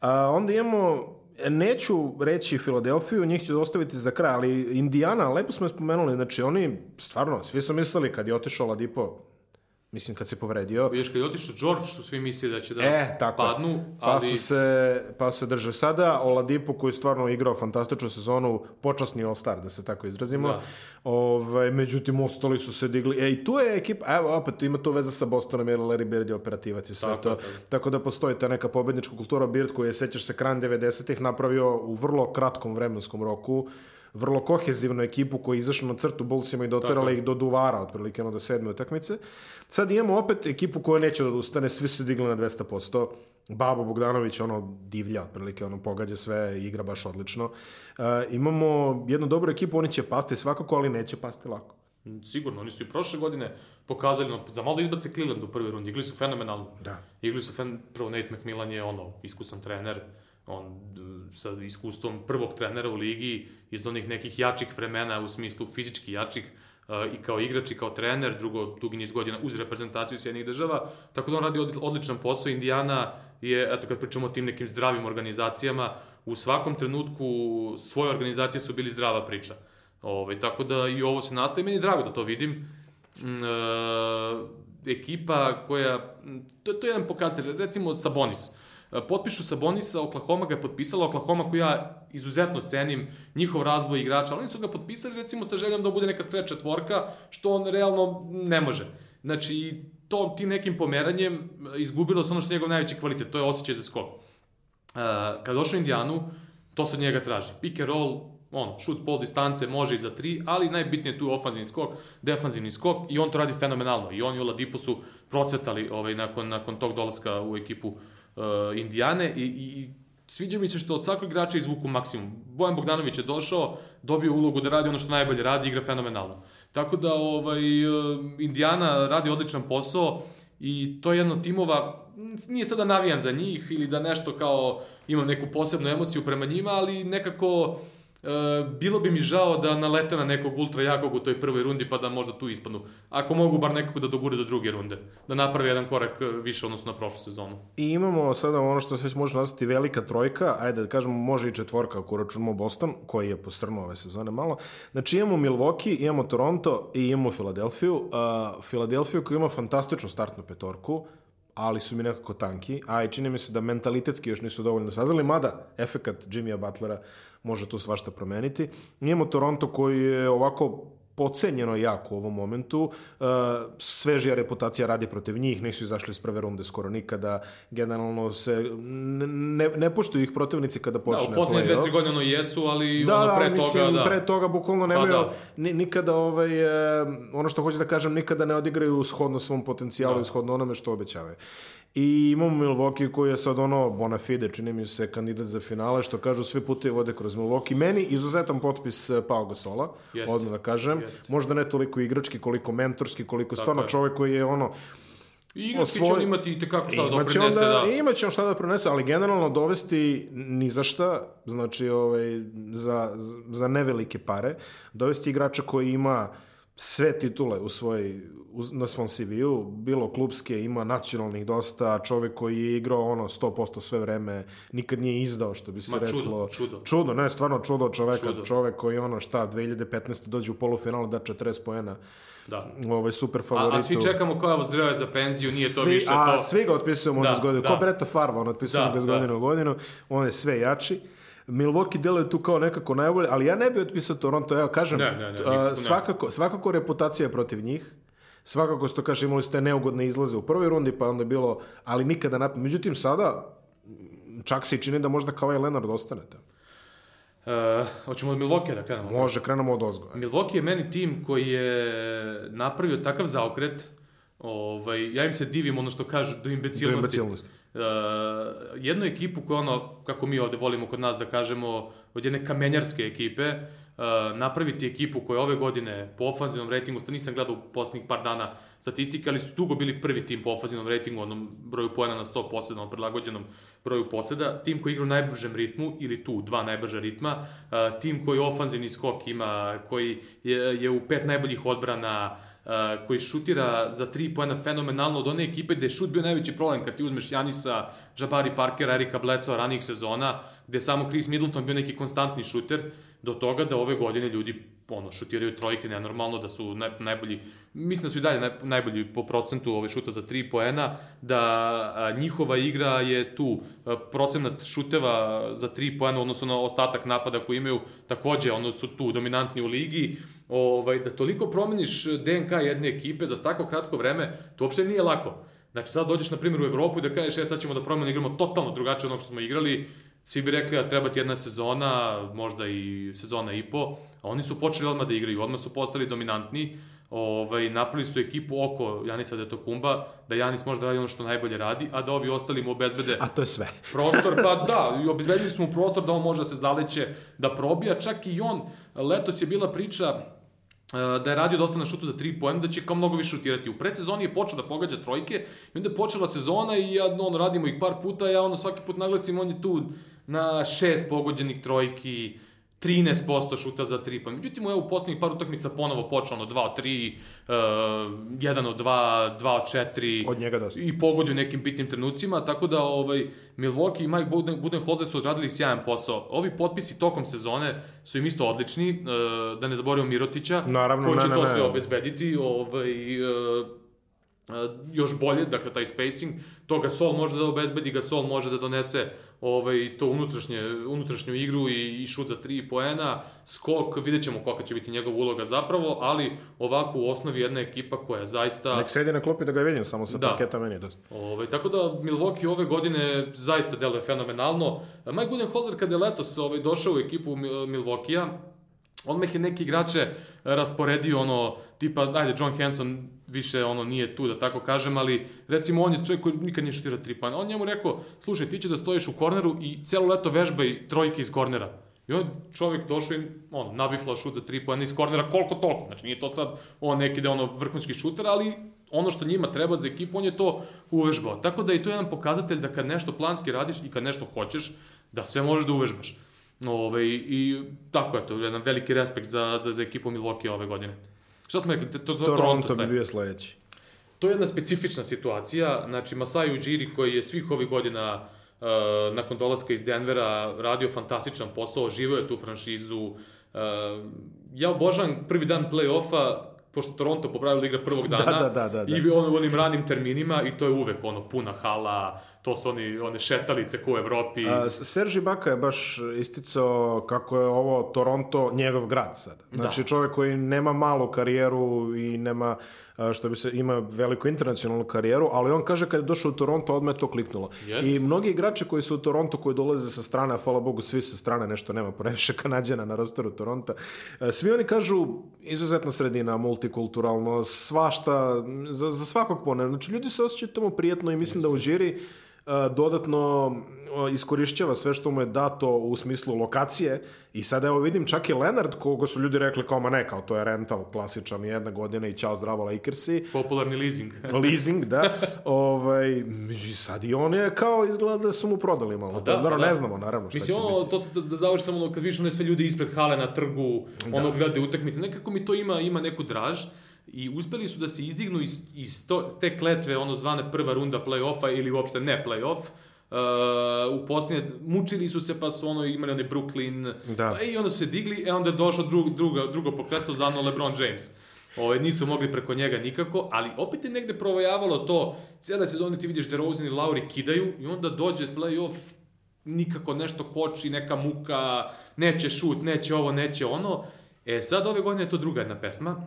S1: A, onda imamo, neću reći Filadelfiju, njih ću ostaviti za kraj, ali Indiana, lepo smo je spomenuli, znači oni, stvarno, svi su mislili kad je otišao Ladipo, mislim kad se povredio,
S2: Vidiš, kad je otišao George, su svi mislili da će da
S1: E, tako.
S2: padnu,
S1: Pa
S2: ali...
S1: su se, pa su se drže sada. Oladipo koji je stvarno igrao fantastičnu sezonu, počasni All-Star, da se tako izrazimo.
S2: Da.
S1: Ovaj, međutim, ostali su se digli. E, i tu je ekipa, evo, opet ima to veze sa Bostonom, jer Larry Bird je operativac i sve
S2: Tako
S1: to.
S2: tako.
S1: Tako da postoji ta neka pobednička kultura. Bird koji je, sećaš se, kran 90-ih napravio u vrlo kratkom vremenskom roku vrlo kohezivnu ekipu koja je izašla na crtu Bullsima i doterala
S2: Tako.
S1: ih do duvara, otprilike ono do sedme utakmice. Sad imamo opet ekipu koja neće da odustane, svi su digli na 200%. Babo Bogdanović, ono, divlja, otprilike, ono, pogađa sve, igra baš odlično. Uh, imamo jednu dobru ekipu, oni će pasti svakako, ali neće pasti lako.
S2: Sigurno, oni su i prošle godine pokazali, no, za malo da izbace Cleveland u prvoj rundi, igli su fenomenalno.
S1: Da.
S2: Igli su fen... prvo Nate McMillan je ono, iskusan trener, on sa iskustvom prvog trenera u ligi iz onih nekih jačih vremena u smislu fizički jačih uh, i kao igrač i kao trener, drugo dugi niz godina uz reprezentaciju Sjednih država, tako da on radi od- odličan posao. Indiana je, eto kad pričamo o tim nekim zdravim organizacijama, u svakom trenutku svoje organizacije su bili zdrava priča. Ovaj, tako da i ovo se nastaje, meni je drago da to vidim. E, ekipa koja, to, to je jedan pokazatelj, recimo Sabonis. E, Potpišu Sabonisa, Oklahoma ga je potpisala, Oklahoma koju ja izuzetno cenim, njihov razvoj igrača, ali oni su ga potpisali recimo sa željom da bude neka stretch četvorka, što on realno ne može. Znači, to, tim nekim pomeranjem e, izgubilo se ono što je njegov najveći kvalitet, to je osjećaj za skok. Uh, kad došao u Indijanu, to se od njega traži. Pick and roll, on, šut pol distance, može i za tri, ali najbitnije je tu ofanzivni skok, defanzivni skok i on to radi fenomenalno. I on i Oladipo su procvetali ovaj, nakon, nakon tog dolaska u ekipu uh, Indijane i, i, sviđa mi se što od svakog igrača izvuku maksimum. Bojan Bogdanović je došao, dobio ulogu da radi ono što najbolje radi, igra fenomenalno. Tako da ovaj, uh, Indijana radi odličan posao i to je jedno timova, nije sad da navijam za njih ili da nešto kao imam neku posebnu emociju prema njima, ali nekako bilo bi mi žao da nalete na nekog ultra jakog u toj prvoj rundi pa da možda tu ispadnu. Ako mogu bar nekako da dogure do druge runde. Da naprave jedan korak e, više odnosno na prošlu sezonu.
S1: I imamo sada ono što se već može nazvati velika trojka, ajde da kažemo može i četvorka ako računamo Boston, koji je posrnuo ove sezone malo. Znači imamo Milwaukee, imamo Toronto i imamo Filadelfiju. Uh, Filadelfiju koja ima fantastičnu startnu petorku, ali su mi nekako tanki, a i čini mi se da mentalitetski još nisu dovoljno sazali, mada efekat Jimmya Butlera može tu svašta promeniti. Imamo Toronto koji je ovako pocenjeno jako u ovom momentu. Uh, svežija reputacija radi protiv njih, nisu izašli iz prve runde skoro nikada. Generalno se ne, ne poštuju ih protivnici kada počne
S2: Da, u poslednje dve, tri godine ono jesu, ali
S1: da,
S2: ono pre
S1: da, mislim,
S2: toga, da.
S1: pre toga bukvalno nemaju,
S2: Pa da.
S1: ni, nikada ovaj, e, ono što hoću da kažem, nikada ne odigraju shodno svom potencijalu
S2: Da.
S1: i shodno onome što obećavaju. I imamo Milwaukee koji je sad ono bona fide, čini mi se kandidat za finale, što kažu svi putevi vode kroz Milwaukee. Meni izuzetan potpis e, Pau Gasola,
S2: Jeste.
S1: odmah da kažem.
S2: Jeste.
S1: Možda ne toliko igrački, koliko mentorski, koliko
S2: Tako
S1: stvarno
S2: je.
S1: čovek koji je ono,
S2: I igrački će
S1: Osvoj-
S2: on imati i tekako šta da
S1: Imaće
S2: doprinese,
S1: onda,
S2: da.
S1: Imaće on šta da prenese, ali generalno dovesti ni za šta, znači ovaj, za, za nevelike pare, dovesti igrača koji ima sve titule u svoj, u, na svom CV-u, bilo klubske, ima nacionalnih dosta, čovek koji je igrao ono 100% sve vreme, nikad nije izdao, što bi se
S2: Ma, čudo,
S1: reklo.
S2: čudo.
S1: Čudo, ne, stvarno čudo od čoveka,
S2: Čudo.
S1: čovek koji ono šta, 2015. dođe u polufinal da 40 poena,
S2: Da.
S1: ovaj super favoritu.
S2: A, a svi čekamo koja zreo je za penziju, nije to
S1: svi,
S2: više
S1: a,
S2: to.
S1: svi ga otpisujemo
S2: Da,
S1: da, iz godine.
S2: da.
S1: Ko Breta Farva, on otpisujemo
S2: Da,
S1: ga iz
S2: da.
S1: godine u godinu. On je sve jači. Milwaukee deluje tu kao nekako najbolje, ali ja ne bih otpisao Toronto, evo kažem,
S2: Ne, ne, ne, nikako ne.
S1: svakako, svakako reputacija je protiv njih, svakako što kaže imali ste neugodne izlaze u prvoj rundi, pa onda je bilo, ali nikada napad. Međutim, sada čak se i čini da možda kao i Leonard ostanete.
S2: E, hoćemo od Milwaukee da krenemo.
S1: Može, krenemo od ozgo.
S2: Milwaukee je meni tim koji je napravio takav zaokret, ovaj, ja im se divim ono što kažu do
S1: Do
S2: imbecilnosti. Uh, jednu ekipu koja ono, kako mi ovde volimo kod nas da kažemo, od jedne kamenjarske ekipe, uh, napraviti ekipu koja ove godine po ofanzivnom rejtingu, sad nisam gledao u poslednjih par dana statistike, ali su dugo bili prvi tim po ofanzivnom rejtingu, onom broju poena na 100 poseda, prilagođenom broju poseda, tim koji igra u najbržem ritmu, ili tu dva najbrža ritma, uh, tim koji ofanzivni skok ima, koji je, je u pet najboljih odbrana, Uh, koji šutira za tri poena fenomenalno od one ekipe gde je šut bio najveći problem kad ti uzmeš Janisa, Jabari Parkera, Erika Bledsoe ranijih sezona, gde je samo Chris Middleton bio neki konstantni šuter, do toga da ove godine ljudi ono, šutiraju trojke nenormalno, da su naj, najbolji, mislim da su i dalje naj, najbolji po procentu ove šuta za 3 poena, da a, njihova igra je tu, a, procenat šuteva za 3 poena u odnosu na ostatak napada koji imaju, takođe ono su tu dominantni u ligi, ovaj, da toliko promeniš DNK jedne ekipe za tako kratko vreme, to uopšte nije lako. Znači sad dođeš na primjer u Evropu i da kažeš e, sad ćemo da promenimo, igramo totalno drugačije od onog što smo igrali, svi bi rekli da treba ti jedna sezona, možda i sezona i po, a oni su počeli odmah da igraju, odmah su postali dominantni, ovaj, napravili su ekipu oko Janisa Detokumba, da Janis može da radi ono što najbolje radi, a da ovi ostali mu obezbede
S1: A to je sve.
S2: prostor, pa da, i obezbedili smo mu prostor da on može da se zaleće, da probija, čak i on, letos je bila priča da je radio dosta na šutu za 3 poena, da će kao mnogo više šutirati. U predsezoni je počeo da pogađa trojke i onda je počela sezona i ja, on, radimo ih par puta, ja onda svaki put naglasim, on je tu na šest pogođenih trojki, 13% šuta za 3 poena. Međutim, u poslednjih par utakmica ponovo počeo ono 2 od 3, uh, 1 od 2, 2 od 4
S1: Od njega dosta.
S2: i pogodio nekim bitnim trenucima, tako da ovaj, Milwaukee i Mike Buden, Budenholzer su odradili sjajan posao. Ovi potpisi tokom sezone su im isto odlični, e, da ne zaboravimo Mirotića,
S1: Naravno,
S2: koji će
S1: ne,
S2: to
S1: ne,
S2: sve
S1: ne.
S2: obezbediti, ovaj, e, još bolje, dakle taj spacing, to Gasol može da obezbedi, Gasol može da donese ovaj, to unutrašnje, unutrašnju igru i, i šut za 3 poena, skok, vidjet ćemo kolika će biti njegova uloga zapravo, ali ovako u osnovi jedna ekipa koja zaista...
S1: Nek sedi na klupi da ga vidim, samo sa
S2: Da.
S1: parketa meni dosta.
S2: Ovaj, tako da Milwaukee ove godine zaista deluje fenomenalno. Mike Budenholzer kada je letos ovaj, došao u ekipu Mil- Milwaukee-a, odmah je neki igrače rasporedio ono, tipa, ajde, John Hanson više ono nije tu, da tako kažem, ali recimo on je čovjek koji nikad nije šutirao tri pojena. On njemu rekao, slušaj, ti će da stojiš u korneru i celo leto vežbaj trojke iz kornera. I on čovjek došao i on, nabiflao šut za tri pojena iz kornera koliko toliko. Znači nije to sad on neki da ono vrhunski šuter, ali ono što njima treba za ekipu, on je to uvežbao. Tako da je to jedan pokazatelj da kad nešto planski radiš i kad nešto hoćeš, da sve možeš da uvežbaš. Ove, I tako je to, jedan veliki respekt za, za, za ekipu Milwaukee ove godine. Šta smo rekli? To, to,
S1: to Toronto bi bio sledeći.
S2: To je jedna specifična situacija, znači Masai Ujiri koji je svih ovih godina uh, nakon dolaska iz Denvera radio fantastičan posao, živio je tu franšizu. Uh, ja obožavam prvi dan play-offa, pošto Toronto po pravilu igra prvog da, dana
S1: da, da, da, da.
S2: i on u onim ranim terminima i to je uvek ono puna hala, to su oni, one šetalice ko u Evropi.
S1: A, Serži Baka je baš isticao kako je ovo Toronto njegov grad sada. Znači da. čovek koji nema malu karijeru i nema što bi se ima veliku internacionalnu karijeru, ali on kaže kad je došao u Toronto, odmah to kliknulo.
S2: Jest.
S1: I mnogi igrači koji su u Toronto, koji dolaze sa strane, a hvala Bogu, svi sa strane, nešto nema previše kanadjana na rosteru Toronta, svi oni kažu izuzetna sredina, multikulturalno, svašta, za, za svakog pone. Znači, ljudi se osjećaju tamo prijetno i mislim Jeste. da u žiri dodatno iskorišćava sve što mu je dato u smislu lokacije i sad evo vidim čak i Leonard koga su ljudi rekli kao ma ne, kao to je rental klasičan jedna godina i čao zdravo Lakersi.
S2: Popularni leasing.
S1: leasing, da. ovaj, sad i on je kao izgleda da su mu prodali malo. Da, da, da. ne znamo naravno šta
S2: Mislim,
S1: će
S2: ono,
S1: biti.
S2: to da, da završi samo kad vidiš one sve ljude ispred hale na trgu, da. ono glede utakmice, nekako mi to ima, ima neku draž i uspeli su da se izdignu iz, iz to, te kletve, ono zvane prva runda play-offa ili uopšte ne play-off, Uh, u posljednje, mučili su se pa su ono imali onaj Brooklyn, da. pa i onda su se digli, e onda je došlo drug, druga, drugo pokretstvo za ono LeBron James. Ove, nisu mogli preko njega nikako, ali opet je negde provojavalo to, cijela sezona ti vidiš da Rosen i Lauri kidaju i onda dođe play-off, nikako nešto koči, neka muka, neće šut, neće ovo, neće ono. E sad ove godine je to druga jedna pesma,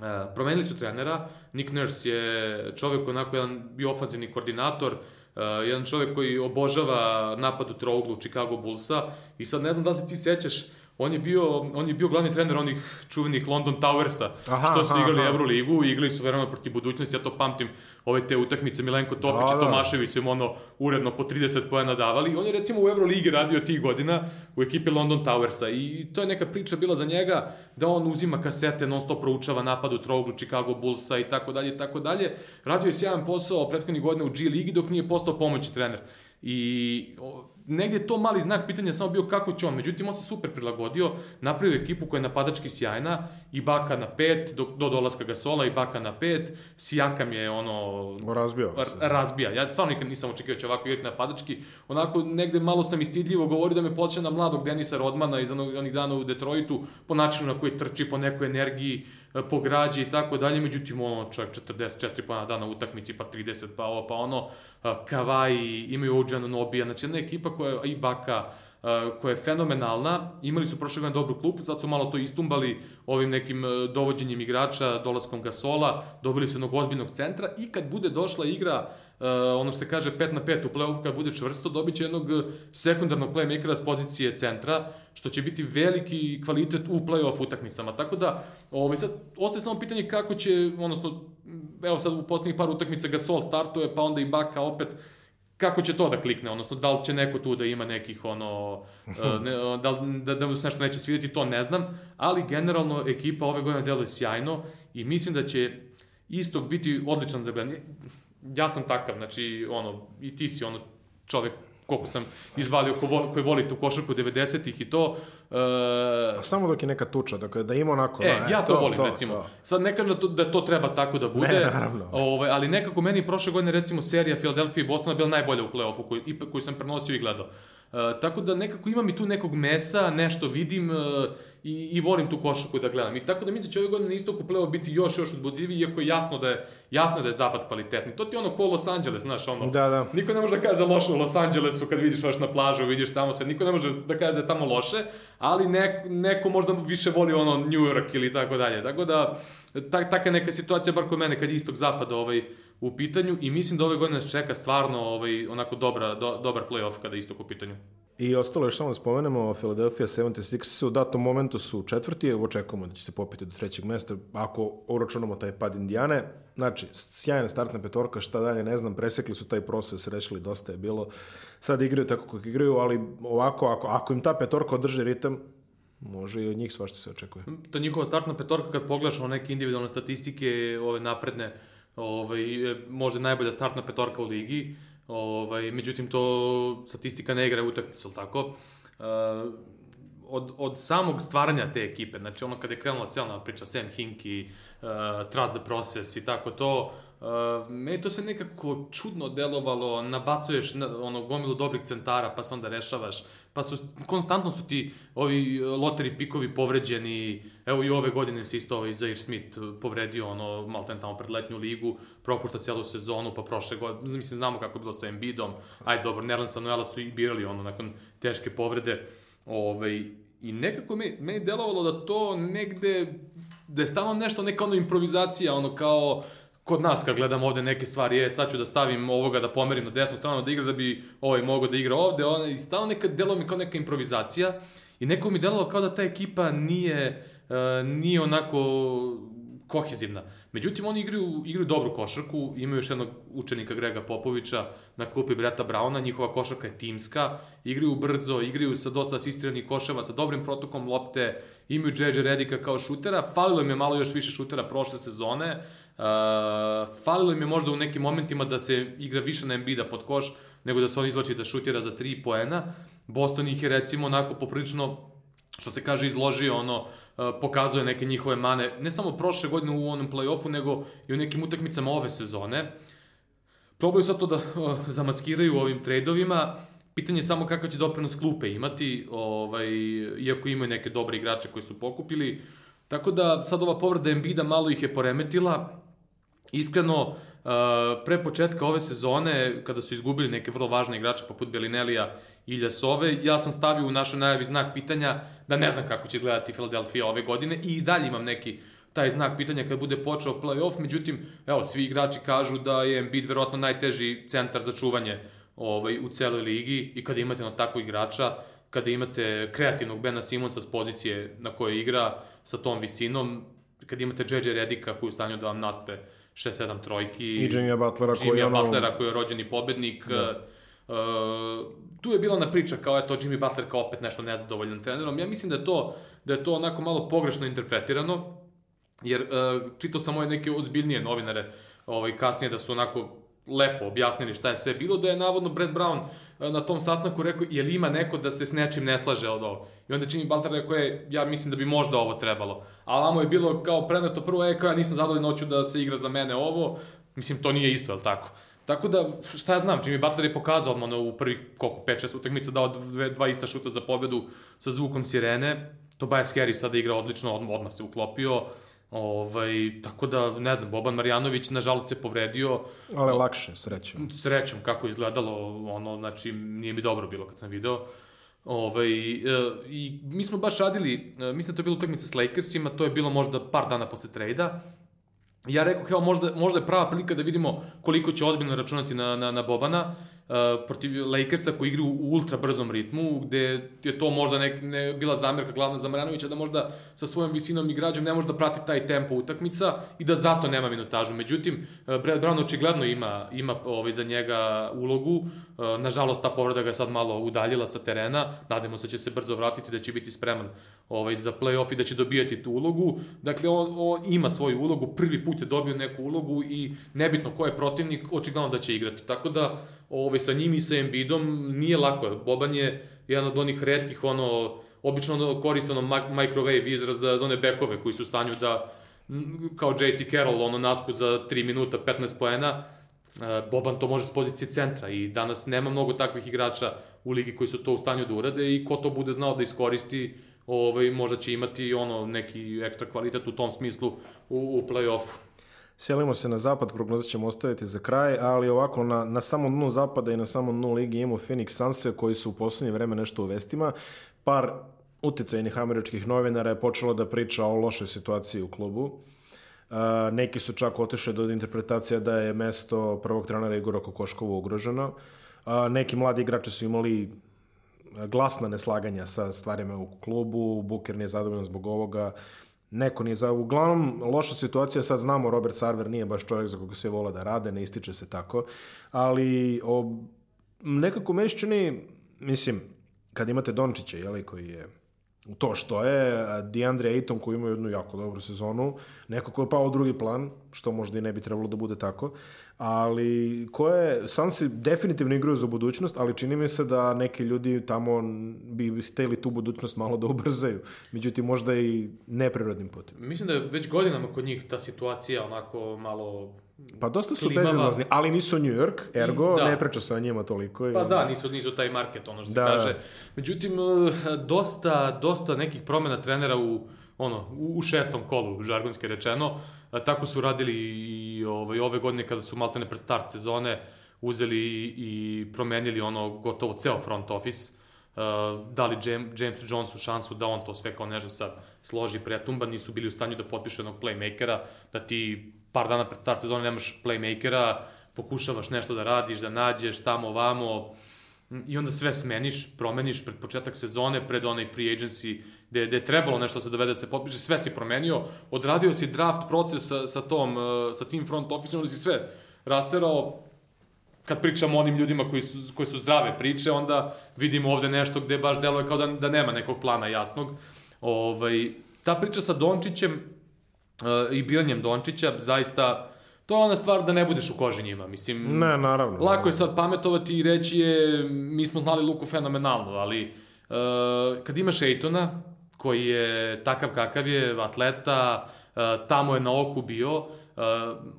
S2: Uh, promenili su trenera, Nick Nurse je čovek onako jedan bio ofanzivni koordinator, uh, jedan čovek koji obožava napad u trouglu Chicago Bullsa. I sad ne znam da li se ti sećaš, on je bio, on je bio glavni trener onih čuvenih London Towersa, aha, što su igrali aha. Euroligu, igrali su verovatno protiv budućnosti, ja to pamtim, ove te utakmice Milenko Topić da, i da. Tomašević su im ono uredno po 30 pojena davali. On je recimo u Euroligi radio tih godina u ekipi London Towersa i to je neka priča bila za njega da on uzima kasete, non stop proučava napad u trouglu Chicago Bullsa i tako dalje i tako dalje. Radio je sjajan posao prethodnih godina u G ligi dok nije postao pomoćni trener. I o, negdje je to mali znak pitanja samo bio kako će on. Međutim, on se super prilagodio, napravio ekipu koja je napadački sjajna, i Baka na pet, do, do dolaska Gasola, i Baka na pet, Sijakam je ono...
S1: Razbio.
S2: Razbija. Ja stvarno nikad nisam očekio da će ovako igrati napadački. Onako, negde malo sam istidljivo govorio da me počne na mladog Denisa Rodmana iz onog, onih dana u Detroitu, po načinu na koji trči, po nekoj energiji, po građi i tako dalje, međutim ono čak 44 pa na dana utakmici, pa 30 pa ovo, pa ono, Kavaji, imaju Ođanu Nobija, znači jedna ekipa koja je i Baka, koja je fenomenalna, imali su prošle godine dobru klupu, sad su malo to istumbali ovim nekim dovođenjem igrača, dolaskom Gasola, dobili su jednog ozbiljnog centra i kad bude došla igra uh, ono što se kaže 5 na 5 u play-offu kad bude čvrsto, dobit će jednog sekundarnog playmakera s pozicije centra, što će biti veliki kvalitet u play-off utakmicama. Tako da, ovaj, sad, ostaje samo pitanje kako će, odnosno, evo sad u poslednjih par utakmica Gasol startuje, pa onda i Baka opet, kako će to da klikne, odnosno da li će neko tu da ima nekih ono, e, ne, da, da, da se nešto neće svidjeti, to ne znam, ali generalno ekipa ove godine deluje sjajno i mislim da će istog biti odličan za gledanje ja sam takav, znači, ono, i ti si ono čovek koliko sam izvalio ko voli, koji voli tu košarku 90-ih i to. Uh,
S1: A samo dok je neka tuča, dakle, da ima onako...
S2: E, da, ja to, to volim, to, recimo. To. Sad ne kažem da to, da to treba tako da bude.
S1: Ne, naravno.
S2: Ovaj, ali nekako meni prošle godine, recimo, serija Philadelphia i Bostona bila najbolja u play-offu koju, koju sam prenosio i gledao. Uh, tako da nekako imam i tu nekog mesa, nešto vidim, uh, i, i volim tu košarku da gledam. I tako da mislim da će ove godine na istoku play biti još, još uzbudljiviji, iako je jasno da je, jasno da je zapad kvalitetni. To ti je ono ko Los Angeles, znaš, ono.
S1: Da, da.
S2: Niko ne može da kaže da je loše u Los Angelesu kad vidiš baš na plažu, vidiš tamo se, niko ne može da kaže da je tamo loše, ali neko, neko možda više voli ono New York ili tako dalje. Tako da, ta, taka neka situacija, bar kod mene, kad je istok zapada ovaj, u pitanju i mislim da ove godine nas čeka stvarno ovaj, onako dobra, do, dobar playoff kada je istok u pitanju.
S1: I ostalo još samo da spomenemo, Philadelphia 76 u datom momentu su četvrti, očekujemo da će se popiti do trećeg mesta, ako uračunamo taj pad Indijane. Znači, sjajna startna petorka, šta dalje, ne znam, presekli su taj proces, rešili, dosta je bilo. Sad igraju tako kako igraju, ali ovako, ako, ako im ta petorka održi ritam, može i od njih svašta se očekuje.
S2: Ta njihova startna petorka, kad pogledaš neke individualne statistike, ove napredne, ovaj, možda najbolja startna petorka u ligi, Ovaj, međutim, to statistika ne igra utakmicu, ali tako? uh, od, od samog stvaranja te ekipe, znači ono kada je krenula cijela priča Sam Hinkie, uh, Trust the Process i tako to, Uh, meni to sve nekako čudno delovalo, nabacuješ na, ono, gomilu dobrih centara, pa se onda rešavaš, pa su, konstantno su ti ovi loteri pikovi povređeni, evo i ove godine se isto ovaj Zair Smith povredio, ono, malo ten tamo pred letnju ligu, propušta celu sezonu, pa prošle godine, mislim, znamo kako je bilo sa Embiidom, aj dobro, Nerlansa Noela su i birali, ono, nakon teške povrede, ovaj, i nekako mi, meni delovalo da to negde, da je stalno nešto, neka ono improvizacija, ono kao, kod nas kad gledam ovde neke stvari, je, sad ću da stavim ovoga da pomerim na desnu stranu da igra da bi ovaj mogao da igra ovde, ona, i stalno neka delo mi kao neka improvizacija i neko mi delalo kao da ta ekipa nije, uh, nije onako kohezivna. Međutim, oni igraju, igraju dobru košarku, imaju još jednog učenika Grega Popovića na klupi Breta Brauna, njihova košarka je timska, igraju brzo, igraju sa dosta asistiranih koševa, sa dobrim protokom lopte, imaju JJ Redika kao šutera, falilo im je malo još više šutera prošle sezone, Uh, falilo im je možda u nekim momentima da se igra više na Embiida pod koš, nego da se on izlači da šutira za 3 poena. Boston ih je recimo onako poprilično, što se kaže, izložio ono, uh, pokazuje neke njihove mane, ne samo prošle godine u onom play-offu, nego i u nekim utakmicama ove sezone. Probaju sad to da uh, zamaskiraju ovim trejdovima, Pitanje je samo kakav će doprinos klupe imati, ovaj, iako imaju neke dobre igrače koji su pokupili. Tako da sad ova povreda Embida malo ih je poremetila, Iskreno, uh, pre početka ove sezone, kada su izgubili neke vrlo važne igrače poput Belinelija i Ljasove, ja sam stavio u našoj najavi znak pitanja da ne znam kako će gledati Philadelphia ove godine i dalje imam neki taj znak pitanja kad bude počeo play-off, međutim, evo, svi igrači kažu da je Embiid verovatno najteži centar za čuvanje ovaj, u celoj ligi i kada imate na tako igrača, kada imate kreativnog Bena Simonsa s pozicije na kojoj igra sa tom visinom, kada imate JJ Redika koji je u stanju da vam naspe 6-7 trojki.
S1: I Jimmy Butlera
S2: koji je ono... Butlera koji je rođeni pobednik. Da. Uh, tu je bila na priča kao eto Jimmy Butler kao opet nešto nezadovoljan trenerom. Ja mislim da je to da je to onako malo pogrešno interpretirano jer uh, čitao sam ove neke ozbiljnije novinare ovaj kasnije da su onako lepo objasnili šta je sve bilo, da je navodno Brad Brown e, na tom sastanku rekao, je li ima neko da se s nečim ne slaže od ovo? I onda Jimmy Butler rekao je, ja mislim da bi možda ovo trebalo. A vamo je bilo kao preneto prvo, e, kao ja nisam zadovoljan noću da se igra za mene ovo, mislim, to nije isto, je li tako? Tako da, šta ja znam, Jimmy Butler je pokazao ono u prvi, koliko, 5-6 utakmica, dao dve, dva ista šuta za pobedu sa zvukom sirene. Tobias Harris sada igra odlično, odmah se uklopio. Ovaj, tako da, ne znam, Boban Marjanović nažalost se povredio.
S1: Ali lakše, srećom.
S2: Srećom, kako izgledalo, ono, znači, nije mi dobro bilo kad sam video. Ovaj, e, I mi smo baš radili, e, mislim da to je bilo utakmica s Lakersima, to je bilo možda par dana posle trejda. Ja rekao, kao možda, možda je prava prilika da vidimo koliko će ozbiljno računati na, na, na Bobana protiv Lakersa koji igra u ultra brzom ritmu, gde je to možda ne, ne bila zamerka glavna za Marjanovića da možda sa svojom visinom igrađom ne može da prati taj tempo utakmica i da zato nema minutažu. Međutim, uh, Brad Brown očigledno ima, ima ovaj, za njega ulogu. Uh, nažalost, ta povreda ga je sad malo udaljila sa terena. Nadamo se da će se brzo vratiti, da će biti spreman ovaj, za play-off i da će dobijati tu ulogu. Dakle, on, on ima svoju ulogu, prvi put je dobio neku ulogu i nebitno ko je protivnik, očigledno da će igrati. Tako da, ovaj, sa njim i sa Embiidom nije lako. Boban je jedan od onih redkih, ono, obično ono koriste ono microwave izraz za, za one bekove koji su u stanju da, kao JC Carroll, ono, naspu za 3 minuta 15 poena, e, Boban to može s pozicije centra i danas nema mnogo takvih igrača u ligi koji su to u stanju da urade i ko to bude znao da iskoristi, ovaj, možda će imati ono neki ekstra kvalitet u tom smislu u, u play-offu.
S1: Selimo se na zapad, prognoze ćemo ostaviti za kraj, ali ovako na, na samom dnu zapada i na samom dnu ligi imamo Phoenix Sunse koji su u poslednje vreme nešto u vestima. Par uticajnih američkih novinara je počelo da priča o lošoj situaciji u klubu. Uh, neki su čak otišli do interpretacija da je mesto prvog trenera Igora Kokoškova ugroženo. Uh, neki mladi igrači su imali glasna neslaganja sa stvarima u klubu, Buker nije zadovoljan zbog ovoga, neko nije za... Uglavnom, loša situacija, sad znamo, Robert Sarver nije baš čovjek za koga sve vole da rade, ne ističe se tako, ali o, nekako meni čini, mislim, kad imate Dončića, jeli, koji je to što je, DeAndre Ayton koji ima jednu jako dobru sezonu, neko ko je pao u drugi plan, što možda i ne bi trebalo da bude tako, ali koje, Sansi definitivno igraju za budućnost, ali čini mi se da neki ljudi tamo bi hteli tu budućnost malo da ubrzaju. Međutim, možda i neprirodnim putem.
S2: Mislim da je već godinama kod njih ta situacija onako malo
S1: Pa dosta su
S2: Klimava.
S1: bezizlazni, ali nisu New York, ergo
S2: Da.
S1: ne priča se o njima toliko. i
S2: Pa
S1: onda-
S2: da, nisu, nisu taj market, ono što se
S1: Da,
S2: kaže.
S1: da.
S2: Međutim, eh, dosta, dosta nekih promena trenera u, ono, u šestom kolu, žargonski rečeno. Tako su radili i ovaj, ove godine kada su maltene pred start sezone uzeli i, promenili ono gotovo ceo front office. Uh, dali James, Jonesu šansu da on to sve kao nešto sad složi pretumba, nisu bili u stanju da potpišu jednog playmakera, da ti par dana pred start sezone nemaš playmakera, pokušavaš nešto da radiš, da nađeš tamo, vamo, i onda sve smeniš, promeniš pred početak sezone, pred onaj free agency, gde, gde je trebalo nešto da se dovede, da se potpiše, sve si promenio, odradio si draft proces sa, sa tom, uh, sa tim front office, onda si sve rasterao, kad pričamo o onim ljudima koji su, koji su zdrave priče, onda vidimo ovde nešto gde baš deluje kao da, da nema nekog plana jasnog. Ovaj, ta priča sa Dončićem uh, i biranjem Dončića, zaista, to je ona stvar da ne budeš u koži njima. Mislim,
S1: Ne, naravno.
S2: Lako je sad pametovati i reći je, mi smo znali Luku fenomenalno, ali uh, kad imaš Ejtona, koji je takav kakav je, atleta, uh, tamo je na oku bio, uh,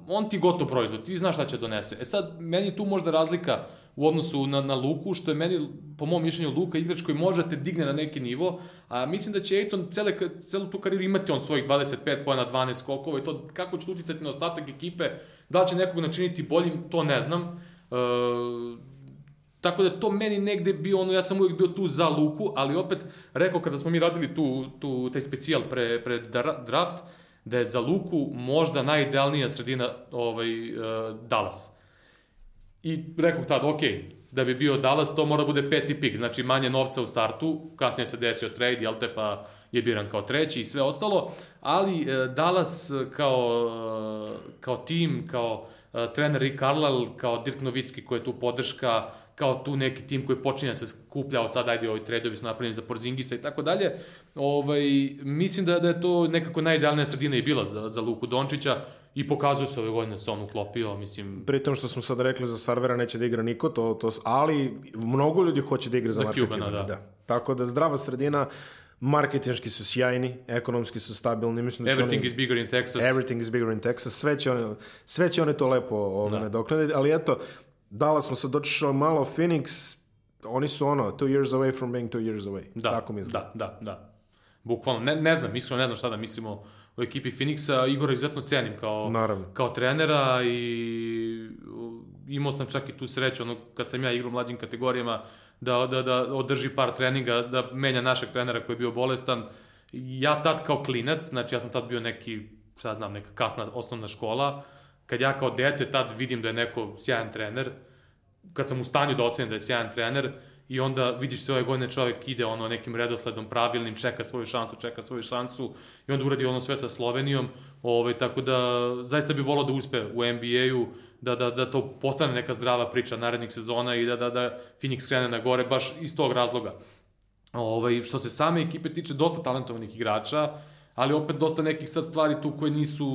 S2: on ti gotov proizvod, ti znaš šta će donese. E sad, meni tu možda razlika u odnosu na, na Luku, što je meni, po mom mišljenju, Luka igrač koji može te digne na neki nivo, a mislim da će Ejton cele, celu tu karijeru imati on svojih 25 pojena, 12 skokova i to kako će uticati na ostatak ekipe, da li će nekog načiniti boljim, to ne znam. E, tako da to meni negde bio ono, ja sam uvijek bio tu za Luku, ali opet rekao kada smo mi radili tu, tu taj specijal pre, pre dra- draft, da je za Luku možda najidealnija sredina ovaj, uh, Dallas. I rekao tad, ok, da bi bio Dallas, to mora bude peti pik, znači manje novca u startu, kasnije se desio trade, jel te, pa je biran kao treći i sve ostalo, ali e, Dallas kao, e, kao tim, kao e, trener Rick Carlisle, kao Dirk Novicki koji je tu podrška, kao tu neki tim koji počinje da se skupljao, sad ajde ovi tradovi su napravljeni za Porzingisa i tako dalje. Ovaj, mislim da, da je to nekako najidealnija sredina i bila za, za Luku Dončića i pokazuje se ove godine da se on uklopio, mislim,
S1: Pritom što smo sad rekli za Sarvera neće da igra niko, to, to, ali mnogo ljudi hoće da igra za,
S2: Za
S1: Marka
S2: Cubana,
S1: Cubana.
S2: da.
S1: da. Tako da zdrava sredina, marketinški su sjajni, ekonomski su stabilni, mislim da
S2: everything
S1: oni...
S2: is bigger in Texas.
S1: Everything is bigger in Texas, sve će one, sve će one to lepo ovaj, da. nadoknaditi, ali eto, Dallas smo sad došli malo, Phoenix, oni su ono, two years away from being two years away.
S2: Da,
S1: Tako mi izgleda.
S2: da, da, da. Bukvalno, ne, ne znam, iskreno ne znam šta da mislimo o ekipi Phoenixa. Igora izuzetno cenim kao,
S1: Naravno.
S2: kao trenera i imao sam čak i tu sreću, ono, kad sam ja igrao u mlađim kategorijama, da, da, da održi par treninga, da menja našeg trenera koji je bio bolestan. Ja tad kao klinac, znači ja sam tad bio neki, šta znam, neka kasna osnovna škola, kad ja kao dete tad vidim da je neko sjajan trener, kad sam u stanju da ocenim da je sjajan trener, i onda vidiš se ove godine čovjek ide ono nekim redosledom pravilnim, čeka svoju šansu, čeka svoju šansu i onda uradi ono sve sa Slovenijom, ovaj, tako da zaista bi volao da uspe u NBA-u, da, da, da to postane neka zdrava priča narednih sezona i da, da, da Phoenix krene na gore baš iz tog razloga. Ovaj, što se same ekipe tiče, dosta talentovanih igrača, ali opet dosta nekih sad stvari tu koje nisu...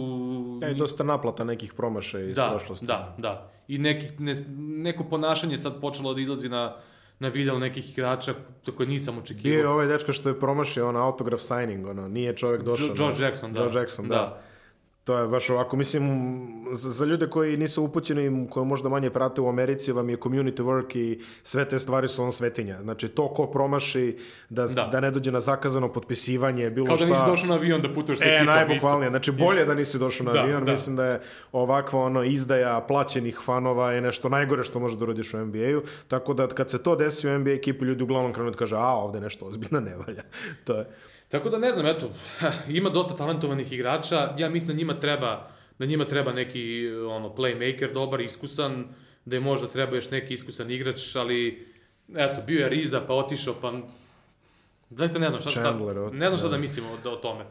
S1: E, dosta naplata nekih promašaja iz
S2: da,
S1: prošlosti.
S2: Da, da. I nekih, ne, neko ponašanje sad počelo da izlazi na, na vidjelo nekih igrača za koje nisam očekivao.
S1: Bio je ovaj dečko što je promašio ono autograf signing, ono, nije čovjek došao.
S2: George
S1: na-
S2: Jackson, da.
S1: George Jackson, da.
S2: Da.
S1: To je baš ovako, mislim, za, ljude koji nisu upućeni, koji možda manje prate u Americi, vam je community work i sve te stvari su on svetinja. Znači, to ko promaši, da, da.
S2: Da.
S1: da ne dođe na zakazano potpisivanje, bilo
S2: Kao da
S1: šta...
S2: nisi došao na avion da putuješ sa
S1: E,
S2: ekipom.
S1: najbukvalnije.
S2: isto.
S1: Znači, bolje da nisi došao na
S2: Da,
S1: avion.
S2: da.
S1: Mislim da je ovakva ono, izdaja plaćenih fanova je nešto najgore što može da urodiš u NBA-u. Tako da kad se to desi u NBA ekipi, ljudi uglavnom krenu da kaže, a, ovde nešto ozbiljno ne valja. to je.
S2: Tako da ne znam, eto, ima dosta talentovanih igrača, ja mislim da njima treba, da njima treba neki ono, playmaker, dobar, iskusan, da je možda treba još neki iskusan igrač, ali eto, bio je Riza, pa otišao, pa zaista ne znam šta, šta,
S1: Chandler, o-
S2: ne znam šta da mislim o, o tome.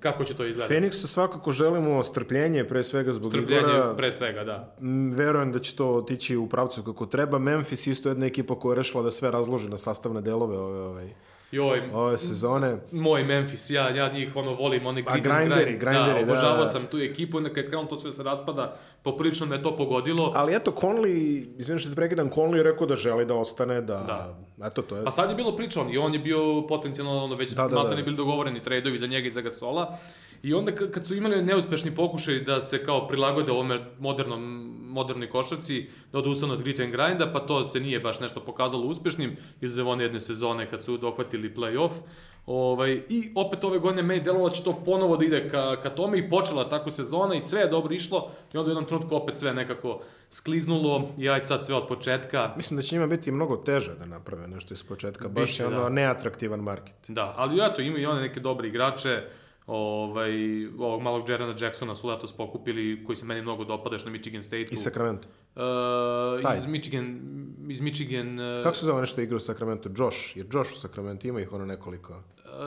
S2: Kako će to izgledati?
S1: Phoenixu svakako želimo strpljenje, pre svega zbog
S2: Strpljenje,
S1: Igora.
S2: pre svega, da.
S1: Verujem da će to otići u pravcu kako treba. Memphis isto jedna ekipa koja je rešila da sve razloži na sastavne delove ove, ovaj,
S2: Joj,
S1: ove sezone.
S2: moj Memphis, ja, ja njih ono volim, oni and
S1: grinderi,
S2: grind.
S1: grinderi,
S2: da, obožavao
S1: da.
S2: sam tu ekipu, onda kad krenulo to sve se raspada, poprilično me to pogodilo.
S1: Ali eto, Conley, izvinim što te prekidam, Conley je rekao da želi da ostane, da... Eto, to je...
S2: Pa sad je bilo priča on i on je bio potencijalno ono već
S1: Da,
S2: da,
S1: da,
S2: da,
S1: da.
S2: ne bili dogovoreni tradeovi za njega i za Gasola. I onda ka- kad su imali neuspešni pokušaj da se kao prilagode ovome modernom, modernoj košarci, da odustanu od grit and grinda, pa to se nije baš nešto pokazalo uspešnim, izuzev one jedne sezone kad su dohvatili play-off. Ovaj, I opet ove godine meni delovalo da će to ponovo da ide ka, ka tome i počela tako sezona i sve je dobro išlo i onda u jednom trenutku opet sve nekako skliznulo i aj sad sve od početka.
S1: Mislim da će njima biti mnogo teže da naprave nešto iz početka. Baš
S2: Biće,
S1: je ono
S2: da.
S1: neatraktivan market.
S2: Da, ali eto, imaju i one neke dobre igrače, ovaj, ovog malog Jerana Jacksona su letos pokupili, koji se meni mnogo dopada, još na Michigan State-u.
S1: I Sacramento.
S2: Uh,
S1: Taj.
S2: iz Michigan, iz Michigan... Uh,
S1: Kako se zove nešto igra u Sacramento? Josh. Jer Josh u Sacramento ima ih ono nekoliko.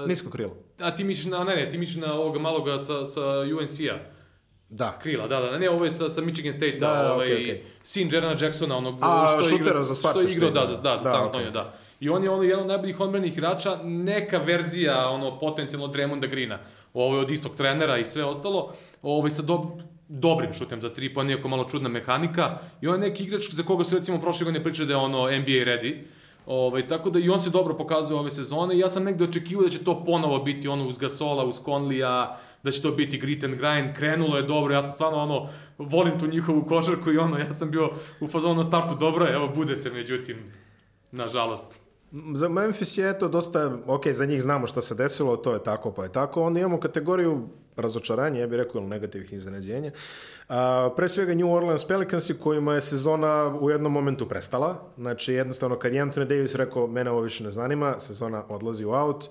S1: Nisko krilo.
S2: A ti misliš na, ne, ne, ti misliš na ovoga maloga sa, sa UNC-a.
S1: Da.
S2: Krila, da, da, ne, ovo je sa, sa Michigan State-a,
S1: Da, da,
S2: ovaj,
S1: okej, okej.
S2: sin Jerana Jacksona, onog
S1: A,
S2: što igra,
S1: za
S2: što
S1: Sparta
S2: je
S1: što
S2: igrao,
S1: igra.
S2: da, za, da, za
S1: Da,
S2: San
S1: okej.
S2: Antonio, da. I on je ono jedan od najboljih odmrenih igrača, neka verzija ono potencijalno Draymonda Greena. Ovo je od istog trenera i sve ostalo. Ovaj sa dob dobrim šutem za tri, pa nijako malo čudna mehanika. I on je neki igrač za koga su recimo prošle godine pričali da je ono NBA ready. Ovaj, tako da i on se dobro pokazuje ove sezone i ja sam negde očekivao da će to ponovo biti ono uz Gasola, uz Conlija, da će to biti grit and grind, krenulo je dobro, ja sam stvarno ono, volim tu njihovu košarku i ono, ja sam bio u fazonu na startu dobro, je, evo bude se međutim, nažalost.
S1: Za Memphis je eto dosta, ok, za njih znamo šta se desilo, to je tako pa je tako. Onda imamo kategoriju razočaranja, ja bih rekao, ili negativnih iznenađenja. A, pre svega New Orleans Pelicansi kojima je sezona u jednom momentu prestala. Znači jednostavno kad je Anthony Davis rekao mene ovo više ne zanima, sezona odlazi u out.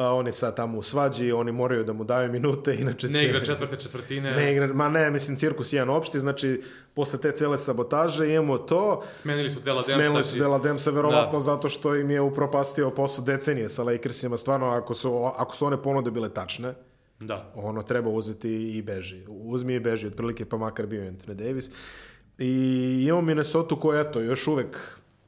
S1: A, on je sad tamo u svađi, oni moraju da mu daju minute, inače će...
S2: Ne igra četvrte četvrtine,
S1: Ne igra, ma ne, mislim, cirkus jedan opšti, znači, posle te cele sabotaže imamo to,
S2: smenili su Dela
S1: Smenili
S2: Demsa.
S1: su Dela Demsa verovatno
S2: Da.
S1: zato što im je upropastio posao decenije sa Lakersima. Stvarno, ako su, ako su one ponude bile tačne,
S2: Da.
S1: ono treba uzeti i beži. Uzmi i beži, otprilike pa makar bio Anthony Davis. I imamo Minnesota koja, eto, još uvek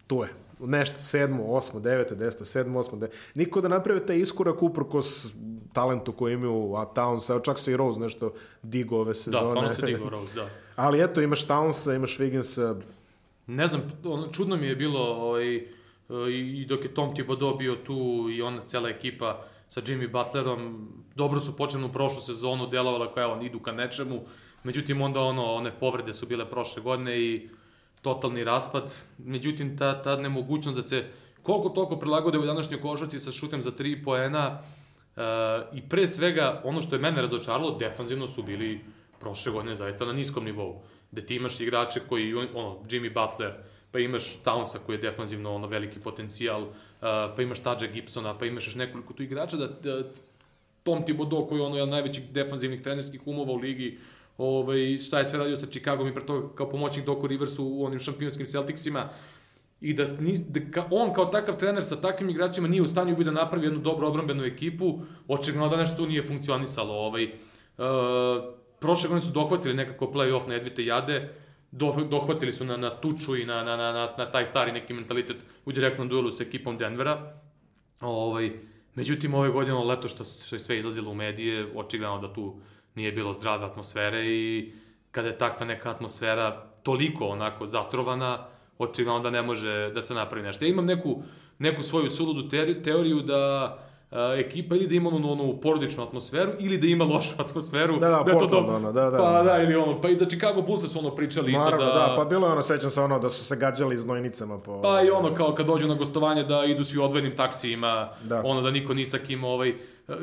S1: tu je. Nešto, sedmo, osmo, deveto, deseto, sedmo, osmo, deveto. Niko da naprave taj iskorak uprkos talentu koji imaju, a Towns, evo čak se i Rose nešto digo ove
S2: Da,
S1: sezone.
S2: stvarno se digao Rose, da.
S1: Ali eto, imaš Townsa, imaš Wigginsa,
S2: Ne znam, ono, čudno mi je bilo ovaj, i dok je Tom Thibodeau bio tu i ona cela ekipa sa Jimmy Butlerom, dobro su počeli u prošlu sezonu, delovala kao evo, idu ka nečemu, međutim onda ono, one povrede su bile prošle godine i totalni raspad, međutim ta, ta nemogućnost da se koliko toliko prilagode u današnjoj košarci sa šutem za tri poena e, i pre svega ono što je mene razočaralo, defanzivno su bili prošle godine zaista na niskom nivou. Gde ti imaš igrače koji, ono, Jimmy Butler, pa imaš Townsa koji je defanzivno ono veliki potencijal, uh, pa imaš Tadža Gibsona, pa imaš još nekoliko tu igrača da, da Tom Thibodeau koji je ono jedan najvećih defanzivnih trenerskih umova u ligi, ovaj, šta je sve radio sa Chicagom i pre toga kao pomoćnik Doku Riversu u onim šampionskim Celticsima, i da, nis, da ka, on kao takav trener sa takvim igračima nije u stanju bi da napravi jednu dobro obrambenu ekipu, očigledno da nešto tu nije funkcionisalo. Ovaj, uh, prošle godine su dohvatili nekako play-off na Edvite Jade, do, dohvatili su na, na tuču i na, na, na, na, na taj stari neki mentalitet u direktnom duelu sa ekipom Denvera. Ovaj, međutim, ove godine, leto što, što je sve izlazilo u medije, očigledno da tu nije bilo zdrave atmosfere i kada je takva neka atmosfera toliko onako zatrovana, očigledno da ne može da se napravi nešto. Ja imam neku, neku svoju suludu teori- teoriju da a, ekipa ili da ima onu, onu porodičnu atmosferu ili da ima lošu atmosferu.
S1: Da, da,
S2: to
S1: Portland,
S2: dobro.
S1: ono, da, da.
S2: Pa da, ili ono, pa i za Chicago Bullsa su ono pričali isto
S1: Naravno,
S2: da...
S1: da, pa bilo je ono, sećam se ono da su se gađali znojnicama po...
S2: Pa i ono kao kad dođu na gostovanje da idu svi odvojenim taksijima,
S1: Da.
S2: da. ono da niko ni sa kim ovaj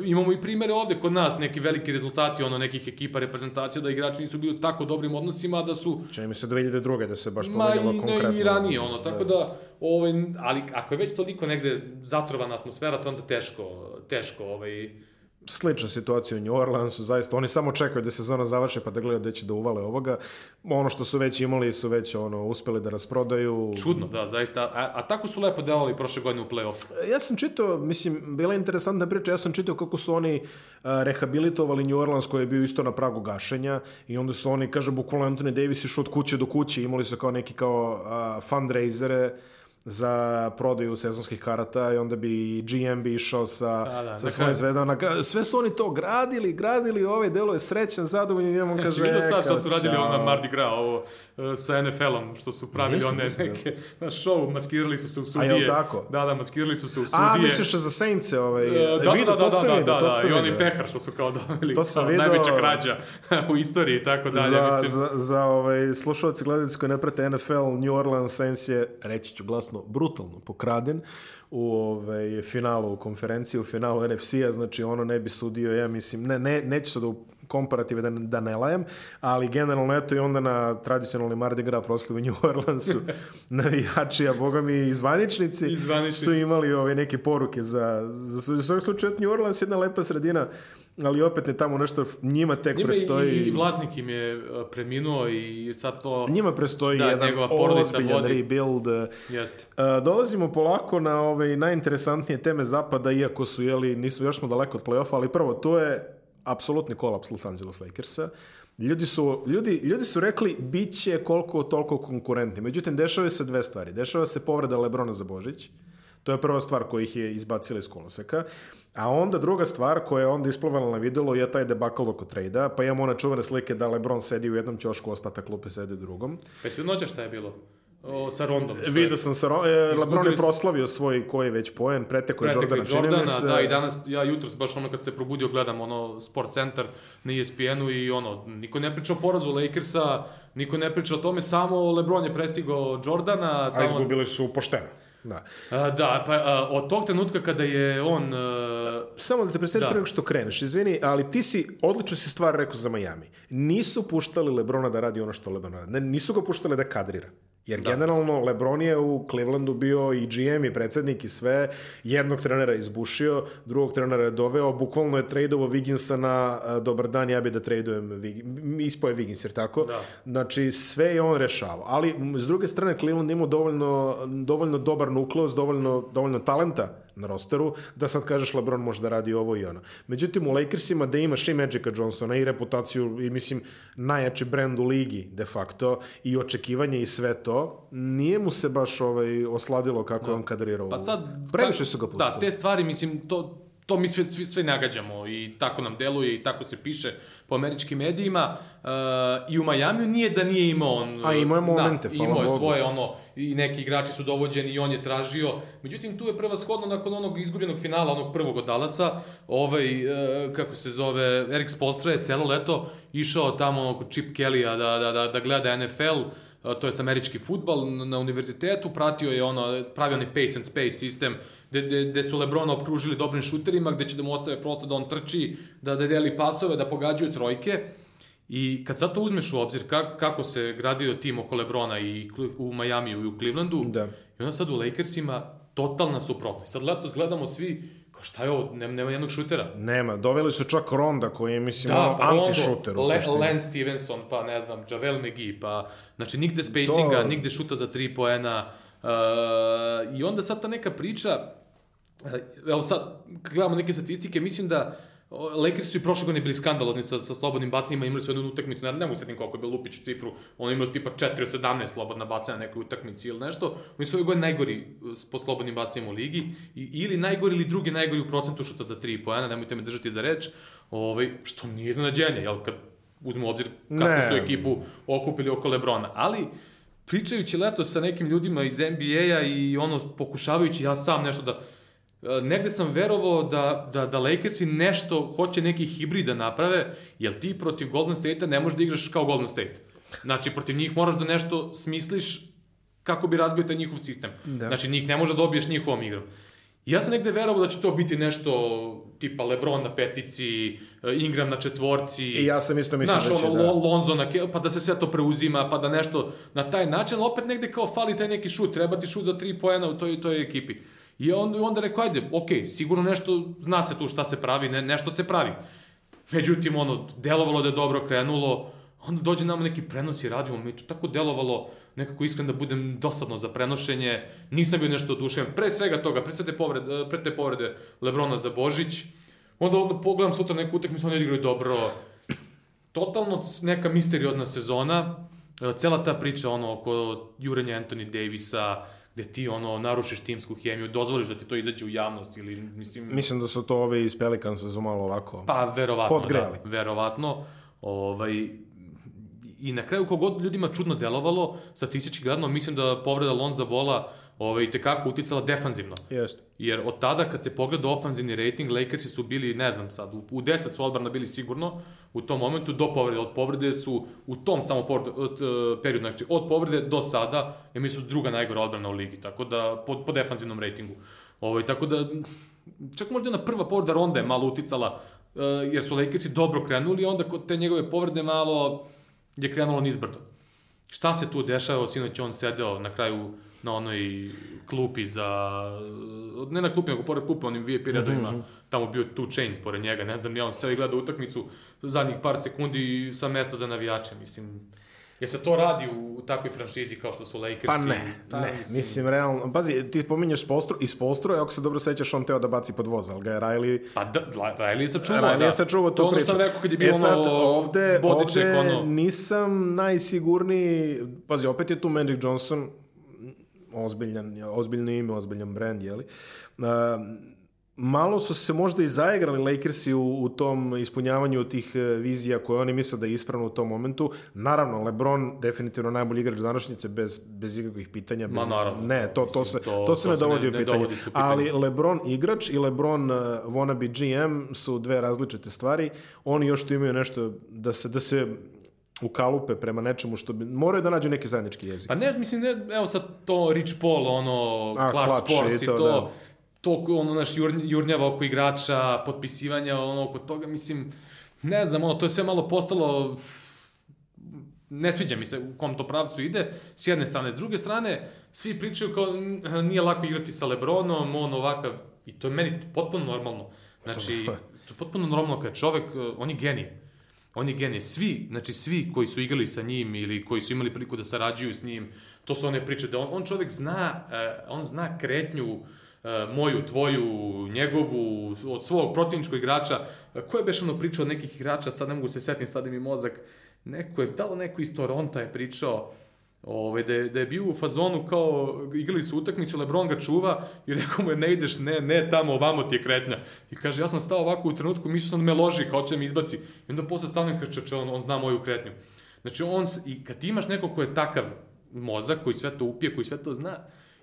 S2: imamo i primere ovde kod nas neki veliki rezultati ono nekih ekipa reprezentacija da igrači nisu bili u tako dobrim odnosima da su
S1: Čini mi se 2002. da se baš
S2: ma
S1: pomenjalo konkretno.
S2: ne, i ranije ono tako da ovaj ali ako je već toliko negde zatrovana atmosfera to onda teško teško ovaj
S1: Slična situacija u New Orleansu, zaista. Oni samo čekaju da sezona završe pa da gledaju da će da uvale ovoga. Ono što su već imali su već ono, uspeli da rasprodaju.
S2: čudno da zaista a, a tako su lepo delovali prošle godine u plej-ofu
S1: Ja sam čitao, mislim, bila je interesantna priča, ja sam čitao kako su oni a, rehabilitovali New Orleans koji je bio isto na pragu gašenja i onda su oni, kaže, bukvalno Anthony Davis išao od kuće do kuće, imali su kao neki kao a, fundraisere za prodaju sezonskih karata i onda bi GM bi išao sa,
S2: Da, da,
S1: sa svojim zvedama. Sve su oni to gradili, gradili, ovaj delo je srećan, zadovoljan, njemu
S2: Jesi
S1: kaže...
S2: vidio sad što su radili ono na Mardi Gras, ovo e, sa NFL-om, što su pravili
S1: Nisam
S2: one
S1: mislio.
S2: neke, na show, maskirali su se u
S1: A
S2: sudije.
S1: jel tako?
S2: Da, da, maskirali su se u sudije.
S1: A, misliš za Saintse, ovaj...
S2: E, Da,
S1: vidio,
S2: da, da, da,
S1: vidio,
S2: da, da, i oni
S1: vidio.
S2: pehar što su kao dobili,
S1: To sam
S2: kao
S1: video-
S2: najveća krađa u istoriji i tako dalje,
S1: za,
S2: mislim.
S1: za, za ovaj, slušalci gledalci koji ne prate NFL, New Orleans Saints je, reći ću glasno, brutalno pokraden u ovaj, finalu u konferenciji, u finalu NFC-a, znači ono ne bi sudio, ja mislim, ne, ne, neću sad u komparative da, da ne lajem, ali generalno eto i onda na tradicionalni Mardi Gras proslavi u New Orleansu navijači, a boga mi i zvaničnici,
S2: I zvaničnici.
S1: su imali ove neke poruke za, za. U svakom slučaju, New Orleans je jedna lepa sredina, ali opet ne tamo nešto njima tek
S2: Njima
S1: prestoji.
S2: i, i vlasnik im je e, preminuo i sad to...
S1: Njima prestoji
S2: Da,
S1: jedan ozbiljan
S2: vodi.
S1: rebuild.
S2: Jeste.
S1: E, dolazimo polako na ove najinteresantnije teme zapada, iako su, jeli, nisu, još smo daleko od play-offa, ali prvo, to je apsolutni kolaps Los Angeles Lakersa. Ljudi su, ljudi, ljudi su rekli bit će koliko toliko konkurentni. Međutim, dešavaju se dve stvari. Dešava se povreda Lebrona za Božić. To je prva stvar koja ih je izbacila iz koloseka. A onda druga stvar koja je onda isplovala na videlo je taj debakl oko trejda. Pa imamo one čuvene slike da Lebron sedi u jednom ćošku, ostatak klupe sedi u drugom.
S2: Pa jesi šta je bilo? O, sa Rondom. je-
S1: Vidio sam sa Ro- e, Lebron je proslavio svoj koji već poen, preteko je Jordana, mi se.
S2: da, i danas, ja jutros baš ono kad se probudio gledam ono Sport Center na E ESPN-u i ono, niko ne priča o porazu Lakersa, niko ne priča o tome, samo LeBron je prestigao Jordana.
S1: A izgubili su pošteno. Da.
S2: A, da, pa a, od tog trenutka kada je on... a,
S1: Samo da te presjetiš
S2: Da.
S1: pre nego što kreneš, izvini, ali ti si, odlično si stvar rekao za Miami. Nisu puštali Lebrona da radi ono što Lebron radi. Ne, nisu ga puštali da kadrira. Jer generalno Lebron je u Clevelandu bio i GM i predsednik i sve. Jednog trenera izbušio, drugog trenera je doveo, bukvalno je tradeovo Wigginsa na a, dobar dan, ja bi da tradujem ispo je Wiggins, jer tako?
S2: Da.
S1: Znači, sve je on rešavao. Ali, s druge strane, Cleveland ima dovoljno, dovoljno dobar nukleus, dovoljno, dovoljno talenta na rosteru, da sad kažeš LeBron može da radi ovo i ono. Međutim, u Lakersima da imaš i Magica Johnsona i reputaciju i, mislim, najjači brend u ligi, de facto, i očekivanje i sve to, nije mu se baš ovaj, osladilo kako je on kadrirao.
S2: Pa sad...
S1: Previše su ga pustili.
S2: Da, te stvari, mislim, to, to mi sve, svi, sve nagađamo i tako nam deluje i tako se piše po američkim medijima. Uh, I u Majamiju nije da nije imao on...
S1: A imao je momente,
S2: da, imao je
S1: Bogu.
S2: svoje, ono, i neki igrači su dovođeni i on je tražio. Međutim, tu je prevashodno nakon onog izgubljenog finala, onog prvog od Dallasa, ovaj, uh, kako se zove, Erik Spolstra je celo leto išao tamo kod Chip Kellya da, da, da, da gleda NFL, uh, to je američki futbal na univerzitetu, pratio je ono, pravio onaj pace and space sistem, gde, gde, gde su Lebrona opružili dobrim šuterima, gde će da mu ostave prosto da on trči, da, da deli pasove, da pogađaju trojke. I kad sad to uzmeš u obzir ka, kako se gradio tim oko Lebrona i u Majamiju i u Clevelandu,
S1: Da.
S2: i onda sad u Lakersima totalna suprotnost. Sad letos gledamo svi, kao šta je ovo, nema, nema jednog šutera.
S1: Nema, doveli su čak Ronda koji je, mislim,
S2: Da,
S1: ono,
S2: pa
S1: anti-šuter u
S2: Le,
S1: suštini.
S2: Len Stevenson, pa ne znam, Javel McGee, pa znači nigde spacinga,
S1: To-
S2: nigde šuta za tri poena. Uh, I onda sad ta neka priča, evo sad, gledamo neke statistike, mislim da Lakers su i prošle godine bili skandalozni sa, sa slobodnim bacanjima, imali su jednu utakmicu, ne, ne mogu setim koliko je bio Lupić cifru, oni imali tipa 4 od 17 slobodna bacanja na nekoj utakmici ili nešto, oni su ove godine najgori uh, po slobodnim bacanjima u ligi, i, ili najgori ili drugi najgori u procentu šuta za 3 poena, nemojte me držati za reč, ovaj, što nije iznenađenje, jel, kad uzmu obzir kako
S1: Ne.
S2: su ekipu okupili oko Lebrona, ali pričajući leto sa nekim ljudima iz NBA-a i ono, pokušavajući ja sam nešto da e, negde sam verovao da, da, da Lakersi nešto hoće neki hibrid da naprave, jer ti protiv Golden State-a ne možeš da igraš kao Golden State. Znači, protiv njih moraš da nešto smisliš kako bi razbio taj njihov sistem.
S1: Da.
S2: Znači, njih ne možeš da dobiješ njihovom igrom. Ja sam negde verovao da će to biti nešto tipa Lebron na petici, e, Ingram na četvorci.
S1: I ja sam isto mislio
S2: Znaš,
S1: da će,
S2: ono,
S1: da.
S2: Lon- Lonzo na, pa da se sve to preuzima, pa da nešto na taj način, ali opet negde kao fali taj neki šut, treba ti šut za tri poena u toj, toj ekipi. I on, onda rekao, ajde, okej, sigurno nešto, zna se tu šta se pravi, ne, nešto se pravi. Međutim, ono, delovalo da je dobro krenulo, onda dođe nam neki prenos i radimo, mi to tako delovalo, nekako iskren da budem dosadno za prenošenje, nisam bio nešto oduševljen, pre svega toga, pre sve te povrede, pre te povrede Lebrona za Božić, onda, onda pogledam sutra neku utakmicu, oni odigraju dobro, totalno neka misteriozna sezona, E, cela ta priča ono oko jurenja Anthony Davisa, gde ti ono narušiš timsku hemiju, dozvoliš da ti to izađe u javnost ili mislim...
S1: Mislim da su to ove iz Pelikansa su malo ovako...
S2: Pa verovatno,
S1: Podgreli.
S2: da, verovatno. Ovaj, I na kraju, kogod ljudima čudno delovalo, statistički gledano, mislim da povreda Lonza Bola ovaj, tekako uticala defanzivno.
S1: Jeste.
S2: Jer od tada kad se pogleda ofanzivni rating, Lakersi su bili, ne znam sad, u, u 10 su odbrana bili sigurno u tom momentu do povrede. Od povrede su u tom samo povrede, od, uh, periodu, znači od povrede do sada, ja mislim su druga najgora odbrana u ligi, tako da po, po defanzivnom ratingu. Ovaj, tako da, čak možda ona prva povreda ronda je malo uticala, uh, jer su Lakersi dobro krenuli, onda kod te njegove povrede malo je krenulo nizbrdo. Šta se tu dešava, sinoć on sedeo na kraju na onoj klupi za, ne na klupi, nego pored klupe, onim VIP redovima, mm -hmm. tamo bio tu Chains pored njega, ne znam, ja on sve gleda utakmicu zadnjih par sekundi sa mesta za navijače, mislim, Je se to radi u, takvoj franšizi kao što su Lakersi?
S1: Pa ne, ta, ne, mislim, mislim realno, pazi, ti pominješ Spolstro, iz Spolstro, ako se dobro sećaš, on teo da baci pod voz, ali ga je Riley...
S2: Pa da, Riley je sačuvao,
S1: Riley
S2: da.
S1: je sačuvao tu priču.
S2: To ono sam rekao kad je bilo
S1: e sad,
S2: ono
S1: ovde, ovde
S2: ono...
S1: nisam najsigurniji, pazi, opet je tu Magic Johnson, ozbiljan, ozbiljno ime, ozbiljan brand, jeli? Uh, malo su se možda i zaigrali Lakersi u, u tom ispunjavanju tih e, vizija koje oni misle da je ispravno u tom momentu. Naravno, LeBron definitivno najbolji igrač današnjice bez, bez ikakvih pitanja. Bez,
S2: Ma naravno.
S1: Ne, to, to,
S2: Mislim,
S1: se, to, to se ne dovodi u
S2: ne
S1: pitanje.
S2: dovodi u pitanje.
S1: Ali LeBron igrač i LeBron uh, wannabe GM su dve različite stvari. Oni još tu imaju nešto da se, da se ukalupe prema nečemu što bi... Moraju da nađu neki zajednički jezik.
S2: Pa ne, mislim, ne, evo sad to Rich Paul, ono,
S1: A,
S2: Clark
S1: Clutch
S2: Sports
S1: i
S2: i
S1: to,
S2: to,
S1: da.
S2: to ono, naš jur, jurnjava oko igrača, potpisivanja, ono, oko toga, mislim, ne znam, ono, to je sve malo postalo ne sviđa mi se u kom to pravcu ide, s jedne strane. S druge strane, svi pričaju kao "N- nije lako igrati sa Lebronom, on ovakav, i to je meni potpuno normalno. Znači, to je potpuno normalno kad čovek, on je genije. On je genije. Svi, znači svi koji su igrali sa njim ili koji su imali priliku da sarađuju s njim, to su one priče da on, on čovek zna, eh, on zna kretnju eh, moju, tvoju, njegovu, od svog protivničkog igrača. Ko je beš ono pričao od nekih igrača, sad ne mogu se setim, stade mi mozak, neko je, da li neko iz Toronta je pričao, Ove, da, je, da je bio u fazonu kao, igrali su utakmicu, Lebron ga čuva i rekao mu je ne ideš, ne, ne tamo, ovamo ti je kretnja. I kaže, ja sam stao ovako u trenutku, mislio sam da me loži, kao će me izbaci. I onda posle stavljam kaže, čeče, on, on zna moju kretnju. Znači, on, i kad imaš neko ko je takav mozak, koji sve to upije, koji sve to zna,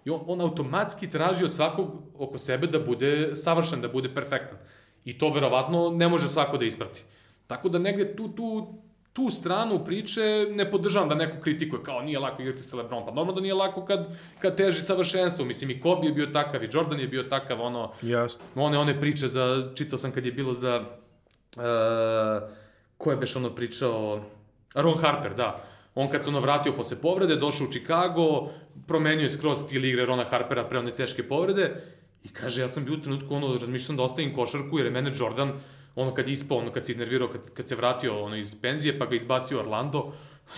S2: i on, on automatski traži od svakog oko sebe da bude savršen, da bude perfektan. I to verovatno ne može svako da isprati. Tako da negde tu, tu, tu stranu priče ne podržavam da neko kritikuje kao nije lako igrati sa LeBron. Pa normalno da nije lako kad, kad teži savršenstvo. Mislim i Kobe je bio takav i Jordan je bio takav, ono,
S1: Jasno.
S2: one, one priče za, čitao sam kad je bilo za, uh, ko je beš ono pričao, Ron Harper, da. On kad se ono vratio posle povrede, došao u Chicago, promenio je skroz stil igre Rona Harpera pre one teške povrede i kaže, ja sam bio u trenutku, ono, razmišljam da ostavim košarku, jer je mene Jordan, ono kad je ispao, ono kad se iznervirao, kad, kad se vratio ono iz penzije, pa ga izbacio Orlando,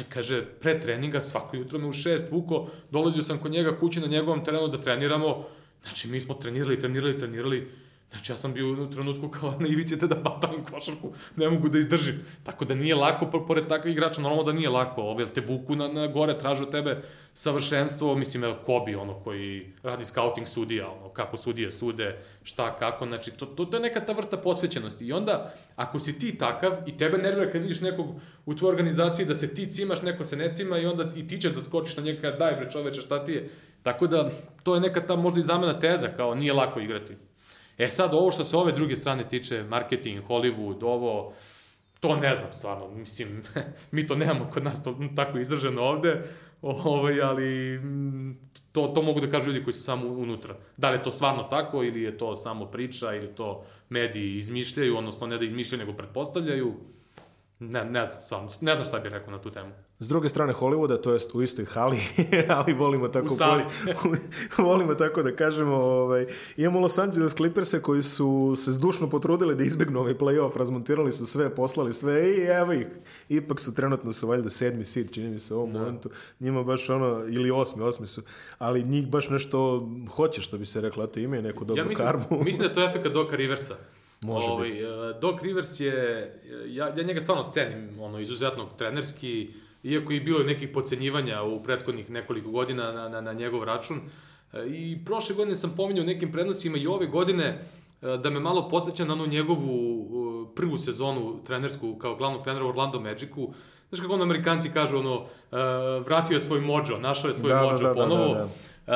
S2: kaže, pre treninga, svako jutro me u šest vuko, dolazio sam kod njega kući na njegovom terenu da treniramo, znači mi smo trenirali, trenirali, trenirali, Znači, ja sam bio u trenutku kao na ivici da batam košarku, ne mogu da izdržim. Tako da nije lako, po- pored takvih igrača, normalno da nije lako. Ove, te vuku na, na gore, tražu tebe savršenstvo, mislim, evo, Kobi, ono, koji radi scouting sudija, ono, kako sudije sude, šta, kako, znači, to, to, to je neka ta vrsta posvećenosti. I onda, ako si ti takav i tebe nervira kad vidiš nekog u tvojoj organizaciji da se ti cimaš, neko se ne cima i onda i ti ćeš da skočiš na njega, daj bre čoveče, šta ti je? Tako da, to je neka ta možda i zamena teza, kao nije lako igrati. E sad, ovo što se ove druge strane tiče, marketing, Hollywood, ovo, to ne znam stvarno, mislim, mi to nemamo kod nas to tako izraženo ovde, ovaj, ali mm, to, to mogu da kažu ljudi koji su samo unutra. Da li je to stvarno tako ili je to samo priča ili to mediji izmišljaju, odnosno ne da izmišljaju nego pretpostavljaju, ne, ne znam stvarno, ne znam šta bih rekao na tu temu.
S1: S druge strane Hollywooda, to jest u istoj hali, ali volimo tako,
S2: U sali.
S1: volimo tako da kažemo, ovaj, imamo Los Angeles Clippers koji su se zdušno potrudili da izbegnu ovaj playoff, razmontirali su sve, poslali sve i evo ih. Ipak su trenutno su valjda sedmi seed, čini mi se u ovom
S2: Da.
S1: momentu. Njima baš ono, ili osmi, osmi su, ali njih baš nešto hoće, što bi se reklo, eto imaju neku dobru
S2: ja mislim,
S1: karmu.
S2: mislim da je to efekt Doka Riversa.
S1: Može
S2: ovaj, biti. Doc Rivers je, ja, ja njega stvarno cenim, ono, izuzetno trenerski, iako i bilo je nekih pocenjivanja u prethodnih nekoliko godina na, na, na njegov račun, I prošle godine sam pominjao nekim prednosima i ove godine da me malo podsjeća na onu njegovu prvu sezonu trenersku kao glavnog trenera u Orlando Magicu. Znaš kako ono amerikanci kažu, ono, vratio je svoj mođo, našao je svoj da, mođo da, da, ponovo. Da, da, da. Uh,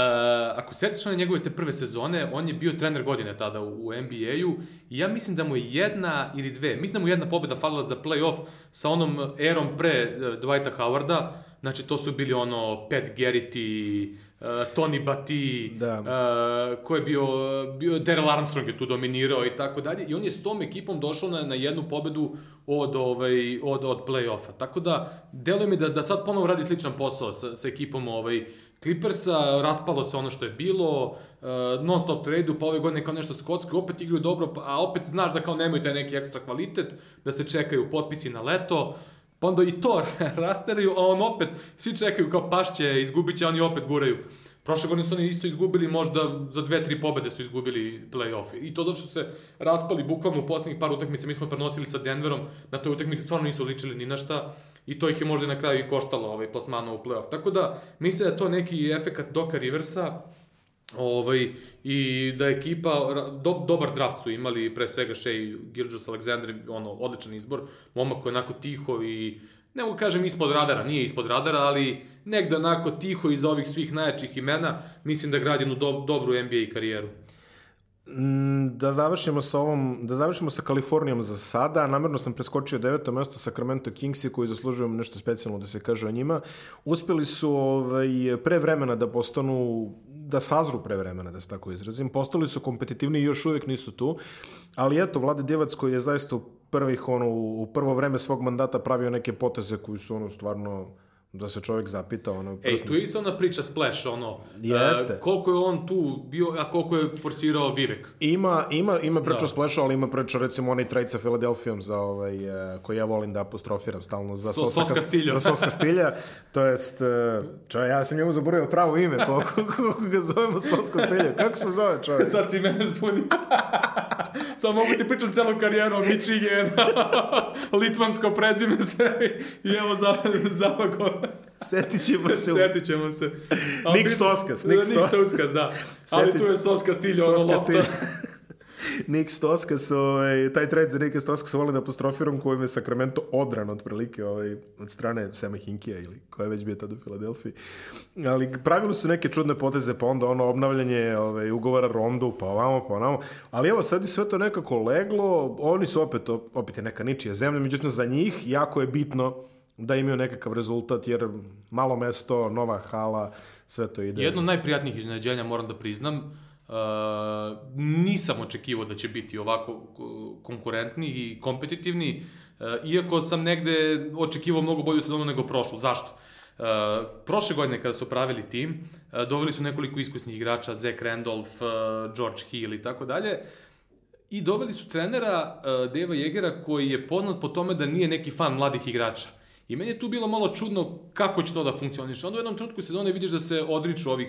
S2: ako setiš na njegove te prve sezone, on je bio trener godine tada u, u NBA-u i ja mislim da mu je jedna ili dve, mislim da mu jedna pobeda falila za play-off sa onom erom pre uh, Dwighta Howarda, znači to su bili ono Pat Garrity, uh, Tony Bati, da. uh, ko je bio, bio Daryl Armstrong je tu dominirao i tako dalje i on je s tom ekipom došao na, na jednu pobedu od, ovaj, od, od play-offa. Tako da, deluje mi da, da sad ponovo radi sličan posao sa, sa ekipom ovaj, Clippersa, raspalo se ono što je bilo, uh, non stop trade pa ove godine kao nešto skotske, opet igraju dobro, pa, a opet znaš da kao nemaju taj neki ekstra kvalitet, da se čekaju potpisi na leto, pa onda i to rasteraju, a on opet, svi čekaju kao pašće, izgubit će, oni opet guraju. Prošle godine su oni isto izgubili, možda za dve, tri pobede su izgubili play-off. I to zato što se raspali bukvalno u poslednjih par utakmica, mi smo prenosili sa Denverom, na toj utakmici stvarno nisu ličili ni na šta i to ih je možda na kraju i koštalo ovaj, plasmana u playoff. Tako da, mislim da je to neki efekat Doka Riversa, ovaj, i da ekipa, do, dobar draft su imali, pre svega Shea Gilgis Alexander, ono, odličan izbor, momak koji je onako tiho i ne mogu kažem ispod radara, nije ispod radara, ali negde onako tiho iz ovih svih najjačih imena, mislim da gradi jednu do, dobru NBA karijeru.
S1: Mm, da završimo sa ovom, da završimo sa Kalifornijom za sada. Namerno sam preskočio deveto mesto Sacramento Kingsi koji zaslužuju nešto specijalno da se kaže o njima. Uspeli su ovaj, pre vremena da postanu da sazru pre vremena, da se tako izrazim. Postali su kompetitivni i još uvek nisu tu. Ali eto, Vlade Divac koji je zaista u prvih, ono, u prvo vreme svog mandata pravio neke poteze koji su ono stvarno da se čovjek zapita ono
S2: Ej, tu je isto ona priča Splash ono
S1: Jeste.
S2: Uh, koliko je on tu bio a koliko je forsirao Vivek.
S1: Ima ima ima priča da. Splash ali ima priča recimo onaj trade sa Philadelphia za ovaj uh, koji ja volim da apostrofiram stalno za
S2: so, Soska Stilja
S1: za Soska Stilja to jest uh, čovjek ja sam njemu zaboravio pravo ime koliko, koliko ga zovemo Soska Stilja kako se zove čovjek?
S2: Sad si mene zbuni. Samo mogu ti pričam celu karijeru Michigan litvansko prezime se i evo za za
S1: Setit ćemo se.
S2: Setit ćemo se.
S1: Nik Stoskas.
S2: Nik Stoskas, da. Ali tu je Soska stilja, ono lopta.
S1: Nik Stoskas, ovaj, taj trade za Nika Stoskas volim apostrofiram kojim je Sacramento odran otprilike ovaj, od strane Sema Hinkija ili koja je već bio tada u Filadelfiji. Ali pravili su neke čudne poteze, pa onda ono obnavljanje ovaj, ugovora Rondu, pa ovamo, pa onamo. Ali evo, sad je sve to nekako leglo, oni su opet, opet je neka ničija zemlja, međutim za njih jako je bitno da imaju nekakav rezultat, jer malo mesto, nova hala, sve to ide.
S2: Jedno od najprijatnijih iznenađenja, moram da priznam, uh, nisam očekivao da će biti ovako konkurentni i kompetitivni, uh, iako sam negde očekivao mnogo bolju sezonu nego prošlu. Zašto? Uh, prošle godine kada su pravili tim, uh, doveli su nekoliko iskusnih igrača, Zach Randolph, uh, George Hill i tako dalje, i doveli su trenera uh, Deva Jegera koji je poznat po tome da nije neki fan mladih igrača. I meni je tu bilo malo čudno kako će to da funkcioniše. Onda u jednom trenutku sezone vidiš da se odriču ovih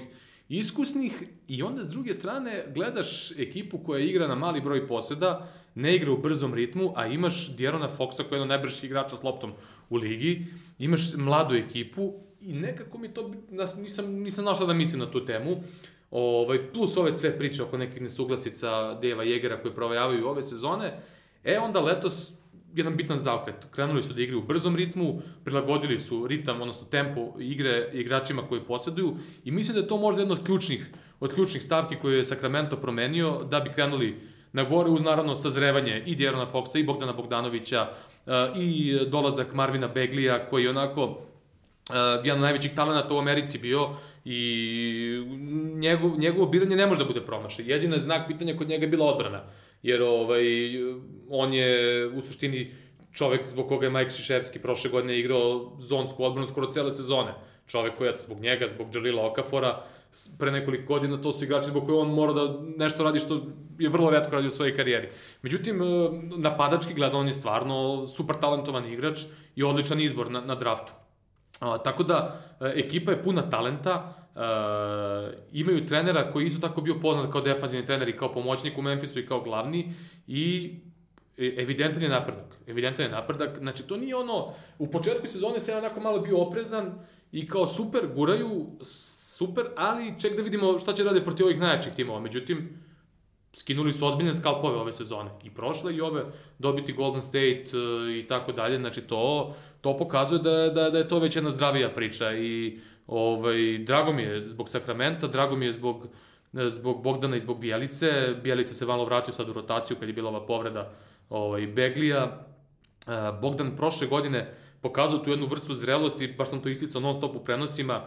S2: iskusnih i onda s druge strane gledaš ekipu koja igra na mali broj poseda, ne igra u brzom ritmu, a imaš Djerona Foxa koja je jedan najbržih igrača s loptom u ligi, imaš mladu ekipu i nekako mi to, nisam, nisam znao šta da mislim na tu temu, ovaj, plus ove sve priče oko nekih nesuglasica Deva Jegera koje provajavaju ove sezone, e onda letos jedan bitan zaokret. Krenuli su da igraju u brzom ritmu, prilagodili su ritam, odnosno tempo igre igračima koji posjeduju i mislim da je to možda jedna od ključnih, od ključnih stavki koje je Sacramento promenio da bi krenuli na gore uz naravno sazrevanje i Djerona Foxa i Bogdana Bogdanovića uh, i dolazak Marvina Beglija koji je onako uh, jedan od najvećih talenata u Americi bio i njegov, njegovo biranje ne može da bude promašaj. Jedina znak pitanja kod njega je bila odbrana jer ovaj, on je u suštini čovek zbog koga je Mike Šiševski prošle godine igrao zonsku odbranu skoro cele sezone. Čovek koji je zbog njega, zbog Jalila Okafora, pre nekoliko godina, to su igrači zbog koje on mora da nešto radi što je vrlo redko radi u svojoj karijeri. Međutim, e, napadački gleda, on je stvarno super talentovan igrač i odličan izbor na, na draftu. A, tako da, e, ekipa je puna talenta, Uh, imaju trenera koji isto tako bio poznat kao defanzivni trener i kao pomoćnik u Memphisu i kao glavni i e, evidentan je napredak. Evidentan je napredak. Znači, to nije ono... U početku sezone se onako malo bio oprezan i kao super guraju super, ali ček da vidimo šta će rade protiv ovih najjačih timova. Međutim, skinuli su ozbiljne skalpove ove sezone. I prošle i ove, dobiti Golden State uh, i tako dalje. Znači, to, to pokazuje da, da, da je to već jedna zdravija priča. I ovaj, drago mi je zbog Sakramenta, drago mi je zbog, zbog Bogdana i zbog Bijelice. Bijelica se malo vratio sad u rotaciju kad je bila ova povreda ovaj, Beglija. Uh, Bogdan prošle godine pokazao tu jednu vrstu zrelosti, baš sam to isticao non stop u prenosima,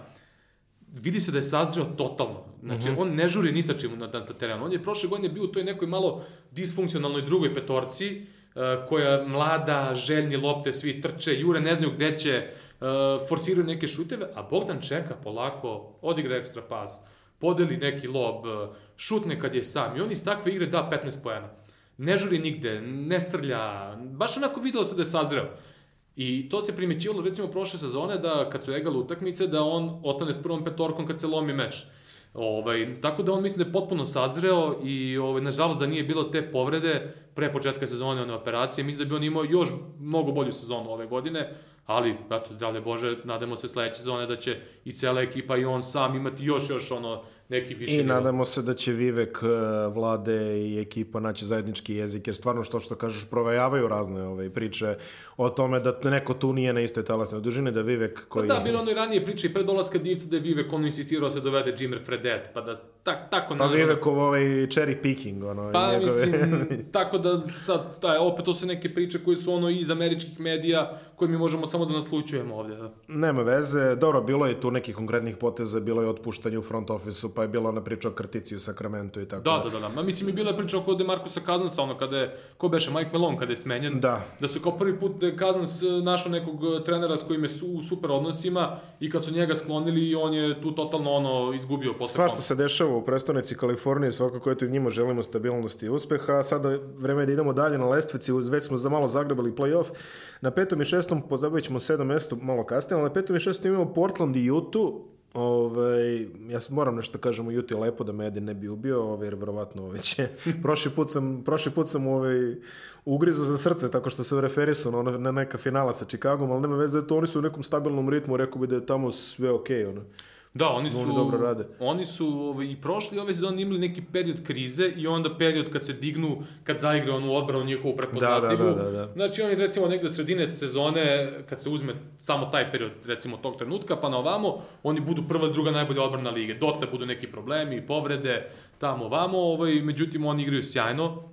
S2: vidi se da je sazreo totalno. Znači, mhm. -huh. on ne žuri ni sa čim na, na terenu. On je prošle godine bio u toj nekoj malo disfunkcionalnoj drugoj petorci, uh, koja mlada, željni lopte, svi trče, jure, ne znaju gde će, uh, forsiraju neke šuteve, a Bogdan čeka polako, odigra ekstra pas, podeli neki lob, uh, šutne kad je sam i on iz takve igre da 15 pojena. Ne žuri nigde, ne srlja, baš onako videlo se da je sazreo. I to se primećivalo recimo prošle sezone da kad su egale utakmice da on ostane s prvom petorkom kad se lomi meč. Ovaj, tako da on mislim da je potpuno sazreo i ovaj, nažalost da nije bilo te povrede pre početka sezone one operacije, mislim da bi on imao još mnogo bolju sezonu ove godine, ali eto zdravlje Bože, nadamo se sledeće sezone da će i cela ekipa i on sam imati još još ono neki više
S1: I nivo. nadamo se da će Vivek, e, Vlade i ekipa naći zajednički jezik, jer stvarno što što kažeš, provajavaju razne ove priče o tome da neko tu nije na istoj talasnoj dužini, da Vivek
S2: pa
S1: koji...
S2: Pa da, bilo ono i ranije priče i pre dolaska divca da je Vivek ono insistirao da se dovede Jimmer Fredet, pa da tak, tako...
S1: Pa Vivekov ovaj cherry picking, ono...
S2: Pa njegove... mislim, tako da sad, da, opet to su neke priče koje su ono iz američkih medija, koje mi možemo samo da naslučujemo ovde. Da.
S1: Nema veze, dobro, bilo je tu nekih konkretnih poteza, bilo je otpuštanje u front office pa je bila ona priča o krtici u Sakramentu i tako.
S2: Da, da, da, da. Ma mislim i bila je priča oko Demarcusa Kazansa, ono kada je, ko beše, Mike Malone kada je smenjen.
S1: Da.
S2: Da su kao prvi put da Kazans e, našao nekog e, trenera s kojim je su, u super odnosima i kad su njega sklonili, on je tu totalno ono izgubio posle.
S1: Sva što se dešava u prestonici Kalifornije, svakako eto i njima želimo stabilnosti i uspeha, sada vreme je da idemo dalje na lestvici, već smo za malo zagrebali play-off. Na petom i šestom pozabavit ćemo sedam mesto malo kasnije, ali na petom i šestom imamo Portland i Utah, Ove, ja sad moram nešto kažem u Juti lepo da me Edi ne bi ubio, ove, jer verovatno ove će. prošli put sam, prošli put sam ove, ugrizu za srce tako što se referisao na, na neka finala sa Chicagom, ali nema veze, to oni su u nekom stabilnom ritmu, rekao bi da je tamo sve okej. Okay, ono.
S2: Da, oni su,
S1: oni dobro rade.
S2: Oni su ovaj, i prošli ove sezone imali neki period krize i onda period kad se dignu, kad zaigra onu odbranu njihovu prepoznatljivu.
S1: Da, da, da, da,
S2: Znači oni recimo negde sredine sezone, kad se uzme samo taj period recimo tog trenutka, pa na ovamo, oni budu prva, druga najbolja odbrana lige. Dotle budu neki problemi, povrede, tamo ovamo, ovaj, međutim oni igraju sjajno.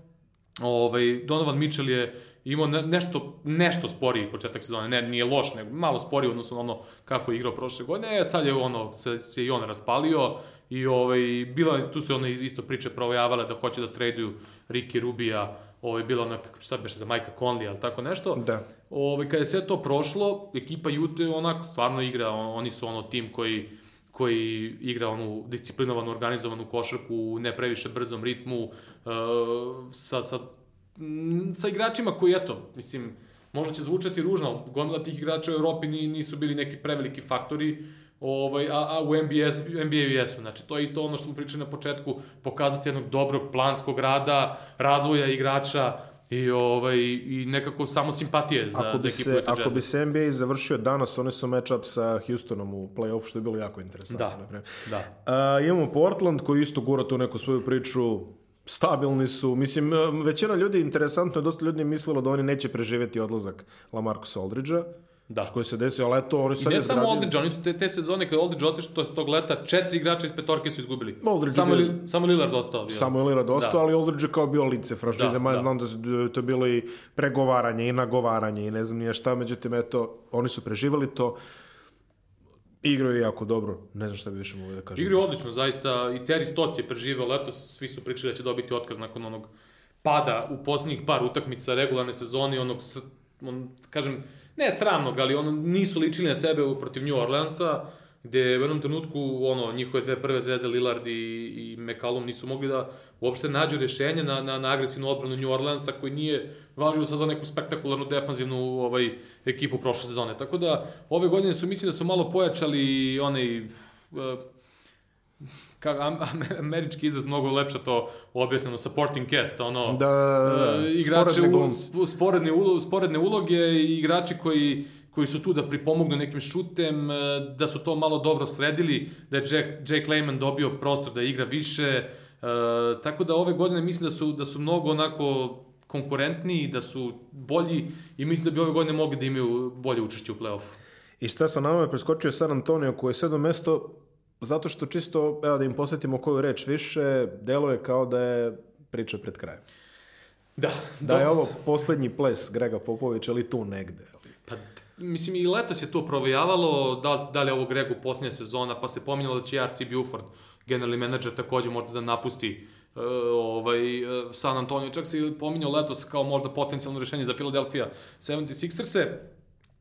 S2: Ovaj, Donovan Mitchell je imao ne, nešto, nešto sporiji početak sezone, ne, nije loš, nego malo sporiji odnosno ono kako je igrao prošle godine, e, sad je ono, se, se i on raspalio i ovaj, bila, tu se ono isto priče provojavale da hoće da traduju Ricky Rubija, ovaj, bila ona, šta beše, za Majka Conley, ali tako nešto.
S1: Da.
S2: Ovaj, kada je sve to prošlo, ekipa Jute onako stvarno igra, on, oni su ono tim koji koji igra onu disciplinovanu, organizovanu košarku u ne previše brzom ritmu, uh, sa, sa sa igračima koji, eto, mislim, možda će zvučati ružno, gomila tih igrača u Evropi nisu bili neki preveliki faktori, ovaj, a, a u NBA, NBA jesu. Znači, to je isto ono što smo pričali na početku, pokazati jednog dobrog planskog rada, razvoja igrača, i ovaj i nekako samo simpatije za
S1: ako
S2: bi
S1: za ekipu se, Ako bi se NBA završio danas, oni su match-up sa Houstonom u play-offu, što je bilo jako interesantno.
S2: Da, da.
S1: Uh, imamo Portland koji isto gura tu neku svoju priču stabilni su. Mislim, e, većina ljudi, interesantno je, dosta ljudi mislilo da oni neće preživeti odlazak Lamarcus Aldridgea. Da. Što se desio, ali eto, oni sad
S2: I ne samo Aldridge, oni su te, te sezone kada Aldridge otišao, to je tog leta, četiri igrača iz petorke su izgubili.
S1: Aldridge
S2: samo, li, samo Lillard ostao.
S1: Bio. Samo Lillard ostao, da. ali Aldridge kao bio lice franšize, da, da. znam da su, to je bilo i pregovaranje i nagovaranje i ne znam nije šta, međutim, eto, oni su preživali to. Igraju jako dobro, ne znam šta bi više mogu da kažem.
S2: Igraju odlično, zaista. I Terry Stotts je preživao letos, svi su pričali da će dobiti otkaz nakon onog pada u poslednjih par utakmica regularne sezone, onog, on, kažem, ne sramnog, ali ono, nisu ličili na sebe protiv New Orleansa, gde u jednom trenutku ono, njihove dve prve zvezde Lillard i, i McCallum nisu mogli da uopšte nađu rešenje na, na, na agresivnu odbranu New Orleansa koji nije važio sad za neku spektakularnu defanzivnu ovaj, ekipu prošle sezone. Tako da ove godine su mislim da su malo pojačali onaj uh, ka, am, američki izraz mnogo lepše to objasneno, supporting cast, ono,
S1: da,
S2: uh, igrače, sporedne, u, sporedne, ulo, sporedne uloge i igrači koji koji su tu da pripomognu nekim šutem, e, da su to malo dobro sredili, da je Jack, Jake Lehman dobio prostor da igra više, e, tako da ove godine mislim da su, da su mnogo onako konkurentniji, da su bolji i mislim da bi ove godine mogli da imaju bolje učešće u play-offu.
S1: I šta sa nama je preskočio San Antonio koji je sedmo mesto zato što čisto, evo da im posvetimo koju reč više, delo je kao da je priča pred krajem.
S2: Da.
S1: Da je ovo poslednji ples Grega Popovića ili tu negde.
S2: Mislim, i letos je to provejavalo, da, da li je ovo Gregu posljednja sezona, pa se pominjalo da će R.C. Buford, generalni menadžer, takođe možda da napusti uh, ovaj, uh, San Antonio. Čak se pominjao letos kao možda potencijalno rešenje za Philadelphia 76ers-e.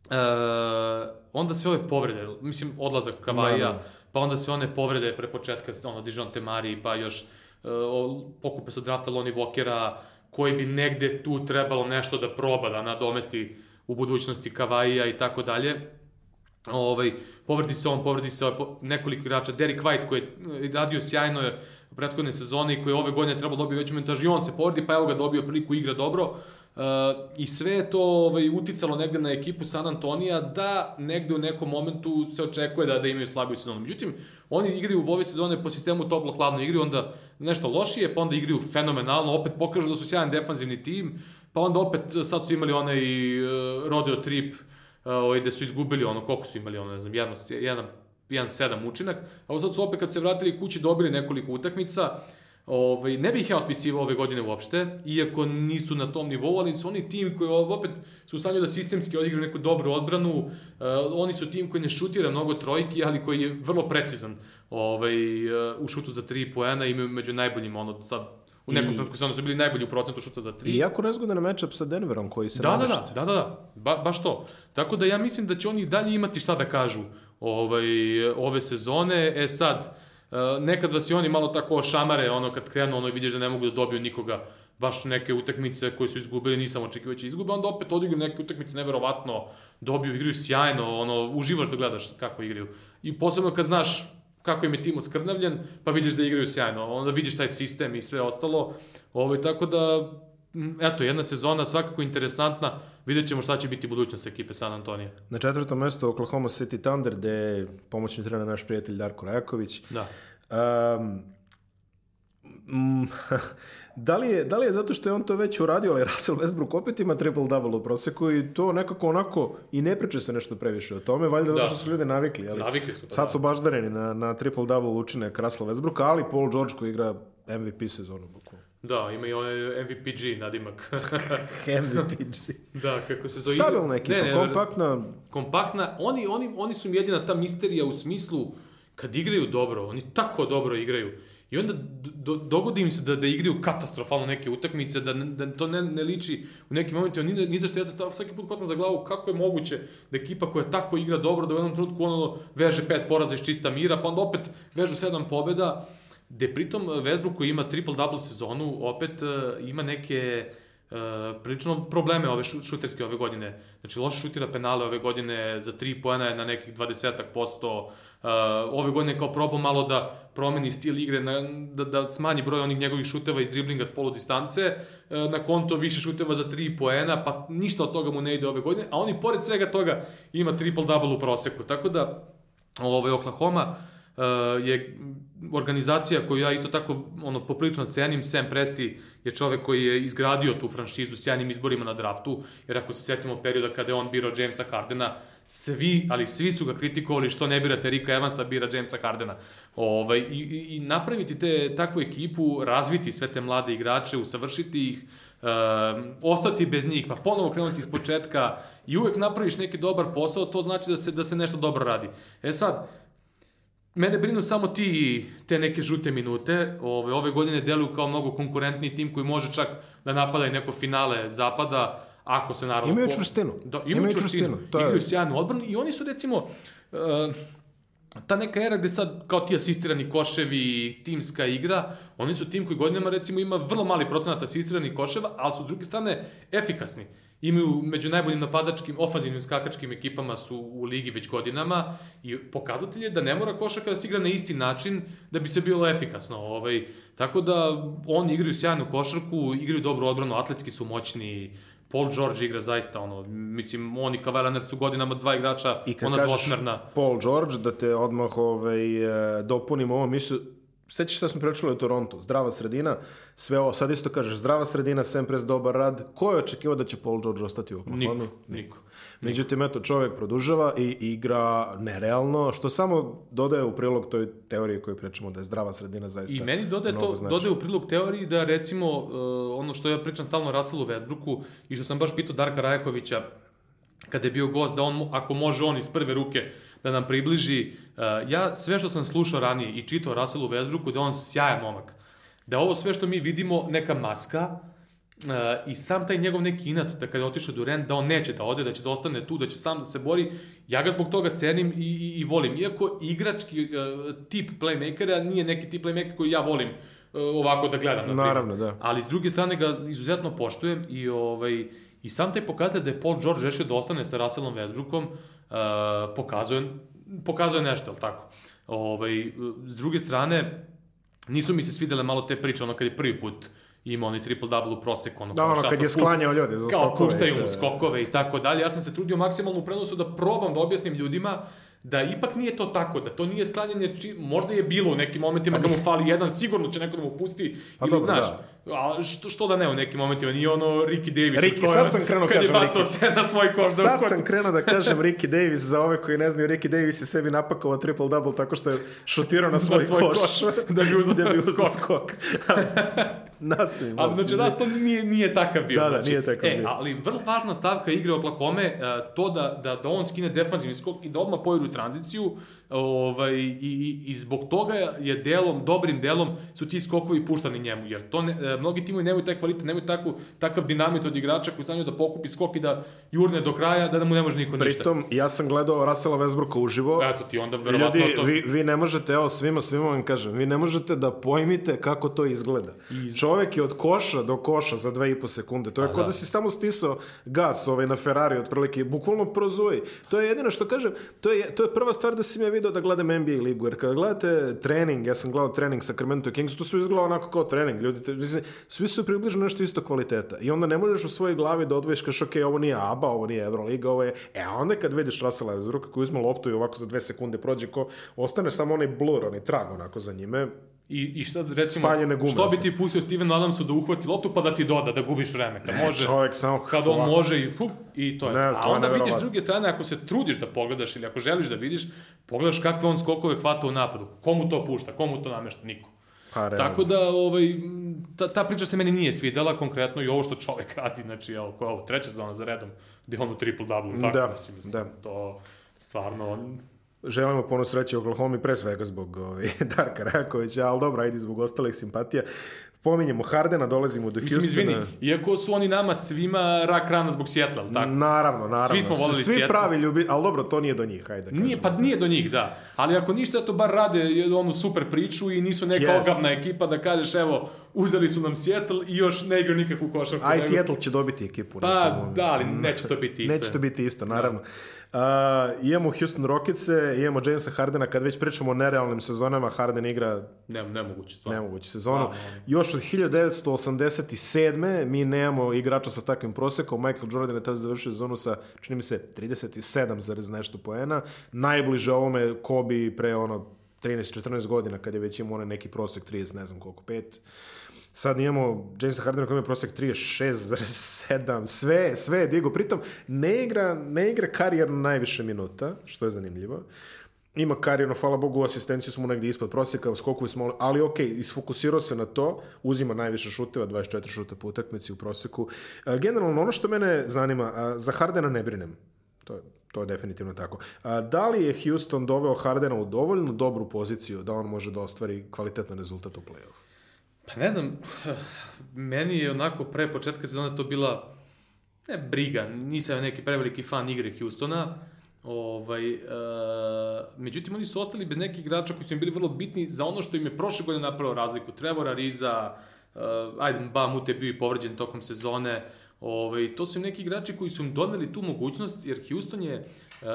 S2: Uh, onda sve ove povrede, mislim, odlazak Kavaja, da, da. pa onda sve one povrede pre početka, ono, Dijon Temari, pa još uh, pokupe sa drafta Lonnie Walkera, koji bi negde tu trebalo nešto da proba, da nadomesti u budućnosti Kavaija i tako dalje. Ovaj, povredi se on, povredi se ovaj, nekoliko igrača. Derek White koji je radio sjajno je prethodne sezone i koji je ove godine trebalo dobiti veću montaž i on se povredi, pa evo ga dobio priliku igra dobro. Uh, I sve je to ovaj, uticalo negde na ekipu San Antonija da negde u nekom momentu se očekuje da, da imaju slabiju sezonu. Međutim, oni igraju u ove sezone po sistemu toplo-hladno igraju, onda nešto lošije, pa onda igraju fenomenalno, opet pokažu da su sjajan defanzivni tim, pa onda opet sad su imali onaj uh, rodeo trip uh, gde su izgubili ono, koliko su imali ono, ne znam, jedno, jedan, jedan sedam učinak, a sad su opet kad se vratili kući dobili nekoliko utakmica, Ovaj, ne bih ja otpisivao ove godine uopšte, iako nisu na tom nivou, ali su oni tim koji opet su u stanju da sistemski odigraju neku dobru odbranu, uh, oni su tim koji ne šutira mnogo trojki, ali koji je vrlo precizan ovaj, uh, u šutu za 3 poena, imaju među najboljim, ono, sad u nekom trenutku su bili najbolji u procentu šuta za 3.
S1: I jako nezgodan matchup sa Denverom koji se
S2: da, da, da, da, da, da, ba, baš to. Tako da ja mislim da će oni dalje imati šta da kažu ovaj, ove sezone. E sad, Eh, nekad vas i oni malo tako šamare, ono kad krenu, ono vidiš da ne mogu da dobiju nikoga, baš neke utakmice koje su izgubili, nisam očekivao da će izgube, onda opet odigraju neke utakmice neverovatno, dobiju, igraju sjajno, ono, uživaš da gledaš kako igraju. I posebno kad znaš kako im je tim oskrnavljen, pa vidiš da igraju sjajno, onda vidiš taj sistem i sve ostalo. Ovaj, tako da, eto, jedna sezona svakako interesantna, vidjet ćemo šta će biti budućnost ekipe San Antonija.
S1: Na četvrtom mestu Oklahoma City Thunder, gde je pomoćni trener naš prijatelj Darko Rajaković.
S2: Da.
S1: Um, mm, da, li je, da li je zato što je on to već uradio, ali Russell Westbrook opet ima triple-double u proseku i to nekako onako i ne priče se nešto previše o tome, valjda da. zato što su ljudi navikli. Ali
S2: navikli su.
S1: Pa, sad da. su baždareni na, na triple-double učinek Russell Westbrooka, ali Paul George koji igra MVP sezonu bukvalno.
S2: Da, ima i onaj MVPG nadimak.
S1: MVPG.
S2: da, kako se zove.
S1: Stabilna ekipa, ne, ne, kompaktna.
S2: Kompaktna. Oni, oni, oni su jedina ta misterija u smislu kad igraju dobro, oni tako dobro igraju. I onda do, dogodi im se da, da igraju katastrofalno neke utakmice, da, da to ne, ne liči u nekim momentima, ni, ni zašto ja se stav, svaki put hvatam za glavu kako je moguće da ekipa koja tako igra dobro, da u jednom trenutku ono veže pet poraza iz čista mira, pa onda opet vežu sedam pobeda, gde pritom Westbrook koji ima triple-double sezonu, opet uh, ima neke uh, prilično probleme ove šuterske ove godine. Znači, loše šutira penale ove godine, za 3 poena je na nekih 20%, Uh, ove godine kao probao malo da promeni stil igre, na, da, da smanji broj onih njegovih šuteva iz driblinga s polu distance, uh, na konto više šuteva za 3 poena, pa ništa od toga mu ne ide ove godine, a on i pored svega toga ima triple-double u proseku. Tako da, ovaj, Oklahoma uh, je organizacija koju ja isto tako ono, poprilično cenim, Sam Presti je čovek koji je izgradio tu franšizu sjajnim izborima na draftu, jer ako se setimo perioda kada je on birao Jamesa Hardena, svi, ali svi su ga kritikovali što ne birate Rika Evansa, bira Jamesa Hardena. Ovaj, i, i, napraviti te, takvu ekipu, razviti sve te mlade igrače, usavršiti ih, uh, ostati bez njih, pa ponovo krenuti iz početka i uvek napraviš neki dobar posao, to znači da se, da se nešto dobro radi. E sad, Mene brinu samo ti, te neke žute minute. Ove, ove godine deluju kao mnogo konkurentni tim koji može čak da napada i neko finale zapada Ako se naravno...
S1: Imaju čvrstinu.
S2: Da, imaju, imaju čvrstinu. čvrstinu. Je... Igraju sjajnu odbranu i oni su recimo... Uh, ta neka era gde sad kao ti asistirani koševi, timska igra, oni su tim koji godinama recimo ima vrlo mali procenat asistiranih koševa, ali su s druge strane efikasni. Imaju među najboljim napadačkim, ofanzivnim skakačkim ekipama su u ligi već godinama i pokazatelj je da ne mora košarka da se igra na isti način da bi se bilo efikasno. Ovaj, tako da oni igraju sjajnu košarku, igraju dobro odbranu, atletski su moćni, Paul George igra zaista ono, mislim, on i Kawhi Leonard su godinama dva igrača,
S1: I kad
S2: ona
S1: kažeš
S2: dvosmerna.
S1: Paul George, da te odmah ovaj, e, dopunim ovo mišlju, Sećaš šta smo pričali o Torontu? Zdrava sredina, sve ovo, sad isto kažeš, zdrava sredina, Sempres, dobar rad. Ko je očekivao da će Paul George ostati u Oklahoma?
S2: Niko, niko.
S1: Međutim, eto, čovjek produžava i igra nerealno, što samo dodaje u prilog toj teoriji koju pričamo da je zdrava sredina zaista
S2: I meni dodaje to,
S1: znači.
S2: dodaje u prilog teoriji da recimo uh, ono što ja pričam stalno Russellu Westbrooku i što sam baš pitao Darka Rajakovića kada je bio gost, da on, ako može on iz prve ruke da nam približi, uh, ja sve što sam slušao ranije i čitao Russellu Westbrooku, da je on sjajan momak. Da ovo sve što mi vidimo neka maska, Uh, i sam taj njegov neki inat da kada je otišao Durant da on neće da ode, da će da ostane tu, da će sam da se bori, ja ga zbog toga cenim i, i, i volim. Iako igrački uh, tip playmakera nije neki tip playmaker koji ja volim uh, ovako da gledam. na.
S1: Naravno, da.
S2: Ali s druge strane ga izuzetno poštujem i ovaj i sam taj pokazatelj da je Paul George rešio da ostane sa Russellom Westbrookom uh, pokazuje, pokazuje nešto, je li tako? Ovaj, s druge strane, nisu mi se svidele malo te priče, ono kad je prvi put imao onaj triple-double u proseku, ono
S1: Da, ono,
S2: kao
S1: kad je sklanjao ljude za
S2: kao
S1: skokove.
S2: puštaju
S1: to
S2: mu skokove i tako dalje. Ja sam se trudio maksimalno u prenosu da probam da objasnim ljudima da ipak nije to tako, da to nije sklanjanje, či, možda je bilo u nekim momentima kad mu fali jedan, sigurno će neko da mu pusti,
S1: Pa
S2: ili,
S1: dobro,
S2: znaš,
S1: da.
S2: A što, što da ne u nekim momentima, nije ono Ricky Davis.
S1: Ricky, sad sam krenuo
S2: kad je
S1: kažem
S2: bacao
S1: Ricky.
S2: se na svoj kor.
S1: Sad sam krenuo da kažem Ricky Davis za ove koji ne znaju, Ricky Davis je sebi napakovao triple-double tako što je šutirao na svoj,
S2: svoj
S1: koš.
S2: koš, da bi uzeo
S1: da bi
S2: skok.
S1: skok. Nastavim.
S2: Ali znači rast to nije, nije takav bio.
S1: Da, da,
S2: znači,
S1: nije takav
S2: e,
S1: bio.
S2: Ali vrlo važna stavka igre Oklahoma, e, to da, da, da on skine defanzivni skok i da odmah pojedu tranziciju, ovaj, i, i, zbog toga je delom, dobrim delom su ti skokovi puštani njemu, jer to ne, e, mnogi timovi nemaju taj kvalitet, nemaju takvu, takav dinamit od igrača koji stanju da pokupi skok i da jurne do kraja, da, da mu ne može niko ništa.
S1: Pritom, ja sam gledao Russella Westbrooka uživo.
S2: Eto ti onda verovatno
S1: Ljudi,
S2: to...
S1: vi, vi ne možete, evo svima, svima vam kažem, vi ne možete da pojmite kako to izgleda. Čovek je od koša do koša za dve i po sekunde. To je kao da.
S2: da.
S1: si tamo stisao gas ovaj, na Ferrari, otprilike, bukvalno prozuji. To je jedino što kažem, to je, to je prva stvar da sam ja video da gledam NBA ligu, jer kada gledate trening, ja sam gledao trening Sacramento Kings, to su izgledao onako kao trening, ljudi, mislim, svi su približno nešto isto kvaliteta. I onda ne možeš u svojoj glavi da odvojiš kaš, ok, ovo nije ABA, ovo nije Euroliga, ovo je... E, a onda kad vidiš Russella Westbrooka koji uzme loptu i ovako za dve sekunde prođe ko, ostane samo onaj blur, onaj trag onako za njime,
S2: I, I šta, recimo,
S1: Spaljene gume.
S2: što bi ti pustio Stevenu Adamsu da uhvati loptu pa da ti doda, da gubiš vreme, kad
S1: Ne,
S2: može...
S1: čovjek samo
S2: kad on može i fup, i to je.
S1: Ne,
S2: A
S1: to je
S2: onda vidiš s druge strane, ako se trudiš da pogledaš ili ako želiš da vidiš, pogledaš kakve on skokove hvata u napadu. Komu to pušta, komu to namešta, niko.
S1: Pa.
S2: Tako da, ovaj, ta, ta priča se meni nije svidela, konkretno i ovo što čovek radi, znači, evo, koja je ovo, treća zona za redom, gde je on u triple-double, tako,
S1: Da,
S2: mislim, mislim,
S1: da.
S2: to stvarno,
S1: Želimo puno sreće Oklahoma pre svega zbog ovaj, Darka Rajakovića, ali dobro, ajde zbog ostalih simpatija. Pominjemo Hardena, dolazimo do
S2: mislim,
S1: Houstona.
S2: izvini, iako su oni nama svima rak rana zbog Sjetla, ali tako?
S1: Naravno, naravno.
S2: Svi smo voleli
S1: Svi
S2: Seattle.
S1: pravi ljubi, ali dobro, to nije do njih, hajde. da
S2: Nije, pa nije do njih, da. Ali ako ništa, to bar rade onu super priču i nisu neka
S1: Jest.
S2: ogavna ekipa da kažeš, evo, uzeli su nam Seattle i još ne igra nikakvu košarku.
S1: Aj,
S2: nego-
S1: Seattle će dobiti ekipu.
S2: Pa da, ali neće to biti isto.
S1: Neće to biti isto, naravno. Uh, imamo Houston Rockets-e, imamo Jamesa Hardena, kad već pričamo o nerealnim sezonama, Harden igra
S2: Ne, nemoguće, stvarno.
S1: nemoguću sezonu.
S2: Stvarno.
S1: Još od 1987. mi nemamo igrača sa takvim prosekom. Michael Jordan je tada završio sezonu sa, čini mi se, 37 zarez nešto poena. Najbliže ovome Kobe pre ono 13-14 godina kad je već imao onaj neki prosek 30, ne znam koliko, 5. Sad imamo Jamesa Hardena koji ima prosek 36,7, sve, sve je digo. Pritom ne igra, ne igra karijerno najviše minuta, što je zanimljivo. Ima karijerno, hvala Bogu, asistenciju smo negdje ispod prosjeka, skokovi smo, ali ok, isfokusirao se na to, uzima najviše šuteva, 24 šuta po utakmici u prosjeku. E, Generalno, ono što mene zanima, a, za Hardena ne brinem. To je, to je definitivno tako. A, da li je Houston doveo Hardena u dovoljno dobru poziciju da on može da ostvari kvalitetan rezultat u play-off?
S2: Pa ne znam, meni je onako pre početka sezone to bila ne briga, nisam neki preveliki fan igre Houstona, Ovaj, uh, međutim, oni su ostali bez nekih igrača koji su im bili vrlo bitni za ono što im je prošle godine napravio razliku. Trevora, Riza, uh, ajde, Bamut je bio i povređen tokom sezone. Ovaj, to su im neki igrači koji su im doneli tu mogućnost, jer Houston je uh,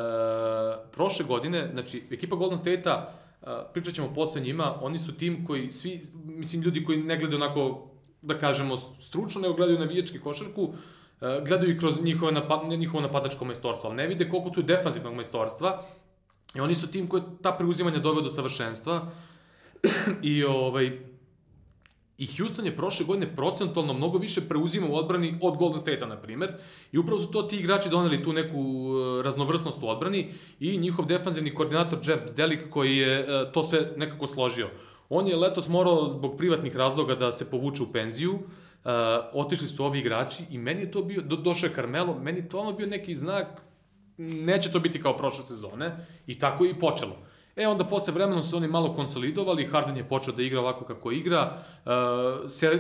S2: prošle godine, znači, ekipa Golden State-a, pričat ćemo posle njima, oni su tim koji, svi, mislim, ljudi koji ne gledaju onako, da kažemo, stručno, nego gledaju navijački košarku, e, gledaju i kroz njihove napad, njihovo napadačko majstorstvo, ali ne vide koliko tu je defanzivnog majstorstva. I oni su tim koji ta preuzimanja doveo do savršenstva. I ovaj, I Houston je prošle godine procentualno mnogo više preuzima u odbrani od Golden State-a, na primer. I upravo su to ti igrači doneli tu neku uh, raznovrsnost u odbrani i njihov defanzivni koordinator Jeff Zdelik koji je uh, to sve nekako složio. On je letos morao zbog privatnih razloga da se povuče u penziju, uh, otišli su ovi igrači i meni je to bio, do, došao je Carmelo, meni je to ono bio neki znak, neće to biti kao prošle sezone i tako je i počelo. E onda posle vremena su oni malo konsolidovali, Harden je počeo da igra ovako kako igra, uh,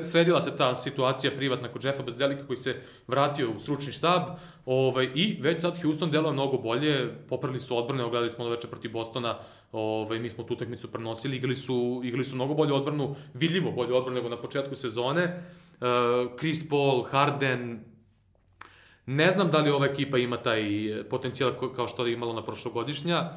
S2: sredila se ta situacija privatna kod Jeffa Bezdelika koji se vratio u stručni štab ovaj, i već sad Houston deluje mnogo bolje, popravili su odbrane, ogledali smo veče protiv Bostona, ovaj, mi smo tu utakmicu prenosili, igrali su, igrali su mnogo bolju odbranu, vidljivo bolju odbranu nego na početku sezone, uh, Chris Paul, Harden, Ne znam da li ova ekipa ima taj potencijal kao što je imala na prošlogodišnja,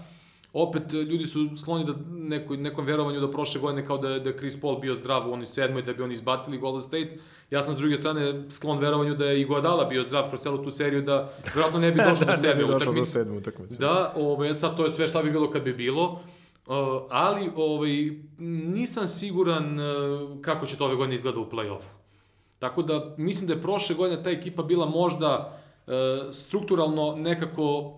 S2: opet ljudi su skloni da neko, nekom verovanju da prošle godine kao da je, da Chris Paul bio zdrav u onoj sedmoj, da bi oni izbacili Golden State. Ja sam s druge strane sklon verovanju da je i Guadala bio zdrav kroz celu tu seriju, da vjerojatno ne bi došao
S1: da,
S2: do sedme
S1: utakmice.
S2: utakmice.
S1: do sedme utakmice.
S2: Da, ovaj, sad to je sve šta bi bilo kad bi bilo. Uh, ali ovaj, nisam siguran uh, kako će to ove godine izgleda u play-offu. Tako da mislim da je prošle godine ta ekipa bila možda uh, strukturalno nekako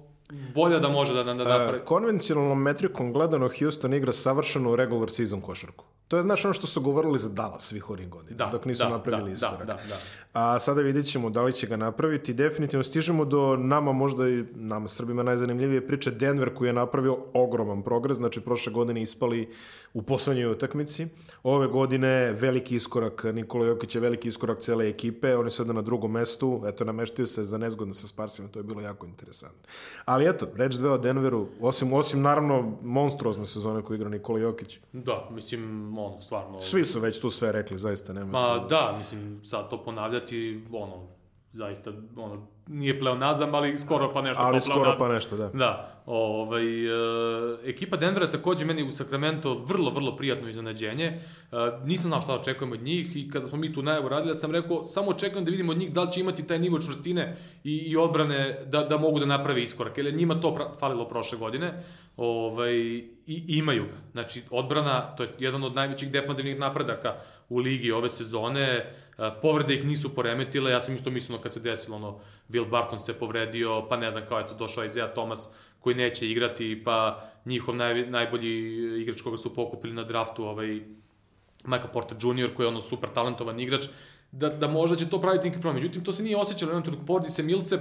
S2: bolja da može da, da, da napravi.
S1: E, konvencionalnom metrikom gledano Houston igra savršenu regular season košarku. To je znaš ono što su govorili za Dallas svih ovih godina,
S2: Da,
S1: dok nisu
S2: da,
S1: napravili
S2: da,
S1: iskorak.
S2: da, da, da.
S1: A sada vidjet ćemo da li će ga napraviti. Definitivno stižemo do nama možda i nama Srbima najzanimljivije priče Denver koji je napravio ogroman progres, znači prošle godine ispali u poslednjoj utakmici. Ove godine veliki iskorak Nikola Jokić je veliki iskorak cele ekipe, on je sada na drugom mestu, eto nameštio se za nezgodno sa Sparsima, to je bilo jako interesantno. Ali eto, reč dve o Denveru, osim, osim naravno monstruozne sezone koju igra Nikola Jokić.
S2: Da, mislim, ono, stvarno...
S1: Svi su već tu sve rekli, zaista nema.
S2: Ma
S1: tu-
S2: da, mislim, sad to ponavljati, ono, zaista, ono, nije pleonazam, ali skoro pa nešto
S1: Ali skoro
S2: pleonazam.
S1: pa nešto, da.
S2: Da, ovaj, e, ekipa Denvera takođe meni u Sacramento vrlo, vrlo prijatno iznenađenje. E, nisam znao šta da očekujem od njih i kada smo mi tu najavu radili, ja sam rekao, samo očekujem da vidimo od njih da li će imati taj nivo čvrstine i, i odbrane da, da mogu da naprave iskorak, jer je njima to pra, falilo prošle godine. Ovaj, I imaju ga. Znači, odbrana, to je jedan od najvećih defanzivnih napredaka u ligi ove sezone. Povrede ih nisu poremetile, ja sam isto mislio kad se desilo ono, Will Barton se povredio, pa ne znam kao to došao Isaiah Thomas koji neće igrati, pa njihov naj, najbolji igrač koga su pokupili na draftu, ovaj Michael Porter Jr. koji je ono super talentovan igrač, da, da možda će to praviti neki problem. Međutim, to se nije osjećalo jednom trenutku. Povredi se Millsap,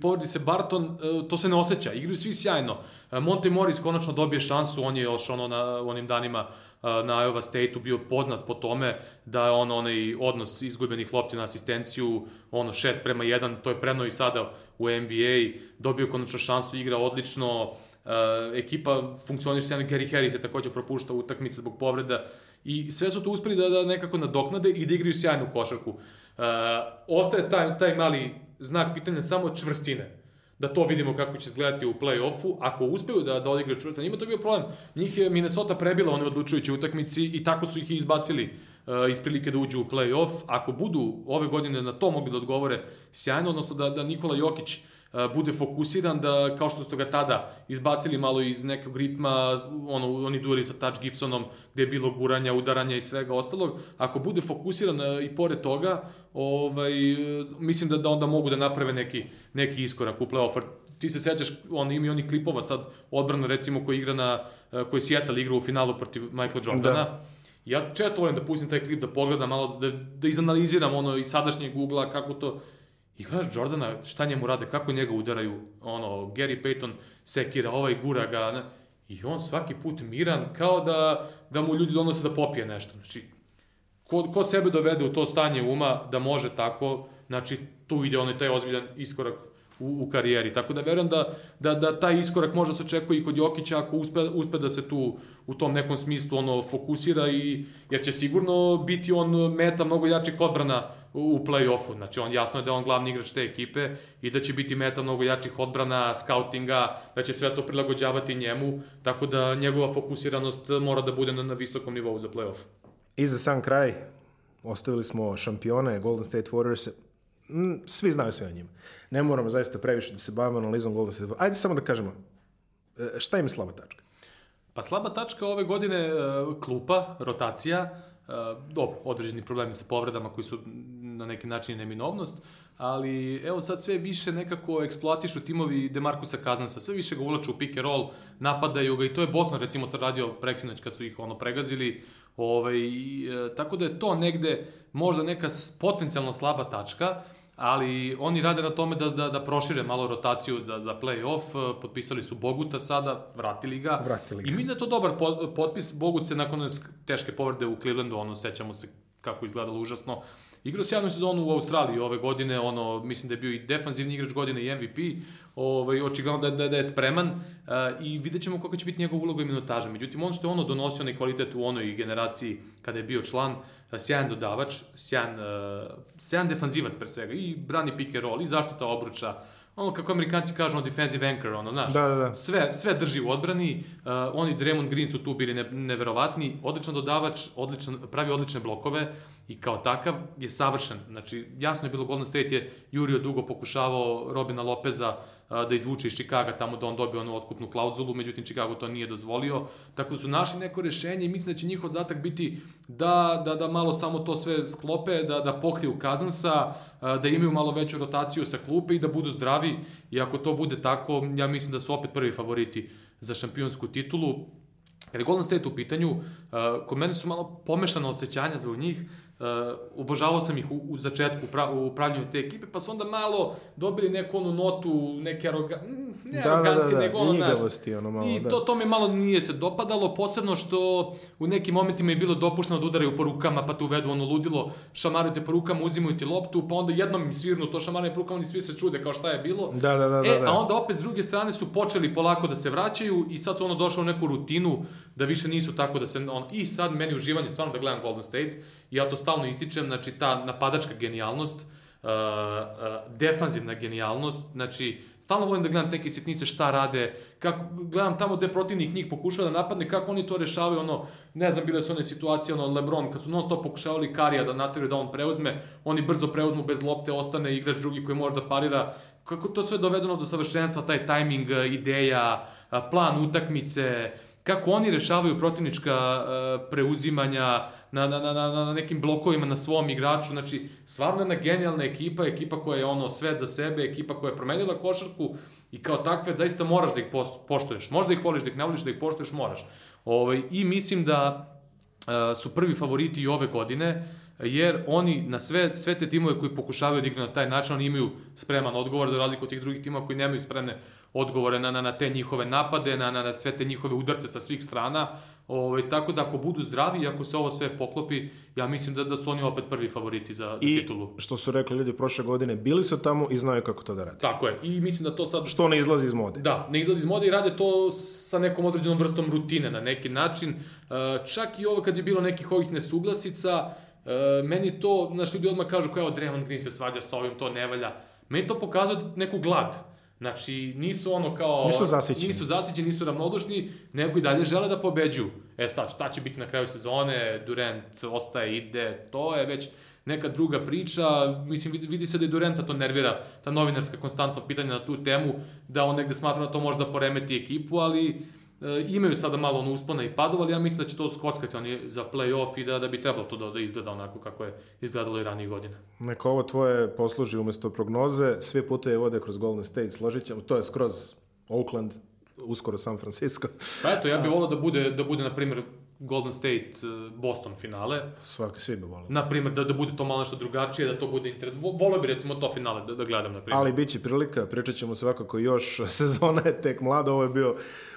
S2: povredi se Barton, e, to se ne osjeća. Igraju svi sjajno. E, Monte Morris konačno dobije šansu, on je još ono na, onim danima e, na Iowa State-u bio poznat po tome da je on onaj odnos izgubenih lopti na asistenciju, ono 6 prema 1, to je preno i sada u NBA, dobio konačno šansu, igra odlično, uh, ekipa funkcioniše sjajno, Gary Harris je takođe propušta utakmice zbog povreda i sve su to uspeli da, da nekako nadoknade i da igraju sjajnu košarku. Uh, ostaje taj, taj mali znak pitanja samo čvrstine da to vidimo kako će izgledati u play-offu. Ako uspeju da, da odigraju čvrsto, njima to bio problem. Njih je Minnesota prebila u onoj odlučujućoj utakmici i tako su ih izbacili uh, iz prilike da uđu u play-off. Ako budu ove godine na to mogli da odgovore sjajno, odnosno da, da Nikola Jokić uh, bude fokusiran, da kao što su ga tada izbacili malo iz nekog ritma, ono, oni duri sa Touch Gibsonom, gde je bilo guranja, udaranja i svega ostalog, ako bude fokusiran uh, i pored toga, ovaj, uh, mislim da, da onda mogu da naprave neki, neki iskorak u play-off. Ti se sećaš, on ima i onih klipova sad, odbrana recimo koji igra na, koji Seattle igra u finalu protiv Michaela Jordana. Da. Ja često volim da pustim taj klip, da pogledam malo, da, da izanaliziram ono iz sadašnjeg ugla, kako to... I gledaš Jordana, šta njemu rade, kako njega udaraju, ono, Gary Payton sekira, ovaj gura ga, ne? I on svaki put miran, kao da, da mu ljudi donose da popije nešto. Znači, ko, ko sebe dovede u to stanje uma da može tako, znači tu ide onaj taj ozbiljan iskorak u, u karijeri. Tako da verujem da, da, da taj iskorak možda se očekuje i kod Jokića ako uspe, uspe da se tu u tom nekom smislu ono fokusira i jer će sigurno biti on meta mnogo jačih odbrana u, play-offu. Znači on jasno je da je on glavni igrač te ekipe i da će biti meta mnogo jačih odbrana, skautinga, da će sve to prilagođavati njemu, tako da njegova fokusiranost mora da bude na, na visokom nivou za play-off.
S1: I za sam kraj, ostavili smo šampione Golden State Warriors svi znaju sve o njima. Ne moramo zaista previše da se bavimo analizom Golden State. Ajde samo da kažemo, e, šta im je slaba tačka?
S2: Pa slaba tačka ove godine e, klupa, rotacija, e, dobro, određeni problemi sa povredama koji su na neki način neminovnost, ali evo sad sve više nekako eksploatišu timovi Demarcusa Kazansa, sve više ga uvlaču u pick and roll, napadaju ga i to je Boston recimo sad radio preksinoć kad su ih ono pregazili, ovaj, e, tako da je to negde možda neka potencijalno slaba tačka, ali oni rade na tome da, da, da prošire malo rotaciju za, za play-off, potpisali su Boguta sada, vratili ga.
S1: Vratili ga.
S2: I mislim da je to dobar potpis, Bogut se nakon teške povrede u Clevelandu, ono, sećamo se kako izgledalo užasno, Igrao sjajnu sezonu u Australiji ove godine, ono, mislim da je bio i defanzivni igrač godine i MVP, ovaj, očigledno da, da, da je spreman uh, i vidjet ćemo kako će biti njegov uloga i minutaža. Međutim, ono što je ono donosio onaj kvalitet u onoj generaciji kada je bio član, uh, sjajan dodavač, sjajan, uh, sjajan defanzivac pre svega, i brani pick and roll, i zaštita obruča, ono kako amerikanci kažu, ono defensive anchor, ono, znaš,
S1: da, da, da.
S2: Sve, sve drži u odbrani, uh, oni Draymond Green su tu bili ne, neverovatni, odličan dodavač, odličan, pravi odlične blokove i kao takav je savršen. Znači, jasno je bilo Golden State je jurio dugo pokušavao Robina Lopeza da izvuče iz Čikaga tamo da on dobije onu otkupnu klauzulu, međutim Chicago to nije dozvolio. Tako da su našli neko rešenje i mislim da će njihov zadatak biti da, da, da malo samo to sve sklope, da, da pokriju Kazansa, da imaju malo veću rotaciju sa klupe i da budu zdravi. I ako to bude tako, ja mislim da su opet prvi favoriti za šampionsku titulu. Kada je Golden State u pitanju, kod mene su malo pomešana osjećanja zbog njih, Uh, obožavao sam ih u, u začetku u, pra, u upravljanju te ekipe, pa su onda malo dobili neku onu notu, neke aroga, ne da, aroganci,
S1: da, da, da.
S2: nego ono, naš,
S1: ono malo,
S2: i
S1: da.
S2: to, to mi malo nije se dopadalo, posebno što u nekim momentima je bilo dopušteno da udaraju po rukama, pa te uvedu ono ludilo, šamaraju te po rukama, uzimaju ti loptu, pa onda jednom im svirnu to šamaranje po rukama, oni svi se čude kao šta je bilo.
S1: Da, da, da,
S2: e,
S1: da, da.
S2: a onda opet s druge strane su počeli polako da se vraćaju i sad su ono došlo u neku rutinu da više nisu tako da se, on, i sad meni uživanje stvarno da gledam Golden State, ja to stalno ističem, znači ta napadačka genijalnost, uh, uh, defanzivna genijalnost, znači stalno volim da gledam neke sitnice šta rade, kako, gledam tamo gde protivnik njih pokušava da napadne, kako oni to rešavaju, ono, ne znam, bile su one situacije, ono, Lebron, kad su non stop pokušavali Karija da natiraju da on preuzme, oni brzo preuzmu bez lopte, ostane igrač drugi koji može da parira, kako to sve dovedeno do savršenstva, taj tajming, ideja, plan utakmice, kako oni rešavaju protivnička uh, preuzimanja na, na, na, na, na nekim blokovima na svom igraču, znači stvarno jedna genijalna ekipa, ekipa koja je ono svet za sebe, ekipa koja je promenila košarku i kao takve zaista moraš da ih poštuješ. Možda ih voliš, da ih ne voliš, da ih poštuješ, moraš. Ovaj, I mislim da uh, su prvi favoriti i ove godine, jer oni na sve, sve te timove koji pokušavaju da igraju na taj način, oni imaju spreman odgovor za razliku od tih drugih timova koji nemaju spremne odgovore na, na, na te njihove napade, na, na, na sve te njihove udarce sa svih strana. Ovaj, tako da ako budu zdravi i ako se ovo sve poklopi, ja mislim da, da su oni opet prvi favoriti za, za
S1: I,
S2: titulu.
S1: što su rekli ljudi prošle godine, bili su tamo i znaju kako to da rade.
S2: Tako je. I mislim da to sad...
S1: Što ne izlazi iz mode.
S2: Da, ne izlazi iz mode i rade to sa nekom određenom vrstom rutine na neki način. Čak i ovo kad je bilo nekih ovih nesuglasica, meni to, znaš, ljudi odmah kažu kao, Draymond Green se svađa sa ovim, to ne valja. Meni to pokazuje neku glad Znači, nisu ono kao...
S1: Nisu zasićeni.
S2: Nisu zasićeni, nisu ravnodušni, nego i dalje žele da pobeđuju. E sad, šta će biti na kraju sezone, Durant ostaje, ide, to je već neka druga priča. Mislim, vidi, vidi se da i Durenta to nervira, ta novinarska konstantno pitanja na tu temu, da on negde smatra da to može da poremeti ekipu, ali e, imaju sada malo ono uspona i padova, ali ja mislim da će to skockati oni za play-off i da, da bi trebalo to da, da izgleda onako kako je izgledalo i ranije godine.
S1: Neka ovo tvoje posluži umesto prognoze, sve puteve vode kroz Golden State, složit ćemo, to je skroz Oakland, uskoro San Francisco.
S2: Pa eto, ja bih volao da bude, da bude, na primjer, Golden State uh, Boston finale.
S1: Svaki, svi bi volio.
S2: Na primjer, da, da bude to malo nešto drugačije, da to bude interes. Volio bi recimo to finale da, da gledam, na primjer.
S1: Ali bit će prilika, pričat ćemo svakako još, sezona je tek mlada, ovo je bio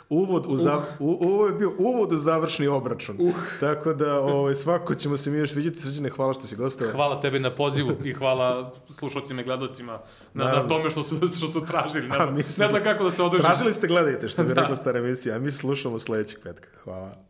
S1: uvod u, za, uh. u, ovo je bio uvod u završni obračun.
S2: Uh.
S1: Tako da ovaj, svako ćemo se mi još vidjeti. Srđane, hvala što si gostao.
S2: Hvala tebi na pozivu i hvala slušalcima i gledalcima na, na tome što su, što su tražili. Ne znam, ne znam kako da se održim.
S1: Tražili ste, gledajte, što bi rekla stara emisija. A mi slušamo sledećeg petka. Hvala.